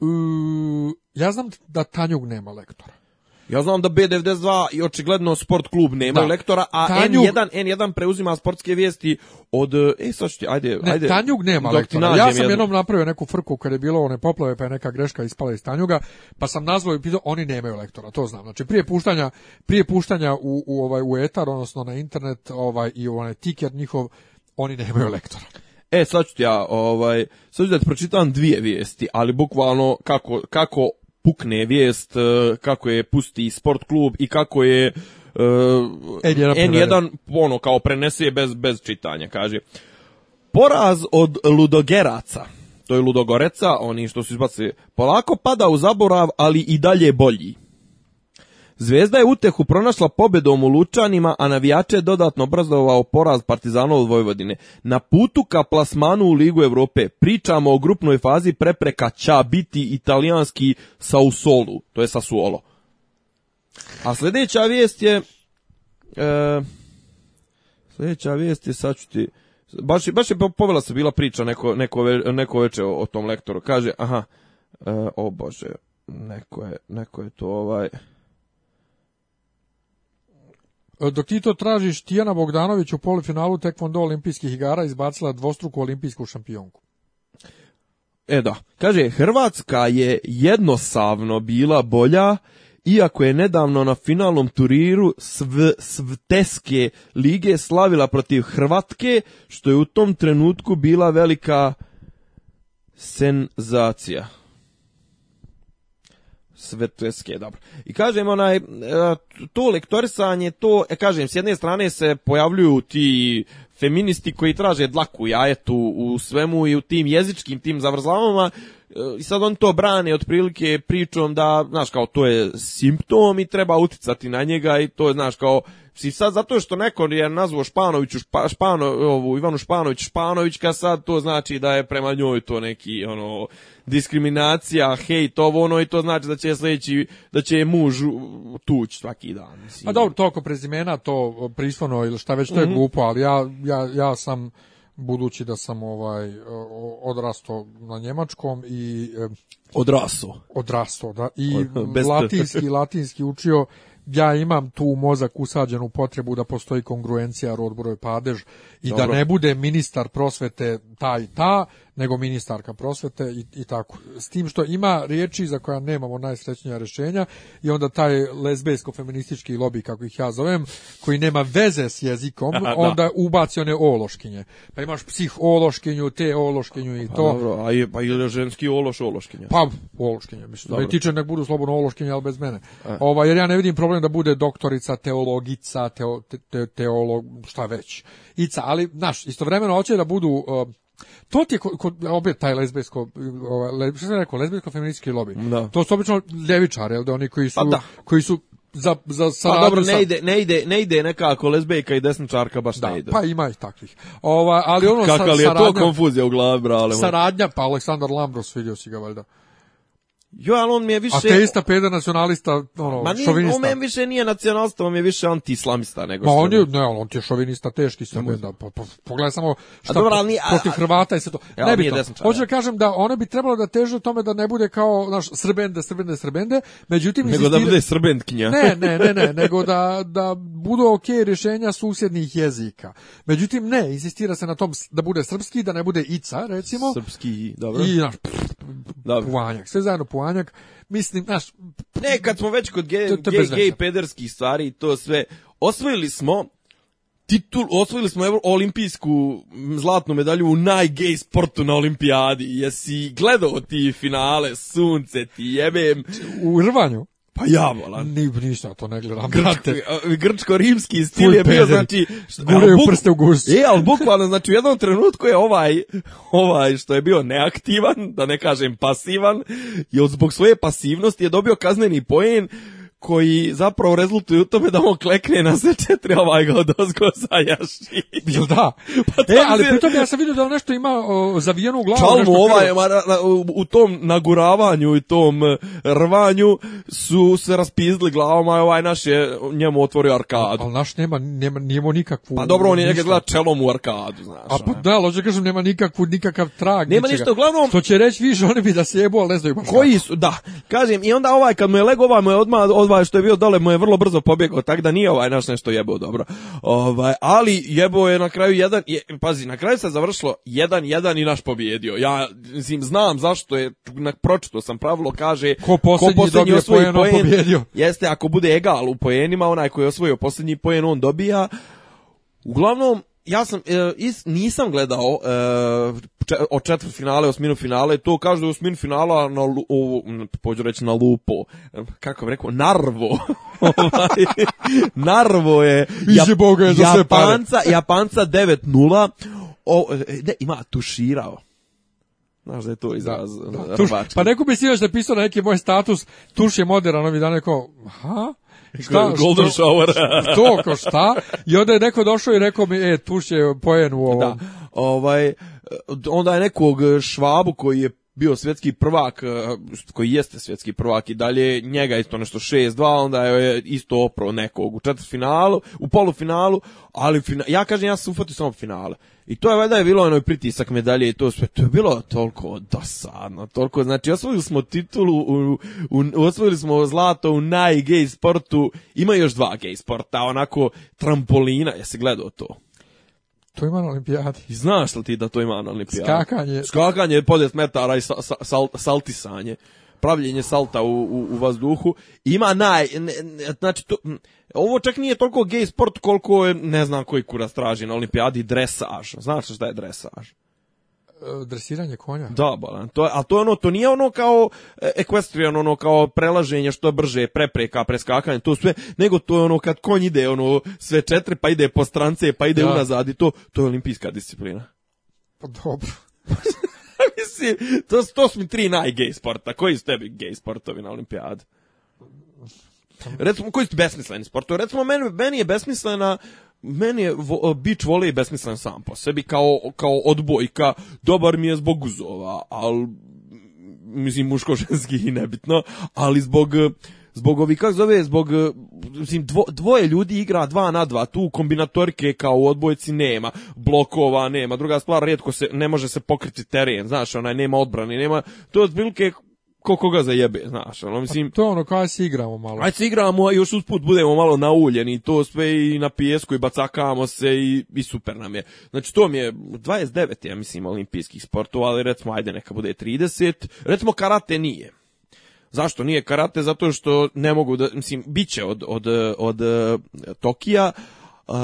Uh, ja znam da Tanjug nema lektora. Ja znam da B92 i očigledno sport klub nema lektora, a Tanjug... N1, N1 preuzima sportske vijesti od... E, sad ajde, ajde. Tanjug nema lektora. Ja sam jednom napravio neku frku kad je bilo one poplave, pa je neka greška ispala iz Tanjuga, pa sam nazvao i pitao, oni nemaju lektora, to znam. Znači, prije puštanja, prije puštanja u, u, ovaj, u etar, odnosno na internet ovaj, i onaj tiker njihov, oni nemaju lektora. E, sad ću ja, ovaj, sad ću da ti pročitam dvije vijesti, ali bukvalno kako, kako pukne vijest e, kako je pusti sport klub i kako je uh, e, N1, ono kao prenese bez, bez čitanja, kaže. Poraz od ludogeraca, to je ludogoreca, oni što su izbacili, polako pada u zaborav, ali i dalje bolji. Zvezda je utehu pronašla pobedom u Lučanima, a navijače je dodatno obrazovao poraz Partizana od Vojvodine. Na putu ka plasmanu u Ligu Europe pričamo o grupnoj fazi prepreka ća biti italijanski Sausolu, to je Suolo. A sljedeća vijest je... E, sljedeća vijest je, sad ću ti... Baš, baš je povela se bila priča neko, neko, neko veče o, tom lektoru. Kaže, aha, e, o bože, neko je, neko je to ovaj... Dok ti to tražiš, Tijana Bogdanović u polifinalu tekvondo olimpijskih igara izbacila dvostruku olimpijsku šampionku. E da, kaže, Hrvatska je jednostavno bila bolja, iako je nedavno na finalnom turiru sv, Svteske lige slavila protiv Hrvatske, što je u tom trenutku bila velika senzacija. Svetske, dobro. I kažem, onaj, e, to lektorisanje, to, e, kažem, s jedne strane se pojavljuju ti feministi koji traže dlaku jajetu u svemu i u tim jezičkim, tim zavrzlavama e, i sad on to brane otprilike pričom da, znaš, kao to je simptom i treba uticati na njega i to je, znaš, kao si sad zato što neko je nazvao Španoviću špa, Špano, ovu Ivanu Španović Španovićka sad to znači da je prema njoj to neki ono diskriminacija, hejt, ovo ono i to znači da će sljedeći, da će muž tući svaki dan. Mislim. Pa dobro, oko prezimena to prislono ili šta već to je mm glupo, ali ja, ja, ja sam budući da sam ovaj odrastao na njemačkom i odraso odrastao da i latinski latinski učio ja imam tu mozak usađenu potrebu da postoji kongruencija rodbroj padež i da ne bude ministar prosvete ta i ta, nego ministarka prosvete i, i tako. S tim što ima riječi za koja nemamo najsrećnija rješenja i onda taj lezbejsko feministički lobby, kako ih ja zovem, koji nema veze s jezikom, onda ubaci one ološkinje. Pa imaš psihološkinju, te i pa to. Pa, dobro, a pa ili ženski ološ ološkinja? Pa ološkinja, mislim. Dobro. Da tiče nek budu slobodno ološkinja, ali bez mene. Ova, jer ja ne vidim problem da bude doktorica, teologica, teolog, šta već. Ica, ali, znaš, istovremeno hoće da budu... To ti je kod, opet taj lesbijsko, le, što sam rekao, feministički lobby. To su obično ljevičari, jel da oni koji su, pa koji su za za sa pa dobro ne ide ne ide ne ide nekako lezbejka i desničarka baš da, ne ide. Pa ima i takvih. Ova ali ono Kaka li je saradnja, to konfuzija u glavi brale. Saradnja pa Aleksandar Lambros vidio si ga valjda. Jo, ali on mi je više... Ateista, peda, nacionalista, ono, Ma nije, šovinista. on meni više nije nacionalista, on mi je više anti-islamista nego što... on je, ne, on ti je šovinista, teški sam, da, po, pa, pa, pogledaj samo šta dobra, ali, protiv Hrvata i sve to. Ja, ne bi to. Hoću da kažem da ona bi trebalo da teže tome da ne bude kao, znaš, srbende, srbende, srbende, međutim... Nego da bude srbendkinja. ne, ne, ne, ne, nego da, da budu okej okay rješenja susjednih jezika. Međutim, ne, insistira se na tom da bude srpski, da ne bude ica, recimo. Srpski, dobro. I, dobro. sve Klanjak, mislim, znaš... Ne, kad smo već kod gej, pederskih stvari i to sve, osvojili smo titul, osvojili smo olimpijsku zlatnu medalju u najgej sportu na olimpijadi. Jesi gledao ti finale, sunce ti jebem. U rvanju? Pa ja Ni, ništa, to ne gledam. Grčko-rimski stil je bio, znači... Guraju u prste u Je, ali bukvalno, znači u jednom trenutku je ovaj, ovaj što je bio neaktivan, da ne kažem pasivan, je zbog svoje pasivnosti je dobio kazneni poen, koji zapravo rezultuju u tome da on klekne na sve četiri ovaj ga od zajaši. Jel da? pa e, ali pritom ja sam vidio da on nešto ima o, zavijenu u glavu. Čal mu ovaj, u tom naguravanju i tom e, rvanju su se raspizdili glavom, a ovaj naš je njemu otvorio arkadu. Ali naš nema, nema, nema nikakvu... Pa dobro, on je nekaj gleda čelom u arkadu, znaš. A pa ono. da, lođe kažem, nema nikakvu, nikakav trag. Nema ničega. ništa, uglavnom... Što će reći više, oni bi da se jebo, ali ne znaju Koji su, da. Kažem, i onda ovaj, kad mu je lego, ovaj mu je odmah, ovaj što je bio dole mu je vrlo brzo pobjegao, tako da nije ovaj naš nešto jebao dobro. Ovaj, ali jebao je na kraju jedan, je, pazi, na kraju se završilo Jedan jedan i naš pobjedio. Ja mislim, znam zašto je, na, pročito sam pravilo, kaže ko posljednji, ko posljednji pobjedio. Jeste, ako bude egal u poenima, onaj koji je osvojio posljednji poen, on dobija. Uglavnom, ja sam, e, nisam gledao e, če, o četvrt finale, osminu finale, to kažu da je osmin finala na, o, pođu reći na lupo, e, kako bih rekao, narvo. Ovaj, narvo je, za Japanca, Japanca 9-0, e, ne, ima tuširao. Znaš da je to izraz da, ono, Pa neko bi si još napisao na neki moj status, tuš je moderan, ovih dana neko, ha? šta, Golden Shower. to ko šta? I onda je neko došao i rekao mi, e, tuš je pojen u ovom. Da. Ovaj, onda je nekog švabu koji je bio svjetski prvak, e, koji jeste svjetski prvak i dalje, njega isto nešto 6-2, onda je isto opro nekog u četvrtfinalu, u polufinalu, ali ja kažem, ja sam ufatio samo finale. I to je valjda je bilo onoj pritisak medalje i to sve, to je bilo toliko dosadno, toliko, znači osvojili smo titulu, u, osvojili smo zlato u najgej sportu, ima još dva gej sporta, onako trampolina, jesi gledao to? To ima na olimpijadi. Znaš li ti da to ima na olimpijadi? Skakanje. Skakanje podjet metara i saltisanje. Pravljenje salta u, u, u vazduhu. Ima naj... znači, to, ovo čak nije toliko gej sport koliko je, ne znam koji kurac traži na olimpijadi, dresaž. Znaš šta je dresaž? E, dresiranje konja. Da, balan. To, a to je ono, to nije ono kao equestrian, ono kao prelaženje što brže, prepreka, preskakanje, to sve, nego to je ono kad konj ide ono sve četiri, pa ide po strance, pa ide da. unazad i to, to je olimpijska disciplina. Pa dobro. Mislim, to, to su mi tri najgej sporta. Koji su tebi gej sportovi na olimpijadi? Pa, Recimo, koji su besmisleni sportovi? Recimo, meni, meni je besmislena meni je vo, e, beach besmislen sam po sebi kao, kao odbojka, dobar mi je zbog uzova, ali mislim muško-ženski i nebitno, ali zbog e, zbog ovih, kako zove, zbog e, mislim, dvoje ljudi igra dva na dva, tu kombinatorike kao u odbojci nema, blokova nema, druga stvar, rijetko se, ne može se pokriti teren, znaš, onaj, nema odbrani, nema, to je ko koga jebe, znaš, ono, mislim... Pa to ono, kaj se igramo malo. Ajde se igramo, još usput budemo malo nauljeni, to sve i na pijesku i bacakamo se i, i super nam je. Znači, to mi je 29, ja mislim, olimpijskih sportova, ali recimo, ajde, neka bude 30, recimo karate nije. Zašto nije karate? Zato što ne mogu da, mislim, bit od, od, od, eh, Tokija, Uh,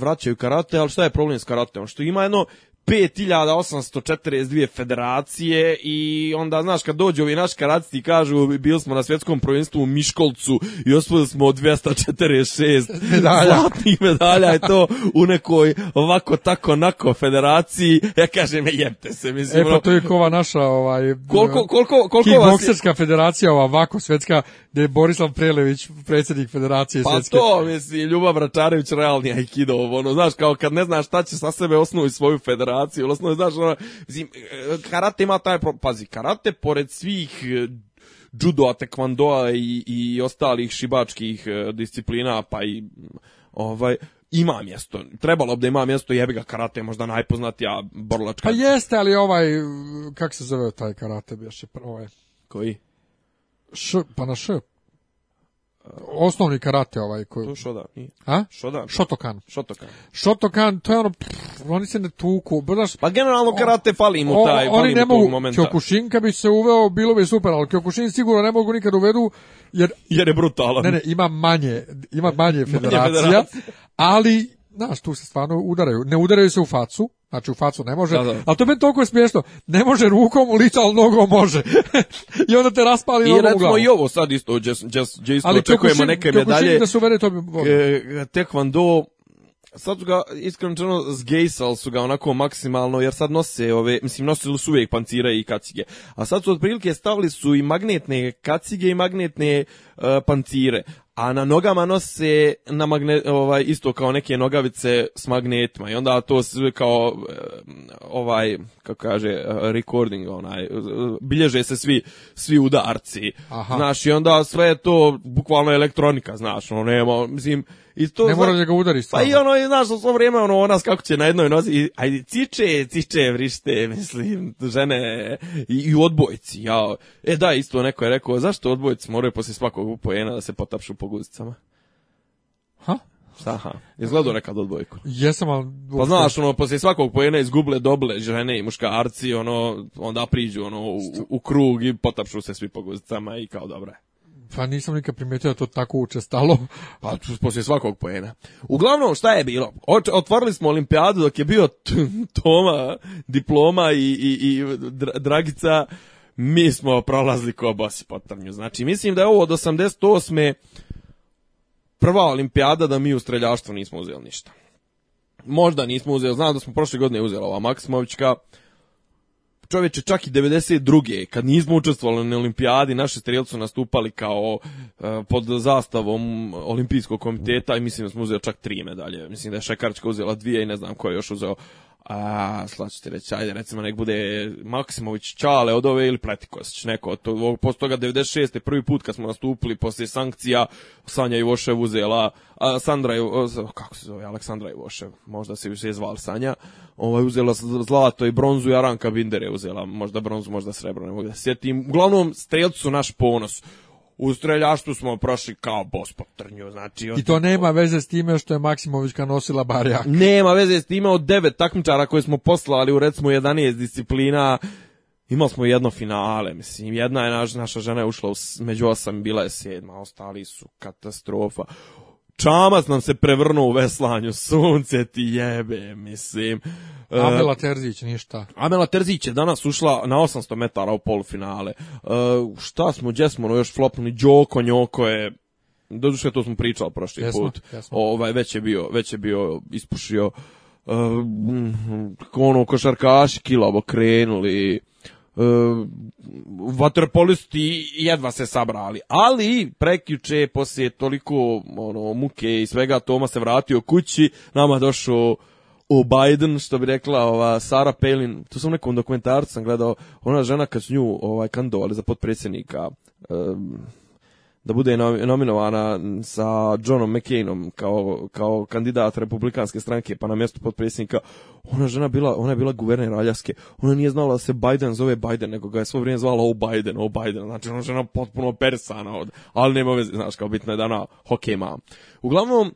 vraćaju karate, ali šta je problem s karateom? Što ima jedno 5842 federacije i onda, znaš, kad dođu ovi naš karatisti kažu bili smo na svjetskom prvenstvu u Miškolcu i osvojili smo 246 medalja. zlatnih medalja I to u nekoj ovako tako nako federaciji. Ja kažem, e, jebte se, mislim. E pa ono to je kova naša, ovaj, koliko, ono, koliko, koliko federacija, ova ovako svjetska, Gde je Borislav Prelević, predsjednik federacije pa svjetske. Pa to, mislim, Ljubav Račarević, realni Aikido, ono, znaš, kao kad ne znaš šta će sa sebe osnovi svoju federaciju generaciju, odnosno, znaš, ono, mislim, e, karate ima taj, pazi, karate pored svih e, judo, tekvandoa i, i ostalih šibačkih e, disciplina, pa i ovaj, ima mjesto. Trebalo bi da ima mjesto, jebi ga karate možda najpoznatija borlačka. Pa jeste, ali ovaj, kak se zove taj karate, još je prvo ovaj? Koji? Š, pa na š, osnovni karate ovaj koji To Shodan. A? Shotokan. Shotokan. Shotokan, to je ono oni se ne tuku, brdaš. Pa generalno karate fali u taj, oni ne mogu, Kyokushin bi se uveo bilo bi super, al Kyokushin sigurno ne mogu nikad uvedu jer je brutalan. Ne, ne, ima manje, ima manje federacija, ali znaš, tu se stvarno udaraju. Ne udaraju se u facu, Znači u facu ne može, da, da. ali to je meni toliko je smiješno. Ne može rukom u lica, ali nogom može. I onda te raspali I recimo i ovo sad isto, gdje isto ali očekujemo neke medalje. da su to bi... tekvando, sad su ga iskreno zgejsali su ga onako maksimalno jer sad nose ove mislim nosili su uvijek pancire i kacige a sad su otprilike stavili su i magnetne kacige i magnetne uh, pancire a na nogama nose na magne, ovaj, isto kao neke nogavice s magnetima i onda to kao eh, ovaj, kako kaže, eh, recording, onaj, bilježe se svi, svi udarci, Aha. znaš, i onda sve je to bukvalno elektronika, znaš, ono nema, mislim, i to ne moraš da ga udariš. Pa i ono, znaš, u svo vrijeme, ono, ona će na jednoj nozi i ajde, ciče, ciče, vrište, mislim, žene i, i odbojci, Ja E da, isto neko je rekao, zašto odbojci moraju poslije svakog poena da se potapšu po guzicama? Ha? Šta, ha? Izgledao nekad odbojku. Jesam, ali... Pa znaš, ono, poslije svakog poena izguble doble žene i muškarci, ono, onda priđu, ono, u, u krug i potapšu se svi po guzicama i kao dobro je. Pa nisam nikad primijetio da to tako učestalo. Pa poslije svakog pojena. Uglavnom, šta je bilo? Otvorili smo olimpijadu dok je bio Toma, diploma i, i, i Dragica. Mi smo prolazili ko bosi po trnju. Znači, mislim da je ovo od 88. prva olimpijada da mi u streljaštvu nismo uzeli ništa. Možda nismo uzeli, znam da smo prošle godine uzeli ova Maksimovićka, čoveče, čak i 92. kad nismo učestvovali na olimpijadi, naši strelci su nastupali kao e, pod zastavom olimpijskog komiteta i mislim da smo uzeli čak tri medalje. Mislim da je Šekarčka uzela dvije i ne znam ko je još uzeo a, slažete ću ti reći, ajde recimo nek bude Maksimović, Čale od ove ili Pletikosić, neko od toga. posle toga 96. prvi put kad smo nastupili poslije sankcija, Sanja Ivošev uzela, a, Sandra, kako se zove, Aleksandra Ivošev, možda se više zvali Sanja, ovaj, uzela zlato i bronzu i Aranka Binder je uzela, možda bronzu, možda srebro, ne mogu da sjetim, uglavnom strelcu naš ponos, u streljaštu smo prošli kao bos po trnju, znači... I to ono- nema veze s time što je Maksimovićka nosila barjak. Nema veze s time od devet takmičara koje smo poslali u recimo 11 disciplina, imali smo jedno finale, mislim, jedna je naša žena je ušla u, među osam, bila je sedma, ostali su katastrofa čamac nam se prevrnuo u veslanju, sunce ti jebe, mislim. E, Amela Terzić, ništa. Amela Terzić je danas ušla na 800 metara u polufinale. E, šta smo, gdje smo, no još flopnuli, Đoko Njoko je Doduše to smo pričali prošli put. Ovaj već je bio, već je bio ispušio uh, ono košarkaši kilavo krenuli E, vaterpolisti jedva se sabrali, ali prekjuče poslije toliko ono, muke i svega Toma se vratio kući, nama došao o Biden, što bi rekla ova Sara Palin, tu sam nekom dokumentarcu sam gledao, ona žena kad su nju ovaj, kandovali za potpredsjednika da bude nominovana sa Johnom McCainom kao, kao kandidat republikanske stranke pa na mjestu potpredsjednika ona žena bila ona je bila guverner Aljaske ona nije znala da se Biden zove Biden nego ga je svo vrijeme zvala O Biden O Biden znači ona žena potpuno persana od ali nema veze znaš kao bitno je da ona hokej uglavnom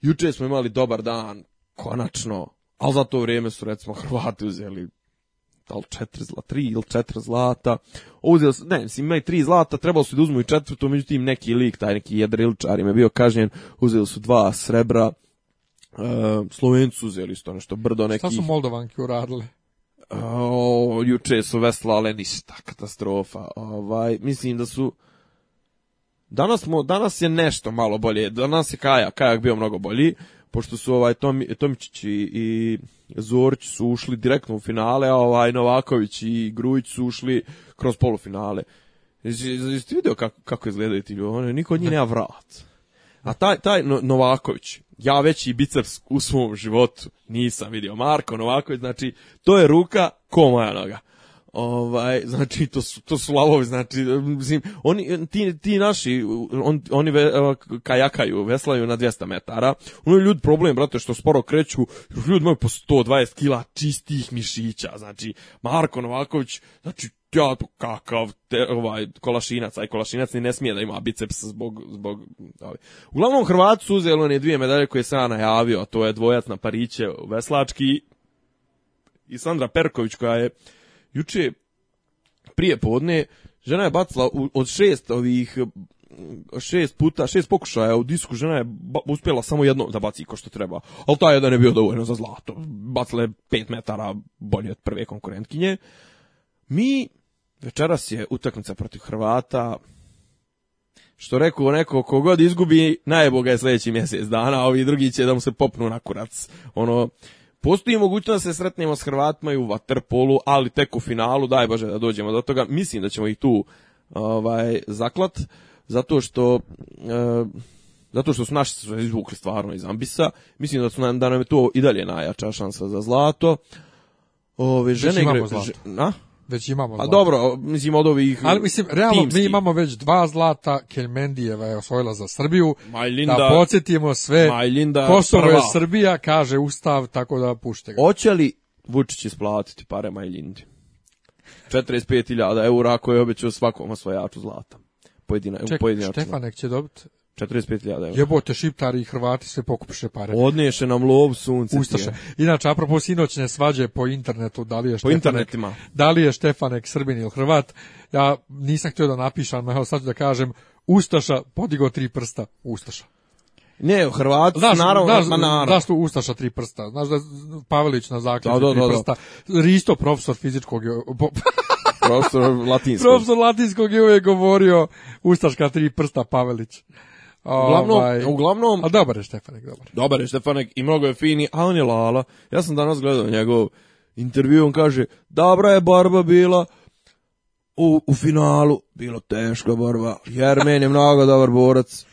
juče smo imali dobar dan konačno ali za to vrijeme su recimo Hrvati uzeli ali četiri zla, tri ili četiri zlata. Uzeo, ne, mislim, imaju tri zlata, trebalo su da uzmu i četvrtu, međutim neki lik, taj neki jedriličar im je bio kažnjen, uzeli su dva srebra, e, Slovencu uzeli to nešto, brdo neki... Šta su Moldovanki uradili? E, o, juče su veslale ništa, katastrofa. Ovaj, mislim da su... Danas, smo, danas je nešto malo bolje. Danas je kajak, kajak bio mnogo bolji pošto su ovaj Tom, Tomičić i, i Zorić su ušli direktno u finale, a ovaj Novaković i Grujić su ušli kroz polufinale. Jeste vidio kako, kako izgledaju ti ljudi? Ono, niko od njih nema vrat. A taj, taj Novaković, ja veći biceps u svom životu nisam vidio. Marko Novaković, znači, to je ruka ko moja noga. Ovaj znači to su to su lavovi znači mislim oni ti ti naši on, oni ve, kajakaju veslaju na 200 metara. Ono je ljudi problem brate što sporo kreću. Ljudi imaju po 120 kila čistih mišića. Znači Marko Novaković znači ja pa kakav te, ovaj kolašinac, aj kolašinac ni ne smije da ima biceps zbog zbog ovaj. Uglavnom Hrvat su uzeli one dvije medalje koje se ja najavio, a to je dvojac na pariće veslački i Sandra Perković koja je juče prije podne žena je bacila od šest ovih šest puta, šest pokušaja u disku žena je uspjela samo jedno da baci ko što treba. Ali taj jedan je bio dovoljno za zlato. Bacila je pet metara bolje od prve konkurentkinje. Mi, večeras je utakmica protiv Hrvata, što rekao neko, kogod izgubi, najboga je sljedeći mjesec dana, a ovi drugi će da mu se popnu na kurac. Ono, Postoji mogućnost da se sretnemo s Hrvatima i u Waterpolu, ali tek u finalu, daj Bože da dođemo do toga. Mislim da ćemo ih tu ovaj, zaklat, zato što... Eh, zato što su naši izvukli stvarno iz Ambisa. Mislim da su nam, da nam je to i dalje najjača šansa za zlato. Ove, žene igraju zlato već imamo pa zlata. A dobro, mislim od ovih Ali e, mislim realno mi imamo već dva zlata, Kelmendijeva je osvojila za Srbiju. Majlinda, da podsjetimo sve. Majlinda Kosovo je Srbija, kaže ustav, tako da pušte ga. Hoće li Vučić isplatiti pare Majlindi? 45.000 eura koje je obećao svakom osvajaču zlata. Pojedina, Ček, pojedina Štefanek će dobiti 45.000 eura. Jebote, Šiptari i Hrvati se pokupše. pare. Odneše nam lov sunce. Ustaše. Inače, apropo sinoćne svađe po internetu, da li je po internetima. da li je Štefanek Srbin ili Hrvat, ja nisam htio da napišem, evo sad da kažem, Ustaša podigo tri prsta, Ustaša. Ne, Hrvat, naravno, znaš, naravno. Znaš tu Ustaša tri prsta, znaš da Pavelić na zaključu tri prsta, Risto profesor fizičkog... profesor latinskog. profesor latinskog je uvijek govorio Ustaška tri prsta Pavelić. Uglavnom, ovaj, uglavnom... A dobar je Štefanek, dobar. Dobar je Štefanek i mnogo je fini, a on je lala. Ja sam danas gledao njegov intervju, on kaže, dobra je borba bila, u, u finalu, bilo teška borba, jer meni je mnogo dobar borac,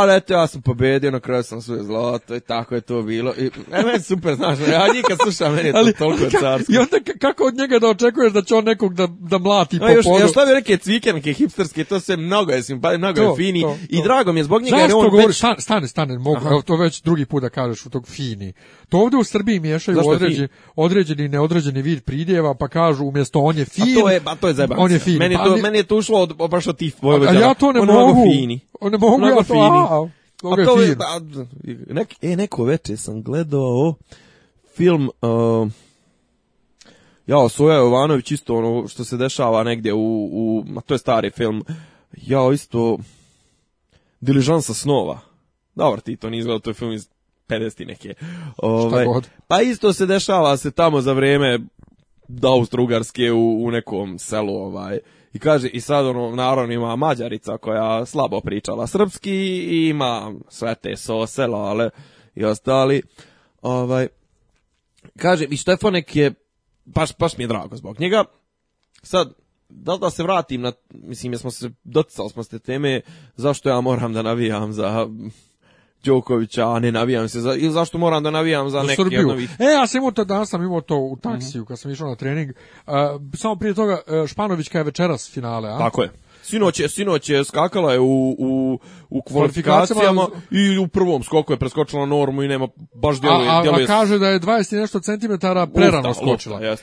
ali eto ja sam pobedio, na kraju sam svoje zlato i tako je to bilo. I, e, super, znaš, ja nikad slušam, meni je to ali, toliko ka, carsko. I onda kako od njega da očekuješ da će on nekog da, da mlati po još, podu? Još stavio neke neke hipsterske, to se mnogo je simpati, mnogo to, je fini to, to. i drago mi je zbog njega. Zašto on govoriš, već... stane, stane, stane, mogu, Aha. to već drugi put da kažeš u tog fini. To ovdje u Srbiji miješaju određeni, određeni i neodređeni vid pridjeva, pa kažu umjesto on je fin, a to je, a to je on je fin. Meni, to, pa meni je to ušlo od, baš od tih vojvođana. Ja ono, to ne ono mogu. Fini ne mogu ja to, a, a, to pa, nek, e, neko veče sam gledao film uh, ja, Soja Jovanović isto ono što se dešava negdje u, u ma to je stari film jao, isto Diližansa snova Dobar ti to nije izgledao, to je film iz 50 neke. Ove, ovaj, pa isto se dešava se tamo za vrijeme Austro-Ugarske u, u nekom selu ovaj i kaže, i sad ono, naravno ima Mađarica koja slabo pričala srpski i ima sve te sose, i ostali. Ovaj, kaže, i Štefanek je, baš, baš mi je drago zbog njega. Sad, da da se vratim na, mislim, jesmo se, doticali smo se teme, zašto ja moram da navijam za Đokovića, a ne navijam se za, ili zašto moram da navijam za neke Srbiju. E, ja sam imao to, danas sam imao to u taksiju, mm -hmm. kad sam išao na trening. E, samo prije toga, e, španović je večeras finale, a? Tako je. Sinoć je, sinoć je skakala je u, u, u kvalifikacijama i u prvom skoku je preskočila normu i nema baš djeluje. A, a, kaže da je 20 nešto centimetara prerano skočila. E,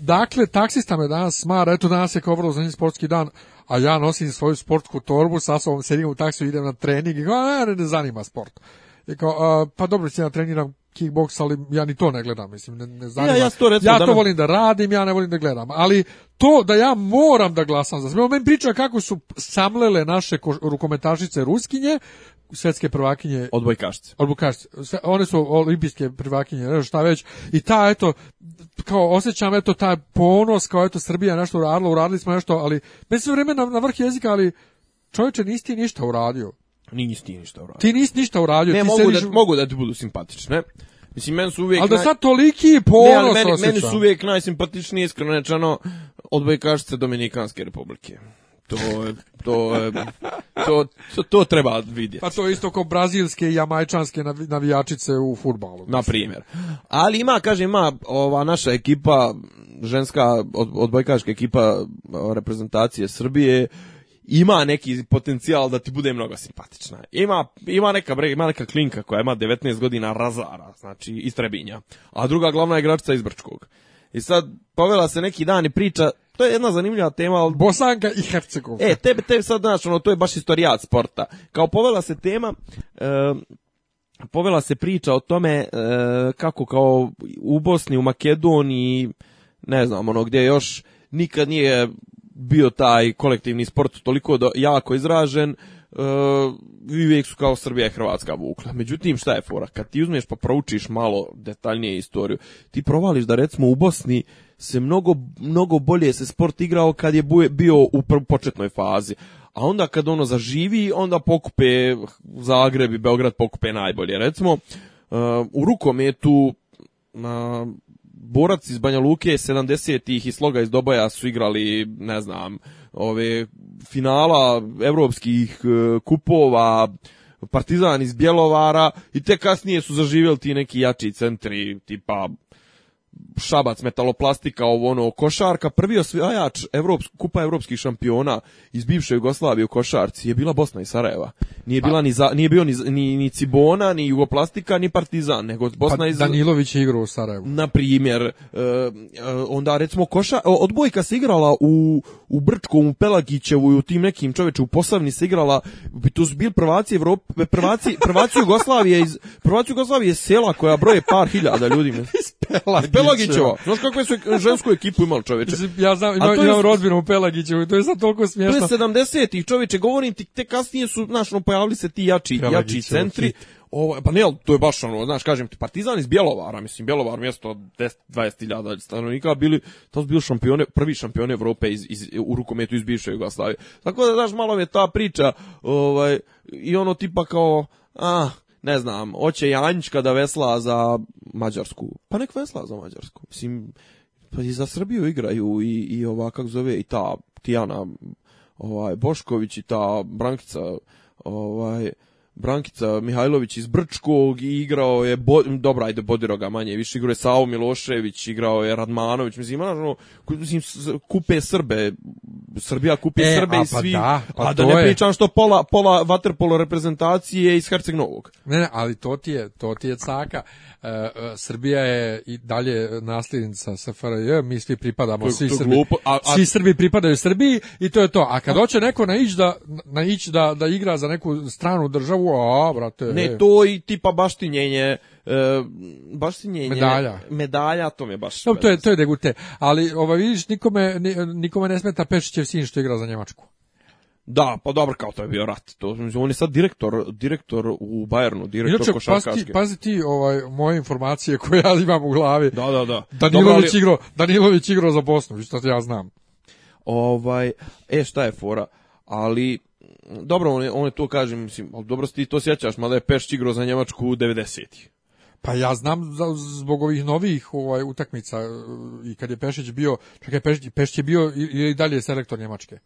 dakle, taksista me danas smara, eto danas je kao vrlo zanimljiv sportski dan, a ja nosim svoju sportsku torbu, sa sobom sedim u taksu, idem na trening i kao, ne, zanima sport. I kao, pa dobro, si ja treniram kickboks, ali ja ni to ne gledam, mislim, ne, ne zanima. Ja, ja to, volim da radim, ja ne volim da gledam, ali to da ja moram da glasam za sve. Meni priča kako su samlele naše rukometašice ruskinje, svetske prvakinje odbojkašice Odbojkašce. One su olimpijske prvakinje, ne šta već. I ta eto kao osjećam eto taj ponos kao eto Srbija nešto uradila, uradili smo nešto, ali se vremena na vrh jezika, ali čovječe nisi ti ništa uradio. Nisi ti ništa uradio. Ti nisi ništa uradio. Ne, ti mogu, da, mogu da ti budu simpatične. Mislim, meni su uvijek... Ali da sad toliki ponos ne, ali meni, meni su uvijek najsimpatičniji, iskreno rečeno, odbojkašice Dominikanske republike. To, to, to, to, to treba vidjeti. Pa to je isto kao brazilske i jamajčanske navijačice u furbalu. Na primjer. Ali ima, kaže, ima ova naša ekipa, ženska odbojkaška ekipa reprezentacije Srbije, ima neki potencijal da ti bude mnogo simpatična. Ima, ima neka ima neka klinka koja ima 19 godina razara, znači iz Trebinja, a druga glavna igračica iz Brčkog. I sad povela se neki dan i priča, to je jedna zanimljiva tema, ali... Bosanka i Hercegovina. E, tebe, tebe sad, znaš, ono, to je baš istorijat sporta. Kao povela se tema, povela se priča o tome kako kao u Bosni, u Makedoniji, ne znam, ono, gdje još nikad nije bio taj kolektivni sport toliko jako izražen, uh, uvijek su kao Srbija i Hrvatska vukla. Međutim, šta je fora? Kad ti uzmeš pa proučiš malo detaljnije istoriju, ti provališ da recimo u Bosni se mnogo, mnogo bolje se sport igrao kad je bio u početnoj fazi. A onda kad ono zaživi, onda pokupe Zagreb i Beograd pokupe najbolje. Recimo, uh, u rukometu uh, borac iz Banja Luke 70-ih i sloga iz Doboja su igrali, ne znam, ove finala evropskih e, kupova, Partizan iz Bjelovara i te kasnije su zaživjeli ti neki jači centri tipa šabac, metaloplastika, ovo ono, košarka, prvi osvajač Evropsk, kupa evropskih šampiona iz bivše Jugoslavije u košarci je bila Bosna i Sarajeva. Nije, bila pa- ni, za, nije bio ni, ni, ni, Cibona, ni Jugoplastika, ni Partizan, nego pa Bosna pa, iz... Danilović je igrao u Sarajevu. Na primjer, e, e onda recimo koša, odbojka se igrala u, u Brčkom, u Pelagićevu i u tim nekim čoveču, u Posavni se igrala, tu su bili prvaci Evrope, prvaci, prvaci Jugoslavije iz, prvaci Jugoslavije sela koja broje par hiljada ljudi. iz Pelagićevo. Znaš kakve su žensku ekipu imali čoveče? Ja znam, ima, imam rodbinu Pelagićevu, to je sad toliko smiješno. To je 70-ih čoveče, govorim ti, te kasnije su, znaš, no, pojavili se ti jači, jači centri. Ovo, pa ne, to je baš ono, znaš, kažem ti, Partizan iz Bjelovara, mislim, Bjelovar mjesto 20000 stanovnika, bili, to su bili šampione, prvi šampione Evrope iz, iz, u rukometu iz bivše Jugoslavije. Tako da, znaš, malo mi je ta priča, ovaj, i ono tipa kao, ah, ne znam, oće Janjička da vesla za Mađarsku. Pa nek vesla za Mađarsku. Mislim, pa i za Srbiju igraju i, i ova, zove, i ta Tijana ovaj, Bošković i ta Brankica, ovaj, Brankica Mihajlović iz Brčkog i igrao je, bo, dobro, ajde, Bodiroga manje, više igrao je Sao Milošević, igrao je Radmanović, mislim, ima, ono, mislim, kupe Srbe, Srbija kupi e, Srbe i pa svi, da, pa a da ne je... pričam što pola, pola vaterpolo reprezentacije iz Herceg Novog. Ne, ne, ali to ti je, to ti je caka. E, e, Srbija je i dalje nasljednica SFRJ, mi svi pripadamo, to, svi, Srbi, svi Srbi pripadaju Srbiji i to je to. A kad hoće neko naić da, da, da igra za neku stranu državu, a brate... Ne, e. to i tipa baštinjenje ti medalja medalja to je baš no, to je to je degute ali ova vidiš nikome nikome ne smeta Pešićev sin što igra za Njemačku da, pa dobro, kao to je bio rat. To, on je sad direktor, direktor u Bajernu, direktor Inače, košarkaške. Pazi, pazi ti ovaj, moje informacije koje ja imam u glavi. Da, da, da. Danilović, igrao igro, Danilović za Bosnu, što ja znam. Ovaj, e, šta je fora? Ali, dobro, on je, on je to, kažem, mislim, ali dobro ti to sjećaš, mada je Pešć igro za Njemačku u 90 pa ja znam zbog ovih novih ovaj, utakmica i kad je Pešić bio, čekaj Pešić, Pešić je bio i, i dalje selektor Njemačke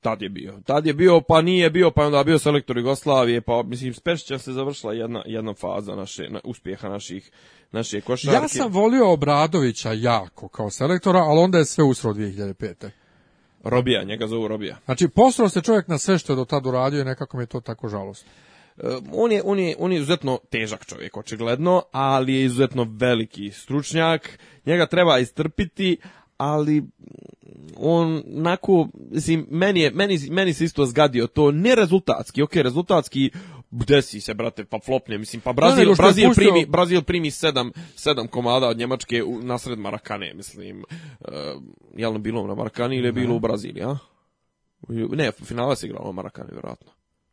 tad je bio. Tad je bio, pa nije bio, pa onda bio selektor Jugoslavije, pa mislim s se završila jedna, jedna faza naše na, uspjeha naših naše košarke. Ja sam volio Obradovića jako kao selektora, ali onda je sve usro 2005. Robija, njega zovu Robija. Znači, posro se čovjek na sve što je do tad uradio i nekako mi je to tako žalostno. E, on je, on, je, on je izuzetno težak čovjek, očigledno, ali je izuzetno veliki stručnjak. Njega treba istrpiti, ali on onako, mislim, meni, je, meni, meni se isto zgadio to, ne rezultatski, ok, rezultatski, si se, brate, pa flopne, mislim, pa Brazil, Brazil, primi, Brazil primi sedam, komada od Njemačke u, nasred Marakane, mislim, uh, bilo na Marakani ili je bilo u Braziliji, a? Ne, finala se igralo na Marakani, vjerojatno.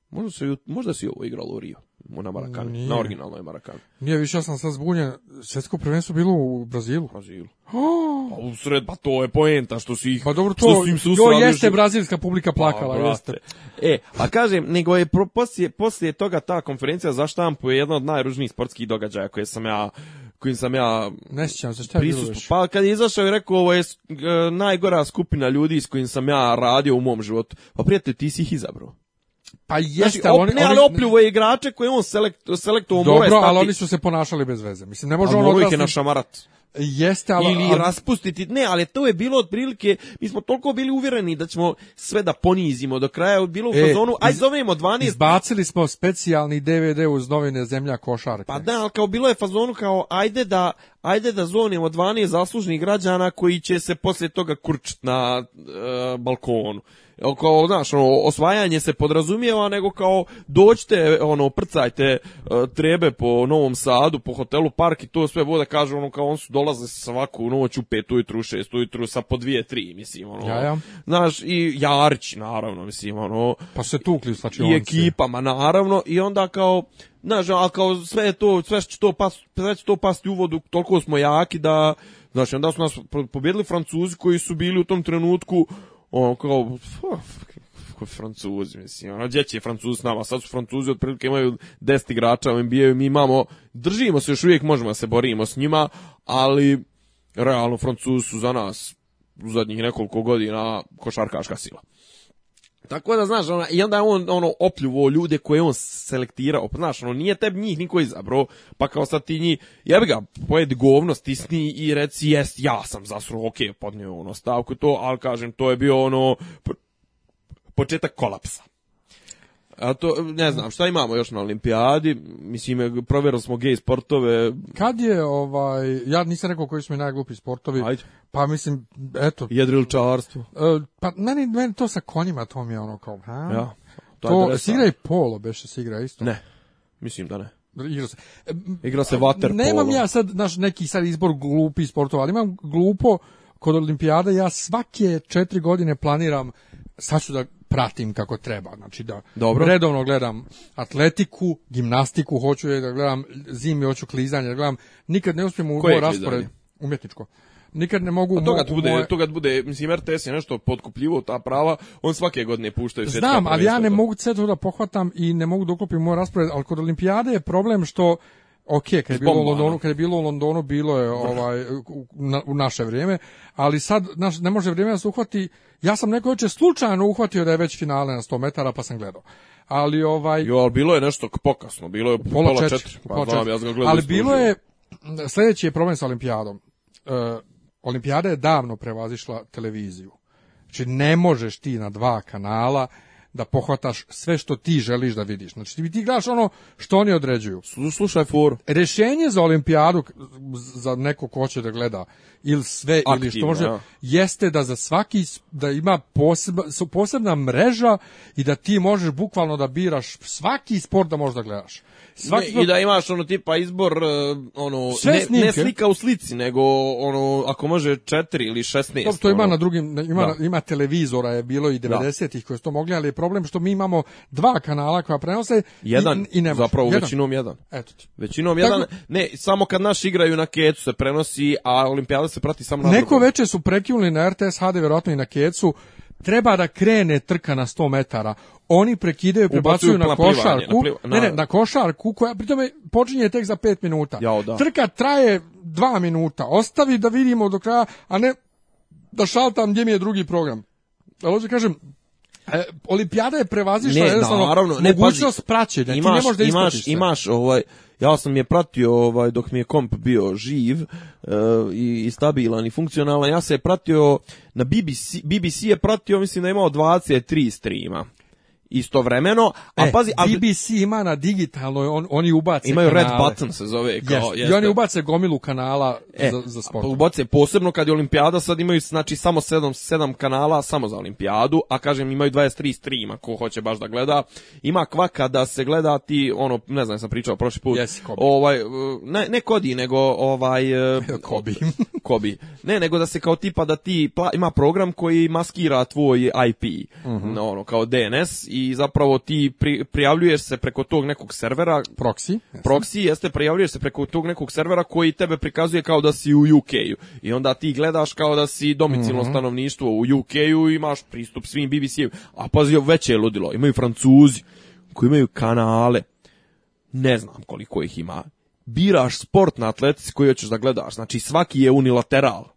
Možda se, možda se i ovo igralo u Rio na Marakani, Nije. na originalnoj Marakani. Nije, više ja sam sad zbunjen, svjetsko prvenstvo bilo u Brazilu. Brazilu. Oh. Pa pa to je poenta što si ih... Pa dobro, to, su jo, jeste brazilska publika pa, plakala, jeste. E, a kažem, nego je pro, poslije, poslije toga ta konferencija za štampu je jedna od najružnijih sportskih događaja koje sam ja kojim sam ja ne sjećam se šta je bilo Pa kad je izašao i rekao ovo je najgora skupina ljudi s kojim sam ja radio u mom životu. Pa prijatelj, ti si ih izabrao. Pa znači, jeste, znači, oni, ali opljuje ne... igrače koje on selektuo selektovao mora Dobro, ali oni su se ponašali bez veze. Mislim, ne može on ih je našamarat. Jeste, ali... Ili raspustiti, ne, ali to je bilo otprilike, mi smo toliko bili uvjereni da ćemo sve da ponizimo do kraja, je bilo u e, fazonu, aj zovemo 12... Izbacili smo specijalni DVD uz novine Zemlja košarke. Pa da, ali kao bilo je fazonu kao, ajde da, ajde da zovemo 12 zaslužnih građana koji će se poslije toga kurčit na e, balkonu kao, znaš, ono, osvajanje se podrazumijeva, nego kao dođite, ono, prcajte e, trebe po Novom Sadu, po hotelu Park i to sve voda kaže, ono, kao on su dolaze svaku noć u 5 ujutru, šest ujutru, sa po dvije, tri, mislim, ono. Ja, Znaš, i Jarić, naravno, mislim, ono. Pa se tukli znači I ekipama, naravno, i onda kao, znaš, al kao sve to, sve će to, pas, sve će to pasti u vodu, toliko smo jaki da, znaš, onda su nas pobjedili Francuzi koji su bili u tom trenutku ono kao, kako francuzi, mislim, ono, gdje je francuz s nama, sad su francuzi otprilike imaju 10 igrača u NBA-u, mi imamo, držimo se još uvijek, možemo da se borimo s njima, ali realno francuzi su za nas u zadnjih nekoliko godina košarkaška sila. Tako da, znaš, ona, i onda je on ono, opljuvo ljude koje on selektirao. Pa, znaš, ono, nije teb njih niko izabro, pa kao sad ti njih, bi ga, pojed govno, stisni i reci, jest, ja sam zasro, ok podnio ono stavku to, ali kažem, to je bio ono, početak kolapsa. A to, ne znam, šta imamo još na olimpijadi? Mislim, provjerili smo gej sportove. Kad je, ovaj, ja nisam rekao koji su mi najglupi sportovi. Ajde. Pa mislim, eto. Jedriličarstvo. E, pa meni, meni to sa konjima, to mi je ono kao, ha? Ja. To, to i polo, beše se igra isto. Ne, mislim da ne. Igra se, igra se vater Nemam ja sad naš neki sad izbor glupi sportova, ali imam glupo kod olimpijada ja svake četiri godine planiram sad ću da pratim kako treba. Znači da Dobro. redovno gledam atletiku, gimnastiku hoću da gledam, zimi hoću klizanje da gledam. Nikad ne uspijem u raspored umjetničko nikad ne mogu... A bude, bude, mislim, RTS je nešto potkupljivo, ta prava, on svake godine puštaju sve Znam, ali ja ne mogu sve to da pohvatam i ne mogu da uklopim moj raspored, ali kod olimpijade je problem što Ok, kad je, bilo u Londonu, ono. kad je bilo u Londonu, bilo je ovaj, u, naše vrijeme, ali sad naš, ne može vrijeme da se uhvati, ja sam neko veće slučajno uhvatio da je već finale na 100 metara, pa sam gledao. Ali ovaj... Jo, ali bilo je nešto pokasno, bilo je pola, pola četiri, pa ja Ali bilo je, sljedeći je problem sa olimpijadom. E, olimpijada je davno prevazišla televiziju. Znači, ne možeš ti na dva kanala da pohvataš sve što ti želiš da vidiš. Znači ti, ti gledaš ono što oni određuju. Slušaj for. Rešenje za olimpijadu za neko ko će da gleda ili sve ili što može jeste da za svaki da ima posebna, posebna mreža i da ti možeš bukvalno da biraš svaki sport da možeš da gledaš. Svaki, I da imaš ono tipa izbor, e, ono, ne, ne, slika u slici, nego ono, ako može četiri ili šestnest. To, to ima ono. na drugim, ima, ima televizora je bilo i 90-ih koji su to mogli, ali je problem što mi imamo dva kanala koja prenose jedan, i, i ne Zapravo većinom jedan. Eto ti. Većinom jedan, ne, samo kad naš igraju na kecu se prenosi, a olimpijada se prati samo na Neko drugom. su prekinuli na RTS HD, vjerojatno i na kecu, treba da krene trka na 100 metara. Oni prekidaju, prebacuju na, košarku. Na na... Ne, ne, na košarku koja počinje tek za 5 minuta. Trka traje 2 minuta. Ostavi da vidimo do kraja, a ne da šaltam gdje mi je drugi program. Ali hoće kažem, E, olimpijada je prevazišla naravno, ne, mogućnost praćenja. Imaš, ne možeš da imaš, imaš ovaj, ja sam je pratio ovaj dok mi je komp bio živ e, i, stabilan i funkcionalan. Ja se je pratio na BBC, BBC je pratio mislim da je imao 23 streama istovremeno, a e, pazi... A... ima na digitalnoj, oni ubace Imaju red button se zove. Kao, I oni ubace gomilu kanala e, za, za sport. Pa ubace posebno kad je olimpijada, sad imaju znači samo 7, 7 kanala samo za olimpijadu, a kažem imaju 23 streama ko hoće baš da gleda. Ima kvaka da se gleda ti, ono, ne znam, sam pričao prošli put. Ovaj, ne, Kodi, nego ovaj... Kobi. E, Kobi. Ne, nego da se kao tipa da ti ima program koji maskira tvoj IP, mhm. ono, kao DNS i zapravo ti prijavljuješ se preko tog nekog servera. Proxy. Jeste. Proxy jeste, prijavljuješ se preko tog nekog servera koji tebe prikazuje kao da si u UK-u. I onda ti gledaš kao da si domicilno mhm. stanovništvo u UK-u imaš pristup svim bbc u A pazi, veće je ludilo. Imaju Francuzi koji imaju kanale. Ne znam koliko ih ima. Biraš sport na atletici koji hoćeš da gledaš. Znači svaki je unilateral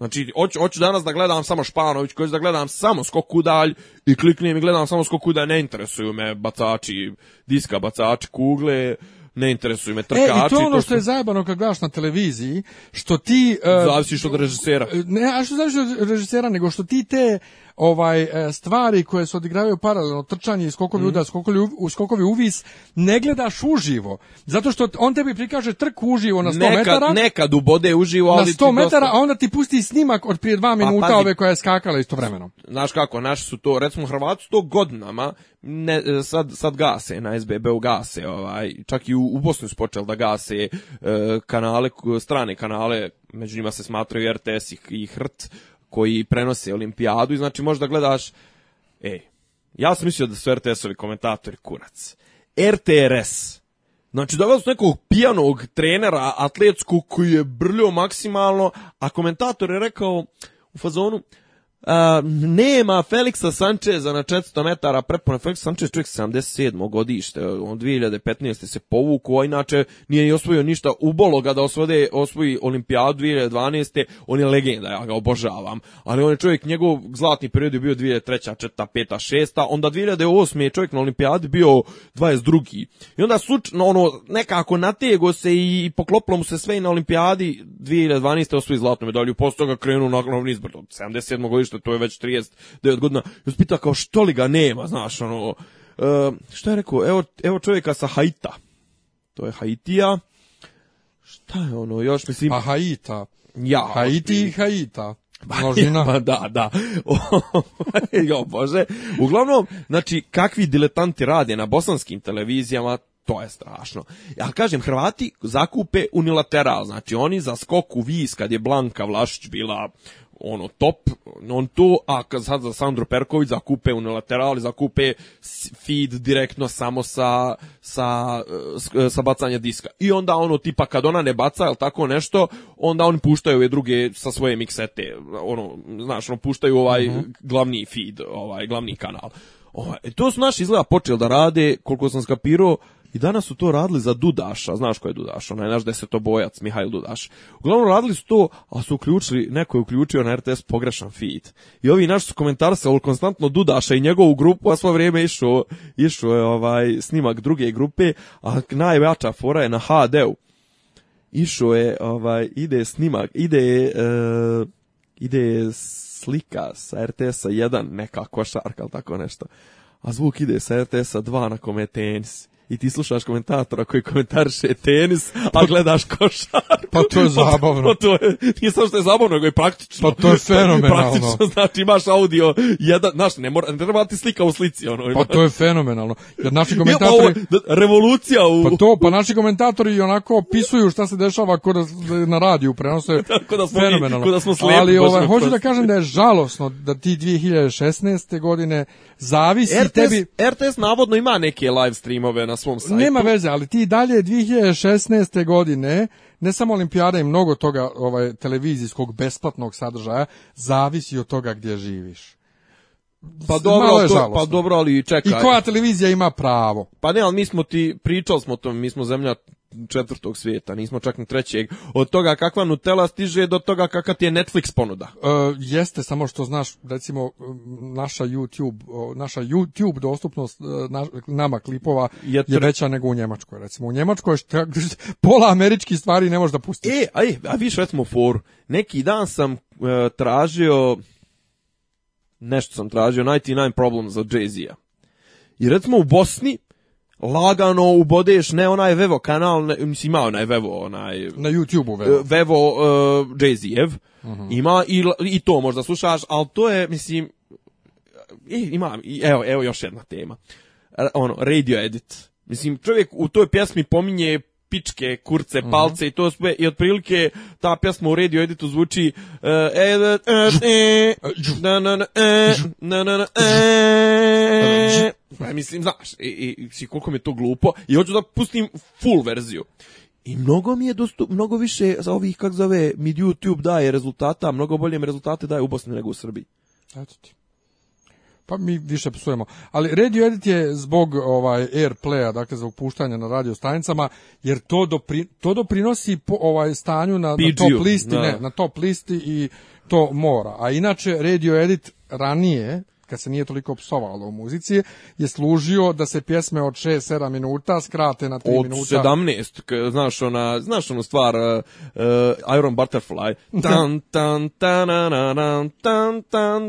Znači, hoću, hoću danas da gledam samo Španović, koji da gledam samo skoku dalj i kliknem i gledam samo skoku dalj, ne interesuju me bacači, diska bacači, kugle, ne interesuju me trkači. E, i to ono što, je zajebano kad gledaš na televiziji, što ti... Uh, e, zavisiš od režisera. E, ne, a što zavisiš od režisera, nego što ti te ovaj e, stvari koje se odigravaju paralelno trčanje i skokovi mm. udar, skokovi, skokovi uvis ne gledaš uživo zato što on tebi prikaže trk uživo na 100 nekad, metara nekad ubode uživo ali na 100 metara dosta... a onda ti pusti snimak od prije dva pa minuta ove koja je skakala istovremeno znaš kako naši su to recimo Hrvatsko to godinama ne, e, sad, sad gase na sbb gase ovaj čak i u, u Bosni su počeli da gase e, kanale strane kanale među njima se smatraju RTS i, i HRT koji prenose olimpijadu i znači možda gledaš ej, ja sam mislio da su RTS-ovi komentatori kurac. RTRS. Znači, doveli su nekog pijanog trenera atletskog koji je brljio maksimalno, a komentator je rekao u fazonu, Uh, nema Felixa Sančeza na 400 metara prepone. Felix Sanchez čovjek 77. godište, on 2015. se povuku a inače nije i osvojio ništa u ga da osvode osvoji olimpijadu 2012. On je legenda, ja ga obožavam. Ali on je čovjek, njegov zlatni period je bio 2003. 4. 5. 6. Onda 2008. je čovjek na olimpijadi bio 22. I onda sučno, ono, nekako natjego se i poklopilo mu se sve i na olimpijadi 2012. osvoji zlatnu medalju. Posto ga krenuo na glavni izbrdo. 77. godište ništa, to je već 39 godina. I pita kao što li ga nema, znaš, ono, e, šta je rekao, evo, evo čovjeka sa Haita. To je Haitija. Šta je ono, još mislim... Pa Haita. Ja. Haiti i Haita. Pa na... Pa da, da. Ovaj, jo, bože. Uglavnom, znači, kakvi diletanti rade na bosanskim televizijama, to je strašno. Ja kažem, Hrvati zakupe unilateral, znači oni za skoku vis kad je Blanka Vlašić bila ono top, on to a kad sad za Sandro Perković zakupe u unilaterali, zakupe feed direktno samo sa, sa, sa bacanja diska. I onda ono tipa kad ona ne baca, el tako nešto, onda oni puštaju ove druge sa svoje miksete, ono, znaš, ono, puštaju ovaj mhm. glavni feed, ovaj glavni kanal. Ovaj, e, to su naši izgleda počeli da rade, koliko sam skapirao, i danas su to radili za Dudaša, znaš ko je Dudaš, onaj naš desetobojac, Mihajl Dudaš. Uglavnom radili su to, a su uključili, neko je uključio na RTS pogrešan feed. I ovi naši su komentarisali konstantno Dudaša i njegovu grupu, a svo vrijeme išao, išao je ovaj snimak druge grupe, a najveća fora je na HD-u. Išao je, ovaj, ide snimak, ide, e, ide slika sa RTS-a 1, neka košarka ili tako nešto. A zvuk ide sa RTS-a 2 na tenis i ti slušaš komentatora koji komentariše tenis, a pa- gledaš košarku. Pa to je pa zabavno. Pa, to je, nije samo što je zabavno, nego je praktično. Pa to je pa fenomenalno. Praktično, znači imaš audio, jedan, znaš, ne, mora, ne treba ti slika u slici. Ono, pa to je fenomenalno. Jer naši komentatori... Je, ovo, revolucija u... Pa to, pa naši komentatori onako opisuju šta se dešava kod na radiju prenose. da smo fenomenalno. Mi, da smo slijepi, Ali ovaj, hoću da kažem da je žalosno da ti 2016. godine zavisi RTS, tebi... RTS navodno ima neke live streamove na svom sajtu. Nema veze, ali ti dalje 2016. godine ne samo olimpijada i mnogo toga ovaj televizijskog besplatnog sadržaja zavisi od toga gdje živiš. Pa dobro, pa dobro, ali čekaj. I koja televizija ima pravo? Pa ne, ali mi smo ti, pričali smo o tom, mi smo zemlja četvrtog svijeta, nismo čak ni trećeg. Od toga kakva Nutella stiže do toga kakva ti je Netflix ponuda. E, jeste, samo što znaš, recimo, naša YouTube, naša YouTube dostupnost e, nama klipova je, veća nego u Njemačkoj. Recimo, u Njemačkoj šta, pola američkih stvari ne možeš da pustiš. E, a, a viš recimo for. Neki dan sam e, tražio nešto sam tražio, 99 Problems od Jay-Z-a. I recimo u Bosni, lagano ubodeš ne onaj Vevo kanal, ne, mislim ima onaj Vevo, onaj... Na YouTube-u Vevo. E, Vevo e, jay z mhm. Ima i, to možda slušaš, ali to je, mislim, i, e, ima, i, evo, evo još jedna tema. Ono, radio edit. Mislim, čovjek u toj pjesmi pominje pičke, kurce, mhm. palce i to sve i otprilike ta pjesma u radio editu zvuči e, e, e, na na na na pa mislim znaš i, i si koliko mi je to glupo i hoću da pustim full verziju i mnogo mi je dostup, mnogo više za ovih, kak zove, mid YouTube daje rezultata, mnogo bolje mi rezultate daje u Bosni nego u Srbiji. Eto ti pa mi više psujemo. Ali Radio Edit je zbog ovaj airplaya, dakle zbog puštanja na radio stanicama, jer to, to doprinosi po, ovaj stanju na, na top listi, na top listi i to mora. A inače Radio Edit ranije kad se nije toliko psovalo u muzici, je služio da se pjesme od 6-7 minuta skrate na 3 od minuta. Od 17, znaš, ona, znaš onu stvar, uh, Iron Butterfly, tan, tan, tan, tan, tan, tan,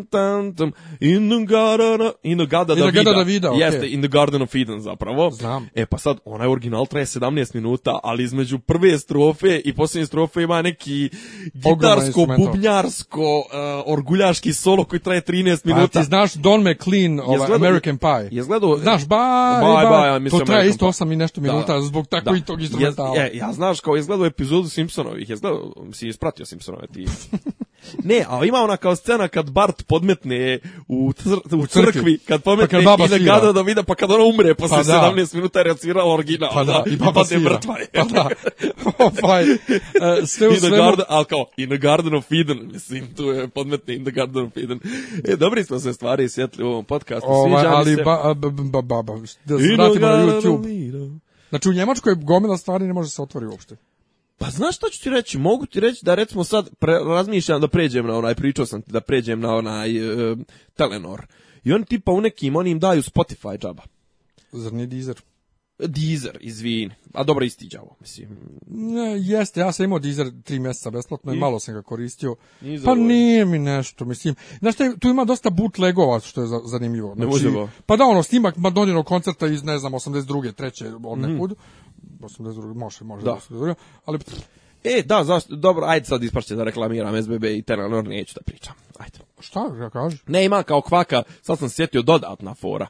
tan, tan, in the garden, in the garden, in the garden okay. jeste, in the garden of Eden zapravo. Znam. E pa sad, onaj original traje 17 minuta, ali između prve strofe i posljednje strofe ima neki gitarsko, bubnjarsko, uh, orguljaški solo koji traje 13 pa minuta. Pa znaš znaš Don McLean, ovaj, gledal, American Pie. Je gledao... Znaš, ba, e, ba, ba, ja, to traje isto 8 i nešto minuta zbog tako da. i tog instrumentala. Je, ja, ja znaš, kao je gledao epizodu Simpsonovih, je gledao, se ispratio Simpsonove ti. Ne, a ima ona kao scena kad Bart podmetne u, cr, u crkvi, kad pa podmetne pa kad i gada da vide, pa kad ona umre posle pa 17 minuta je reacirala original. Pa da, i baba pa mrtva Pa da. Ovaj, uh, sve u svemu... Garden, ali kao, in the garden of Eden, mislim, tu je podmetne in the garden of Eden. E, dobri smo se stvari sjetli u ovom podcastu, ovaj, sviđa ali mi se. ba, ba, ba, ba, da se vratimo na YouTube. Znači u Njemačkoj gomila stvari ne može se otvori uopšte. Pa znaš šta ću ti reći? Mogu ti reći da recimo sad razmišljam da pređem na onaj, pričao sam ti da pređem na onaj e, Telenor. I oni tipa u nekim, oni im daju Spotify džaba. Zar nije Deezer? Deezer, izvin. A dobro džavo, mislim. jeste, ja sam imao Deezer tri mjeseca besplatno i, malo sam ga koristio. pa nije mi nešto, mislim. Znaš šta, tu ima dosta bootlegova, što je zanimljivo. Znači, ne Pa da, ono, snimak Madonino koncerta iz, ne znam, 82. treće, od nekud. Mhm. Mm. 82, može, može da. 82, ali... E, da, zašto, dobro, ajde sad ispašće da reklamiram SBB i Telenor, neću da pričam. Ajde. Šta ja kažeš? Ne, ima kao kvaka, sad sam sjetio dodatna fora.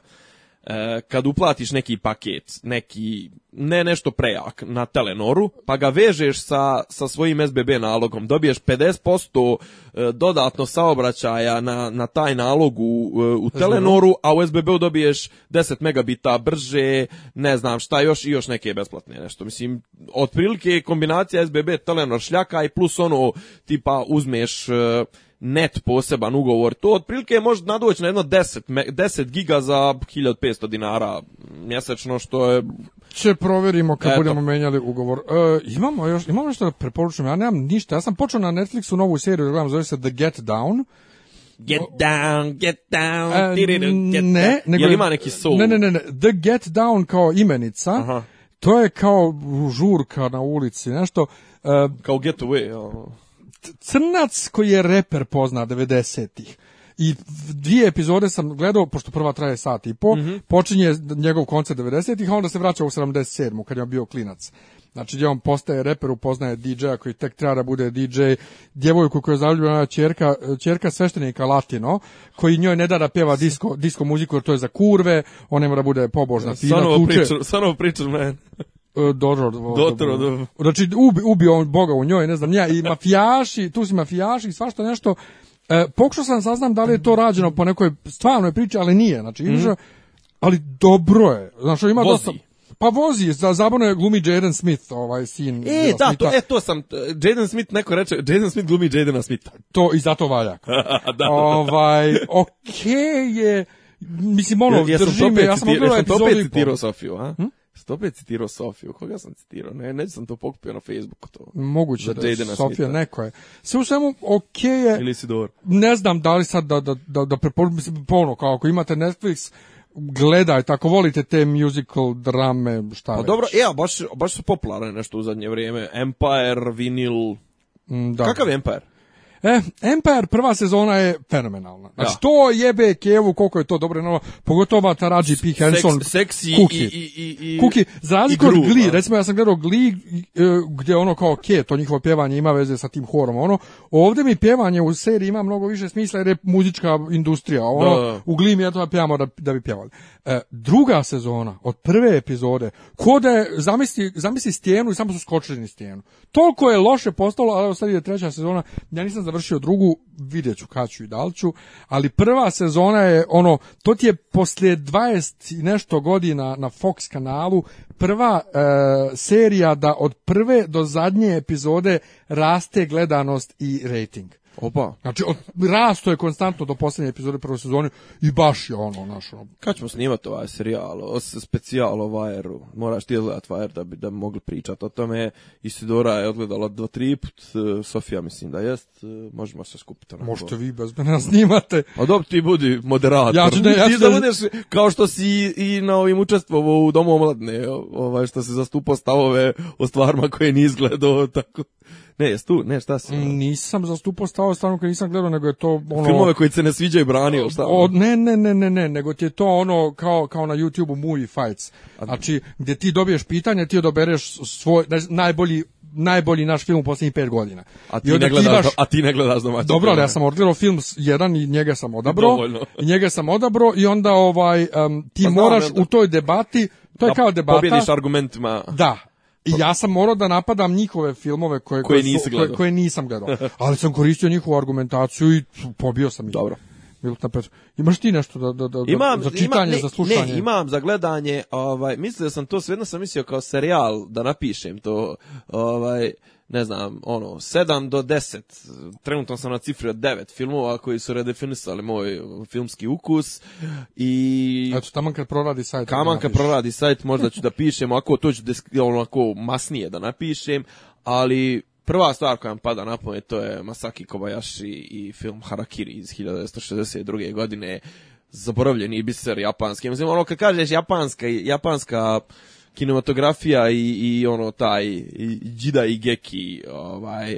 E, kad uplatiš neki paket, neki, ne nešto prejak na Telenoru, pa ga vežeš sa, sa svojim SBB nalogom, dobiješ 50% e, dodatno saobraćaja na, na taj nalog u, e, Telenoru, a u SBB-u dobiješ 10 megabita brže, ne znam šta još, i još neke besplatne nešto. Mislim, otprilike kombinacija SBB Telenor šljaka i plus ono, tipa uzmeš net poseban ugovor, to otprilike može nadoći na jedno 10, 10 giga za 1500 dinara mjesečno, što je... Če provjerimo kad budemo menjali ugovor. E, imamo još, imamo nešto da preporučujem, ja nemam ništa, ja sam počeo na Netflixu novu seriju, gledam, zove se The Get Down, Get down, get down, e, ne, ima neki soul? Ne, ne, ne, The Get Down kao imenica, to je kao žurka na ulici, nešto. E, kao Get Away, crnac koji je reper pozna 90-ih. I dvije epizode sam gledao, pošto prva traje sat i po, mm -hmm. počinje njegov koncert 90-ih, a onda se vraća u 77. kad je on bio klinac. Znači gdje on postaje reper, upoznaje DJ-a koji tek treba da bude DJ, djevojku koju je zaljubljena čerka, čerka sveštenika Latino, koji njoj ne da da pjeva disko, disko muziku jer to je za kurve, on ne mora da bude pobožna. Sanovo pričam, sanovo pričam, man. E, dobro, znači ubi, ubi on Boga u njoj, ne znam ja, i mafijaši, tu si mafijaši i svašta nešto. E, pokušao sam saznam da li je to rađeno po nekoj stvarnoj priči, ali nije, znači, mhm. ali dobro je, znači ima Vozi. dosta... Pa vozi, za zabavno je glumi Jaden Smith, ovaj sin. E, da, to, e, to sam, e, Jaden Smith, neko reče, Jaden Smith glumi Jadena Smitha. To i zato valja. da, ovaj, okej okay je, mislim, ono, ja, ja drži me, ja sam opet citirao Sofiju, a? Hm? Stop je citirao Sofiju, koga sam citirao? Ne, ne sam to pokupio na Facebooku to. Moguće te da je Sofija, neko je. Sve u svemu, okay je... Ili dobar. Ne znam da li sad da, da, da, da polno, kao ako imate Netflix, gledajte, ako volite te musical drame, šta Pa dobro, ja, e, baš, baš su popularne nešto u zadnje vrijeme. Empire, vinil... Mm, da. Kakav Empire? E, Empire prva sezona je fenomenalna. Znači, to jebe Kevu koliko je to dobro no pogotovo Taraji P. Henson, Kuki. I, Kuki. Za razliku od Glee, recimo ja sam gledao Glee e, gdje ono kao ke, to njihovo pjevanje ima veze sa tim horom, ono, ovdje mi pjevanje u seriji ima mnogo više smisla jer je muzička industrija, ono, u Glee mi ja to pjevamo da, da bi pjevali. E, druga sezona, od prve epizode, ko da je, zamisli, zamisli stijenu i samo su skočili na stijenu. Toliko je loše postalo, ali sad je treća sezona, ja nisam završio drugu, vidjet ću kad ću i da li ću, ali prva sezona je ono, to ti je poslije 20 i nešto godina na Fox kanalu prva e, serija da od prve do zadnje epizode raste gledanost i rating. Opa. Znači, od, rasto je konstantno do posljednje epizode prve sezone i baš je ono, našo... Ono. Kad ćemo snimati ovaj serijal, o, specijal o Vajeru? Moraš ti odgledat Vajer da bi da bi mogli pričati o tome. Isidora je odgledala dva, tri put, e, Sofija mislim da jest, e, možemo se skupiti. Onako. Možete vi bez mene snimate. A pa dobro ti budi moderator. Ja ću ja ću... da budeš, kao što si i na ovim učestvovo u Domu omladne, ovaj, što se zastupao stavove o stvarima koje ni tako ne, jes tu, ne, šta si? Mm, nisam zastupao stavo stranu kad nisam gledao, nego je to ono... Filmove koji se ne sviđaju branio, šta? ne, ne, ne, ne, ne, nego ti je to ono kao, kao na YouTube-u Movie Fights. Znači, gdje ti dobiješ pitanje, ti odobereš svoj, najbolji najbolji naš film u posljednjih pet godina. A ti, ne gledaš, imaš... a ti ne gledaš domaći Dobro, ali ja sam odgledao film jedan i njega sam odabro I njega sam odabro i onda ovaj, ti pa moraš u toj debati, to je kao debata. Pobjediš argumentima. Da, i pa- ja sam morao da napadam njihove filmove koje, koje, koje, koje nisam gledao. Ali sam koristio njihovu argumentaciju i pobio sam ih. Dobro. Milutna Imaš ti nešto da, da, da, imam, za čitanje, ima, ne, za slušanje? Ne, imam za gledanje. Ovaj, mislio sam to, svejedno sam mislio kao serijal da napišem to. Ovaj, ne znam, ono, 7 do 10, trenutno sam na cifri od devet filmova koji su redefinisali moj filmski ukus i... Eto, tamo kad proradi sajt. Kaman kad proradi sajt možda ću da pišem, ako to ću, ono, ako masnije da napišem, ali Prva stvar koja vam pada na pamet to je Masaki Kobayashi i film Harakiri iz 1962. godine. Zaboravljeni biser japanski. Mislim, ono kad kažeš japanska, japanska kinematografija i, i ono taj i Jida i Geki ovaj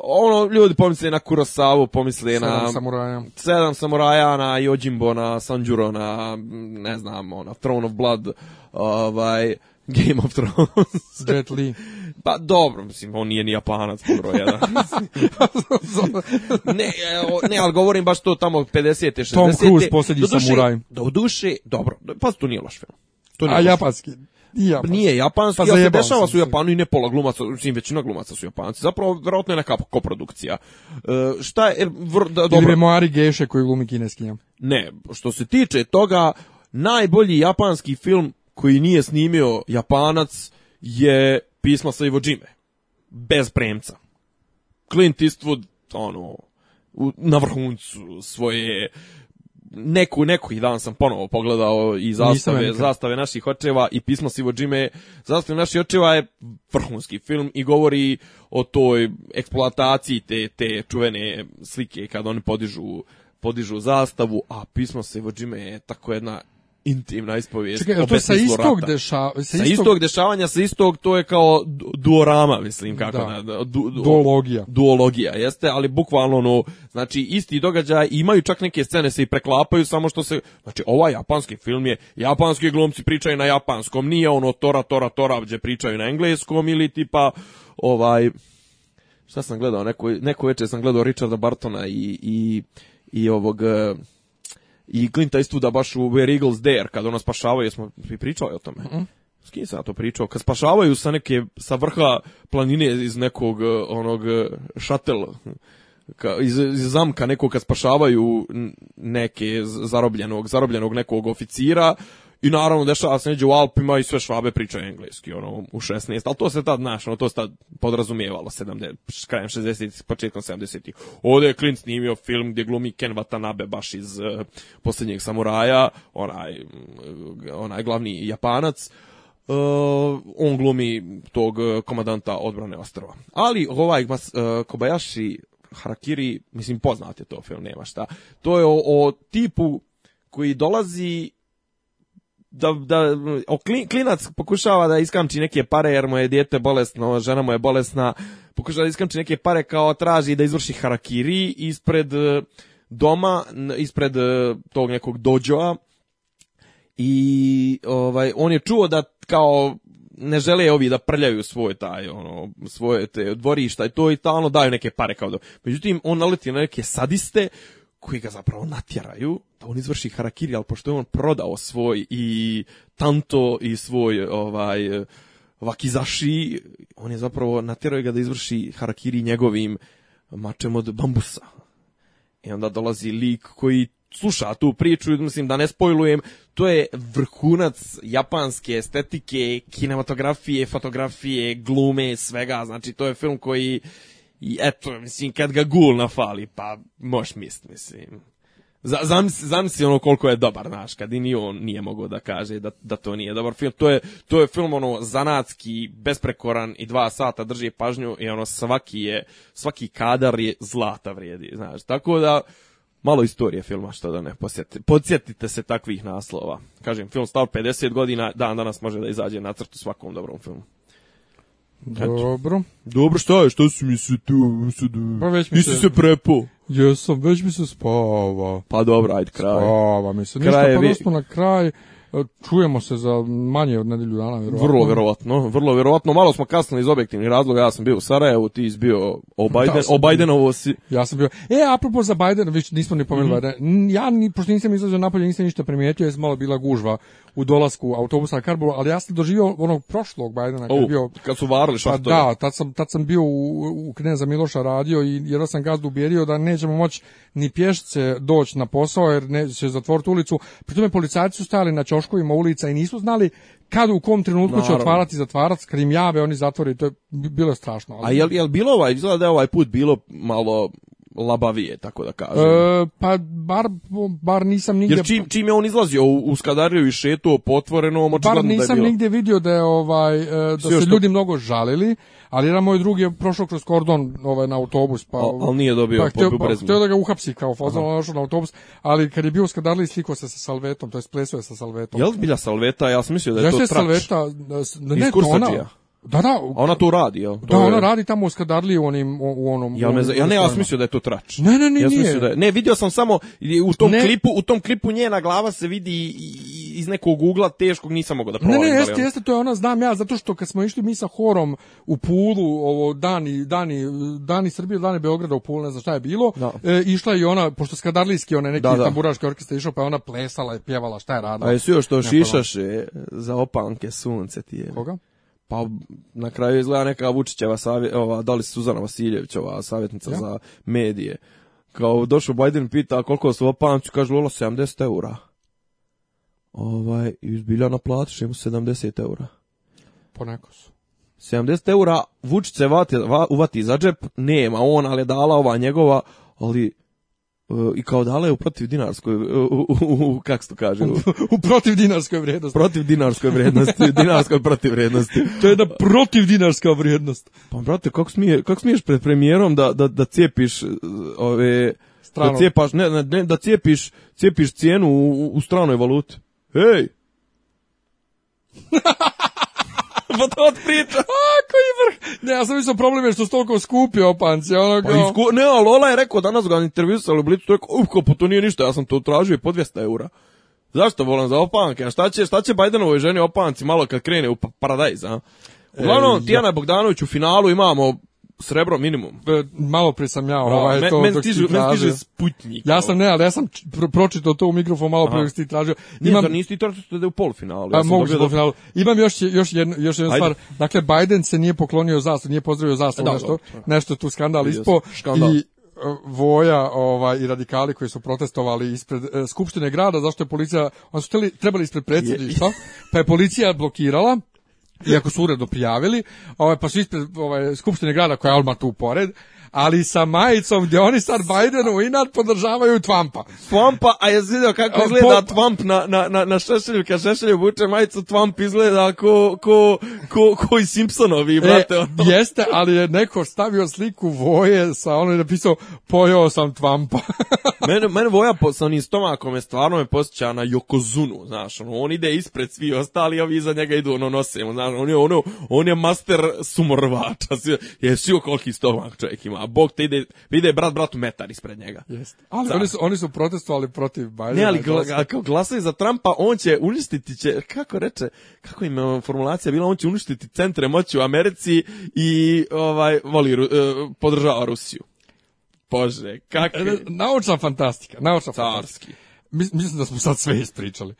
ono ljudi pomisle na Kurosavu, pomisle na samuraja. Sedam samuraja na Yojimbo, na Sanjuro, ne znam, na ono, Throne of Blood, ovaj Game of Thrones. Jet Li. Pa dobro, mislim, on nije ni Japanac po broj jedan. ne, ne, ali govorim baš to tamo 50-te, 60-te. Tom Cruise, posljednji samuraj. Do duše, dobro, pa to nije loš film. To nije A loš. japanski? Nije japanski, pa ja se dešava su u Japanu i ne pola glumaca, mislim većina glumaca su Japanci. Zapravo vjerojatno je neka koprodukcija. E, šta je er, vr, da, dobro. Ili Moari Geše koji glumi kineskinja. Ne, što se tiče toga najbolji japanski film koji nije snimio Japanac je pisma sa Ivo Bez premca. Clint Eastwood, ono, na vrhuncu svoje neku neki dan sam ponovo pogledao i zastave zastave naših očeva i pismo Sivo Džime zastave naših očeva je vrhunski film i govori o toj eksploataciji te te čuvene slike kad oni podižu podižu zastavu a pismo Sivo Džime je tako jedna intimna ispovijest. Čekaj, to sa istog, sa, istog... dešavanja, sa istog, to je kao duorama, mislim, kako da. duologija. Duologija, jeste, ali bukvalno, no. znači, isti događaj, imaju čak neke scene, se i preklapaju, samo što se, znači, ovaj japanski film je, japanski glumci pričaju na japanskom, nije ono tora, tora, tora, gdje pričaju na engleskom, ili tipa, ovaj, šta sam gledao, neko, neko večer sam gledao Richarda Bartona i, i, i ovog i Clint da baš u Where Eagles Dare, kad ono spašavaju, jesmo i pričali o tome. Mm S kim sam to pričao? Kad spašavaju sa neke, sa vrha planine iz nekog e, onog e, šatel, ka, iz, iz zamka nekog kad spašavaju neke zarobljenog, zarobljenog nekog oficira, i naravno dešava se neđe u Alpima i sve švabe pričaju engleski, ono, u 16. Ali to se tad, znaš, ono, to se tad podrazumijevalo, 70, krajem 60 početkom 70-ih. Ovdje je Clint snimio film gdje glumi Ken Watanabe baš iz uh, Posljednjeg samuraja, onaj, eh, onaj glavni japanac. Uh, on glumi tog komadanta odbrane ostrova. Ali ovaj uh, Kobayashi Harakiri, mislim, poznat je to film, nema šta. To je o, o tipu koji dolazi da, da klinac pokušava da iskamči neke pare jer mu je dijete bolesno, žena mu je bolesna, pokušava da iskamči neke pare kao traži da izvrši harakiri ispred e, doma, ispred e, tog nekog dođoa i ovaj, on je čuo da kao ne žele ovi da prljaju svoj taj ono svoje te dvorišta i to i ono, daju neke pare kao da. Međutim on naleti na neke sadiste koji ga zapravo natjeraju da on izvrši harakiri, ali pošto je on prodao svoj i tanto i svoj ovaj vakizashi, on je zapravo natjerao ga da izvrši harakiri njegovim mačem od bambusa. I onda dolazi lik koji sluša tu priču, mislim da ne spojlujem, to je vrhunac japanske estetike, kinematografije, fotografije, glume, svega, znači to je film koji i eto, mislim, kad ga gul nafali, pa moš mist, mislim. Zamisli ono koliko je dobar, naš, kad i ni on nije mogao da kaže da, da to nije dobar film. To je, to je film ono zanatski, besprekoran i dva sata drži pažnju i ono svaki je, svaki kadar je zlata vrijedi, znaš. Tako da, malo istorije filma što da ne Podsjetite se takvih naslova. Kažem, film star 50 godina, dan danas može da izađe na crtu svakom dobrom filmu. Dobro. Dobro, šta je? Šta si mi se tu... pa već mi se... se prepo. Jesam, već mi se spava. Pa dobro, ajde, kraj. Spava mi se. Kraj Ništa, pa vi... na kraj. E, čujemo se za manje od nedelju dana, vjerovatno. Vrlo vjerovatno, vrlo vjerojatno. Malo smo kasnili iz objektivnih razloga, ja sam bio u Sarajevu, ti si bio o, obajdenovo si... Ja sam bio, e, apropo za Biden, već nismo ni pomenuli mhm. Ja, ni, pošto nisam izlazio napolje, nisam ništa primijetio, je malo bila gužva u dolasku autobusa na ali ja sam doživio onog prošlog Bajdena kad, bio, kad su varali pa Da, tad sam, tad sam bio u, u Kneza Miloša radio i jedno sam gazdu ubjerio da nećemo moći ni pješce doći na posao jer neće se zatvoriti ulicu. Pri policajci su stajali na troškovima ulica i nisu znali kad u kom trenutku Naravno. će otvarati zatvarati, skrim jave, oni zatvore to je bilo strašno. Ali... A je jel bilo ovaj, izgleda da je ovaj put bilo malo labavije, tako da kažem. E, pa bar, bar nisam nigdje... Jer čim, čim je on izlazio u, u Skadariju i šetuo po otvorenom, očigledno da je Bar nisam nigdje vidio da je ovaj, e, da se ljudi mnogo žalili, ali jedan moj drugi je prošao kroz kordon ovaj, na autobus. Pa, Al, ali nije dobio pa, htio, pa, htio da ga uhapsi kao fazon, našao na autobus, ali kad je bio u Skadariji slikao se sa salvetom, to je plesao sa salvetom. Jel bilja salveta? Ja sam mislio da je to trač. je salveta, ne, da, da. A ona to radi, jel? da, je... ona radi tamo u Skadarliji u, onim, u onom... Ja, ne, ja ne, ja sam mislio da je to trač. Ne, ne, ne, ja nije. Da ne, vidio sam samo u tom, klipu, u tom klipu njena glava se vidi iz nekog ugla teškog, nisam mogao da provalim. Ne, jeste, jeste, to je ona, znam ja, zato što kad smo išli mi sa horom u Pulu, ovo, dani, dani, dani Srbije, dani Beograda u Pulu, ne znam šta je bilo, da. E, išla i ona, pošto Skadarlijski, one neki da, da. tamburaški orkestar išao, pa je ona plesala i pjevala, šta je radila. A jesu još to za opanke sunce ti je. Koga? Pa na kraju izgleda neka Vučićeva savjet ova, da li Suzana Vasiljevićova savjetnica za medije. Kao došao Biden pita koliko su opamću, kaže, Lola 70 eura. Ovaj, i zbilja naplatiš mu 70 eura. Poneko su. 70 eura Vučić uvati za džep, nema on, ali je dala ova njegova, ali E, i kao dala je u protiv dinarskoj e, u, u, kako se to kaže u, u protiv dinarskoj vrijednosti protiv dinarskoj vrijednosti dinarskoj protiv vrijednosti to je da protiv dinarska vrijednost pa brate kako smije kako smiješ pred premijerom da da da cijepiš e, ove Strano. da cijepaš ne, ne da cijepiš cijepiš cijenu u, u stranoj valuti ej pa to od A, koji vrh. Ne, ja sam mislio problem je što toliko skupio opanci. ono Pa isku... Ne, ali Ola je rekao, danas ga intervjusali u Blicu, rekao, uf, pa to nije ništa, ja sam to tražio i po 200 eura. Zašto volim za opanke? A šta će, šta će Bajdenovoj ženi opanci malo kad krene u pa- paradajz, a? E, Uglavnom, e, Tijana Bogdanović u finalu imamo srebro minimum. E, malo prije sam ja ovaj, to Sputnik. Ja sam ne, ali ja sam pročitao to u mikrofon malo prije ti tražio. Imam, da nisi ti tražio da u polufinalu. Ja mogu da u finalu. Imam još, još, jednu, još jednu stvar. Dakle, Biden se nije poklonio zastavu, nije pozdravio zastavu, e, nešto, nešto tu skandal ispo. I, e, voja ovaj, i radikali koji su protestovali ispred Skupštine grada, zašto je policija, oni su trebali ispred predsjedništva, pa je policija blokirala, iako su uredno prijavili, ovaj, pa su ispred ovaj, Skupštine grada koja je alma tu pored, ali sa majicom gdje oni sad Bidenu inat podržavaju Trumpa. Trumpa, a je vidio kako izgleda Pop... Trump na, na, na, na Šešelju, kad Šešelju vuče majicu, Trump izgleda ko, ko, ko, ko Simpsonovi, e, brate. Ono. jeste, ali je neko stavio sliku Voje sa ono je napisao, pojao sam Trumpa. mene, mene Voja po, sa onim stomakom je stvarno me posjeća na Jokozunu, znaš, ono, on ide ispred svi ostali, ovi iza njega idu, ono, nosimo, znaš, on je, ono, on je master sumorvača, je joj koliki stomak čovjek ima, Bog te ide, vide brat bratu metar ispred njega. Jeste. Ali oni su, oni su protestovali protiv Bajdena. Ne, ali kao glasaju za Trumpa, on će uništiti, će, kako reče, kako im je formulacija bila, on će uništiti centre moći u Americi i ovaj, voli, e, podržava Rusiju. Bože, e, kakve... Naučna fantastika, naučna Carski. fantastika. Mislim da smo sad sve ispričali.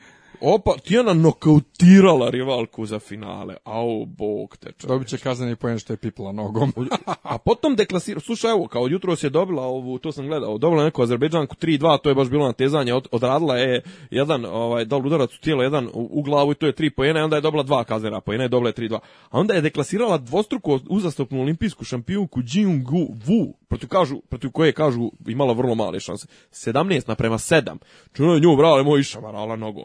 Opa, Tijana nokautirala rivalku za finale. Au, bog te čovječ. Dobit će kazneni pojen što je pipila nogom. a potom deklasira, slušaj evo, kao jutro je dobila ovu, to sam gledao, dobila neku Azerbejdžanku 3-2, to je baš bilo natezanje, Od, odradila je jedan, ovaj, dal udarac u tijelo, jedan u, u glavu i to je 3 pojena i onda je dobila dva kaznena pojena i dobila je 3-2. A onda je deklasirala dvostruku uzastopnu olimpijsku šampionku Jingu Wu, protiv, kažu, protiv koje kažu imala vrlo male šanse. 17 naprema 7. Čuno je nju, brale, moj išavarala nogom.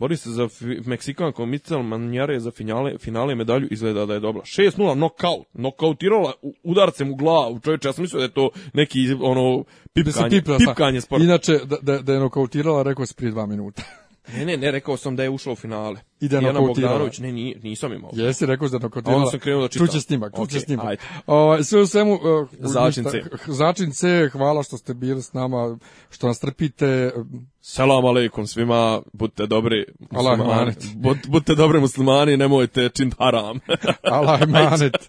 Bori se za Meksikanko Mitzel Manjare za finale, finale medalju, izgleda da je dobila. 6-0, knockout. Knockoutirala udarcem u glavu. Čovječe, ja sam mislio da je to neki ono pipkanje, da pipkanje Inače, da, da je knockoutirala, rekao se prije dva minuta. Ne, ne, ne, rekao sam da je ušla u finale. I da je Bogdanović, ne, nisam imao. Jesi, rekao da da nokautirala. A onda sam krenuo da čitam. Tu će snimak, tu okay, će snimak. Ajde. O, ovaj, sve u svemu... Začince. Začin hvala što ste bili s nama, što nas trpite. Salam aleikum svima, budite dobri muslimani. Bud, budite dobri muslimani, nemojte čint haram. Allah manet.